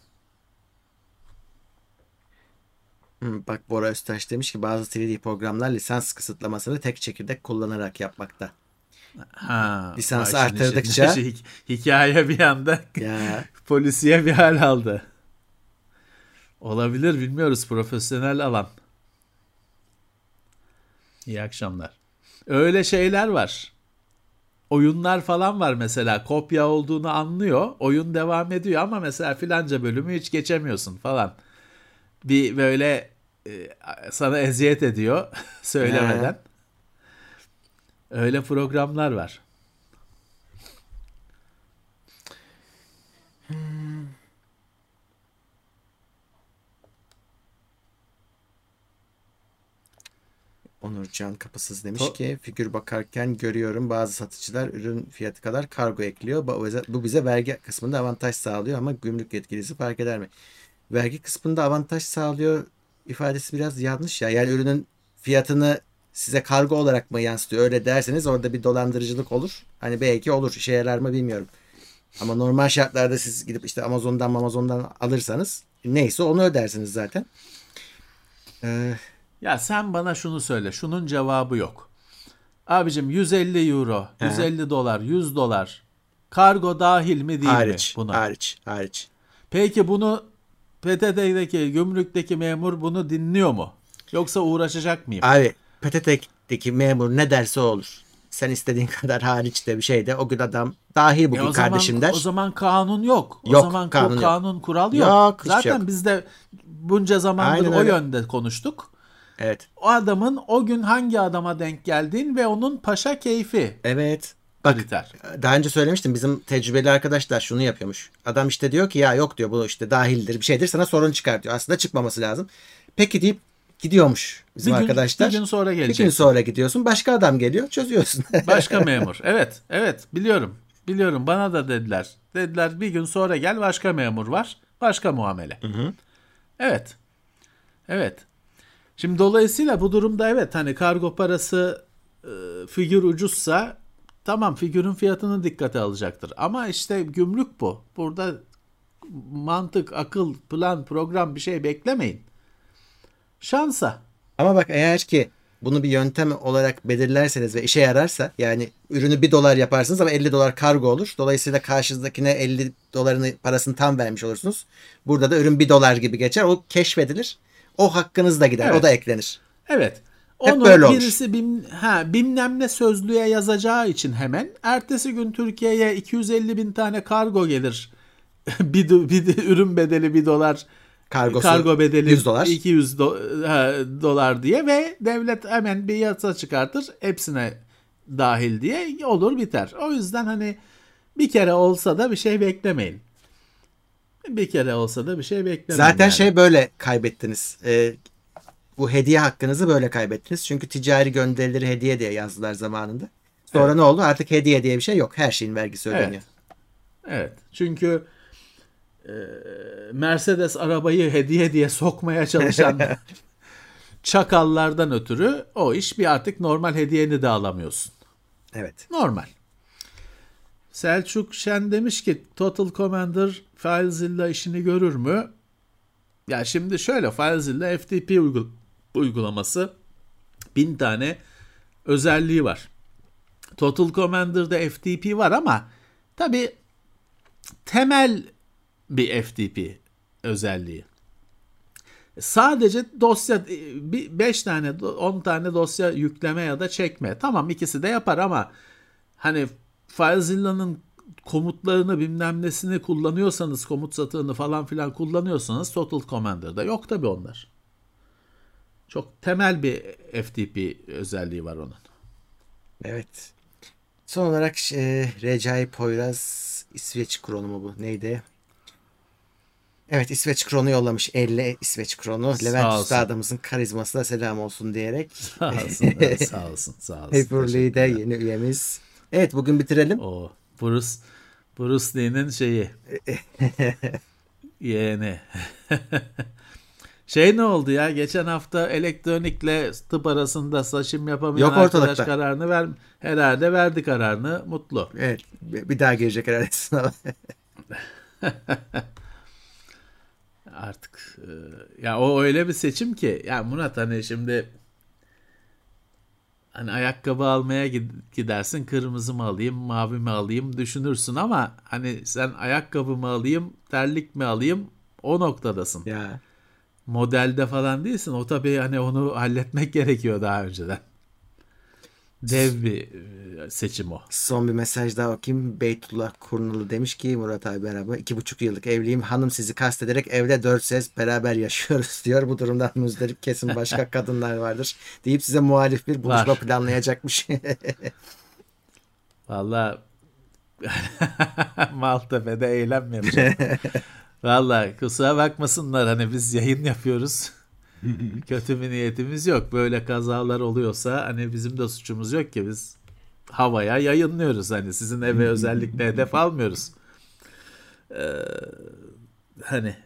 Bak Bora Öztaş demiş ki bazı 3D programlar lisans kısıtlamasını tek çekirdek kullanarak yapmakta. Ha, Lisansı şimdi- arttırdıkça- hi- [LAUGHS] hikaye bir anda Ya [LAUGHS] polisiye bir hal aldı. Olabilir bilmiyoruz profesyonel alan. İyi akşamlar. Öyle şeyler var. Oyunlar falan var mesela kopya olduğunu anlıyor. Oyun devam ediyor ama mesela filanca bölümü hiç geçemiyorsun falan. Bir böyle e, sana eziyet ediyor [LAUGHS] söylemeden. Öyle programlar var. Onurcan Kapısız demiş To- ki figür bakarken görüyorum bazı satıcılar ürün fiyatı kadar kargo ekliyor. Bu bize, vergi kısmında avantaj sağlıyor ama gümrük yetkilisi fark eder mi? Vergi kısmında avantaj sağlıyor ifadesi biraz yanlış ya. Yani ürünün fiyatını size kargo olarak mı yansıtıyor? Öyle derseniz orada bir dolandırıcılık olur. Hani belki olur. işe yarar mı bilmiyorum. Ama normal şartlarda siz gidip işte Amazon'dan Amazon'dan alırsanız neyse onu ödersiniz zaten. Ee, Ya sen bana şunu söyle. Şunun cevabı yok. Abicim 150 euro, 150 dolar, 100 dolar. Kargo dahil mi değil hariç, mi buna? hariç, hariç. Peki bunu PTT'deki, gümrükteki memur bunu dinliyor mu? Yoksa uğraşacak mıyım? Abi PTT'deki memur ne derse o olur. Sen istediğin [LAUGHS] kadar hariç de bir şey de o gün adam dahil E gün o zaman, kardeşim der. O zaman kanun yok. O Yok, zaman kanun kanun, yok. kural yok. Yok, Zaten yok. biz de bunca zamandır Aynen o öyle. yönde konuştuk. Evet. O adamın o gün hangi adama denk geldiğin ve onun paşa keyfi Evet. Bak kriter. daha önce söylemiştim bizim tecrübeli arkadaşlar şunu yapıyormuş. Adam işte diyor ki ya yok diyor bu işte dahildir bir şeydir sana sorun çıkar diyor. Aslında çıkmaması lazım. Peki deyip gidiyormuş bizim Bir gün- arkadaşlar. bir gün sonra Bir gün sonra gidiyorsun başka adam geliyor çözüyorsun. [LAUGHS] Başka memur. Evet, evet biliyorum. Biliyorum bana da dediler. Dediler bir gün sonra gel başka memur var. Başka muamele. Evet. Evet. Şimdi dolayısıyla bu durumda evet hani kargo parası e, figür ucuzsa tamam figürün fiyatını dikkate alacaktır. Ama işte gümrük bu. Burada mantık, akıl, plan, program bir şey beklemeyin. Şansa. Ama bak eğer ki bunu bir yöntem olarak belirlerseniz ve işe yararsa yani ürünü 1 dolar yaparsınız ama 50 dolar kargo olur. Dolayısıyla karşınızdakine 50 dolarını parasını tam vermiş olursunuz. Burada da ürün 1 dolar gibi geçer. O keşfedilir. O hakkınız da gider. Evet. O da eklenir. Evet. Hep Onu böyle birisi bim, ha, bilmem ne sözlüğe yazacağı için hemen ertesi gün Türkiye'ye 250 bin tane kargo gelir. [LAUGHS] bir, bir ürün bedeli 1 dolar Kargosu kargo bedeli 100 dolar. 200 do- ha, dolar diye ve devlet hemen bir yasa çıkartır hepsine dahil diye olur biter. O yüzden hani bir kere olsa da bir şey beklemeyin. Bir kere olsa da bir şey beklemeyin. Zaten yani. şey böyle kaybettiniz. Ee, bu hediye hakkınızı böyle kaybettiniz. Çünkü ticari gönderileri hediye diye yazdılar zamanında. Sonra Evet. ne oldu? Artık hediye diye bir şey yok. Her şeyin vergisi ödeniyor. Evet. Çünkü e, Mercedes arabayı hediye diye sokmaya çalışan [LAUGHS] çakallardan ötürü o iş bir artık normal hediyeni de alamıyorsun. Evet. Normal. Selçuk Şen demiş ki Total Commander FileZilla işini görür mü? Ya şimdi şöyle FileZilla FTP uygul- uygulaması bin tane özelliği var. Total Commander'da FTP var ama tabi temel bir FTP özelliği. Sadece dosya 5 tane 10 tane dosya yükleme ya da çekme. Tamam ikisi de yapar ama hani FileZilla'nın komutlarını bilmem nesini kullanıyorsanız komut satığını falan filan kullanıyorsanız Total Commander'da yok tabi onlar. Çok temel bir FTP özelliği var onun. Evet. Son olarak e, Recai Poyraz İsveç kronu mu bu? Neydi? Evet İsveç kronu yollamış. 50 İsveç kronu. Sağ Levent olsun. Üstadımızın karizmasına selam olsun diyerek. Sağ olsun, evet, sağ olsun, sağ [LAUGHS] olsun. Teşekkürler. yeni üyemiz. Evet bugün bitirelim. O Bruce Bruce Lee'nin şeyi. [LAUGHS] Yeğeni. [LAUGHS] şey ne oldu ya? Geçen hafta elektronikle tıp arasında saçım yapamayan Yok arkadaş ortalıkta. kararını ver herhalde verdi kararını. Mutlu. Evet bir daha girecek herhalde sınava. [LAUGHS] Artık e, ya o öyle bir seçim ki ya Murat hani şimdi hani ayakkabı almaya gid- gidersin kırmızı mı alayım mavi mi alayım düşünürsün ama hani sen ayakkabı mı alayım terlik mi alayım o noktadasın. ya Modelde falan değilsin o tabii hani onu halletmek gerekiyor daha önceden. Dev bir e, seçim o. son bir mesaj daha okuyayım. Beytullah Kurnalı demiş ki Murat abi merhaba. iki buçuk yıllık evliyim. Hanım sizi kastederek evde dört ses beraber yaşıyoruz [LAUGHS] diyor. Bu durumdan müzdarip kesin başka [LAUGHS] kadınlar vardır. Deyip size muhalif bir buluşma Var. planlayacakmış. [LAUGHS] Valla Maltepe'de eylem yapacağım. Valla kusura bakmasınlar hani biz yayın yapıyoruz. [LAUGHS] Kötü bir niyetimiz yok. Böyle kazalar oluyorsa hani bizim de suçumuz yok ki biz havaya yayınlıyoruz. Hani sizin eve [LAUGHS] özellikle hedef almıyoruz. Ee, hani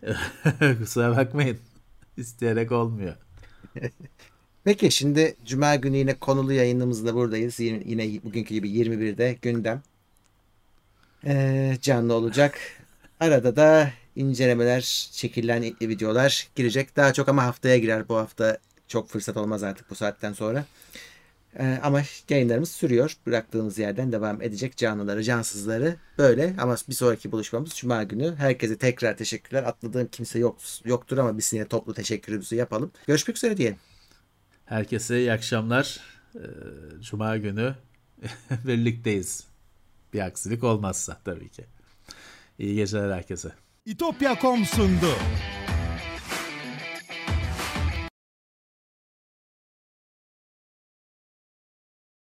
[LAUGHS] kusura bakmayın. İsteyerek olmuyor. Peki şimdi Cuma günü yine konulu yayınımızda buradayız. Yine, bugünkü gibi 21'de gündem. Ee, canlı olacak. Arada da incelemeler, çekilen videolar girecek. Daha çok ama haftaya girer. Bu hafta çok fırsat olmaz artık bu saatten sonra. Ee, ama yayınlarımız sürüyor. Bıraktığımız yerden devam edecek canlıları, cansızları böyle. Ama bir sonraki buluşmamız Cuma günü. Herkese tekrar teşekkürler. Atladığım kimse yok, yoktur ama biz yine toplu teşekkürümüzü yapalım. Görüşmek üzere diyelim. Herkese iyi akşamlar. Ee, Cuma günü [LAUGHS] birlikteyiz. Bir aksilik olmazsa tabii ki. İyi geceler herkese. İtopya.com sundu.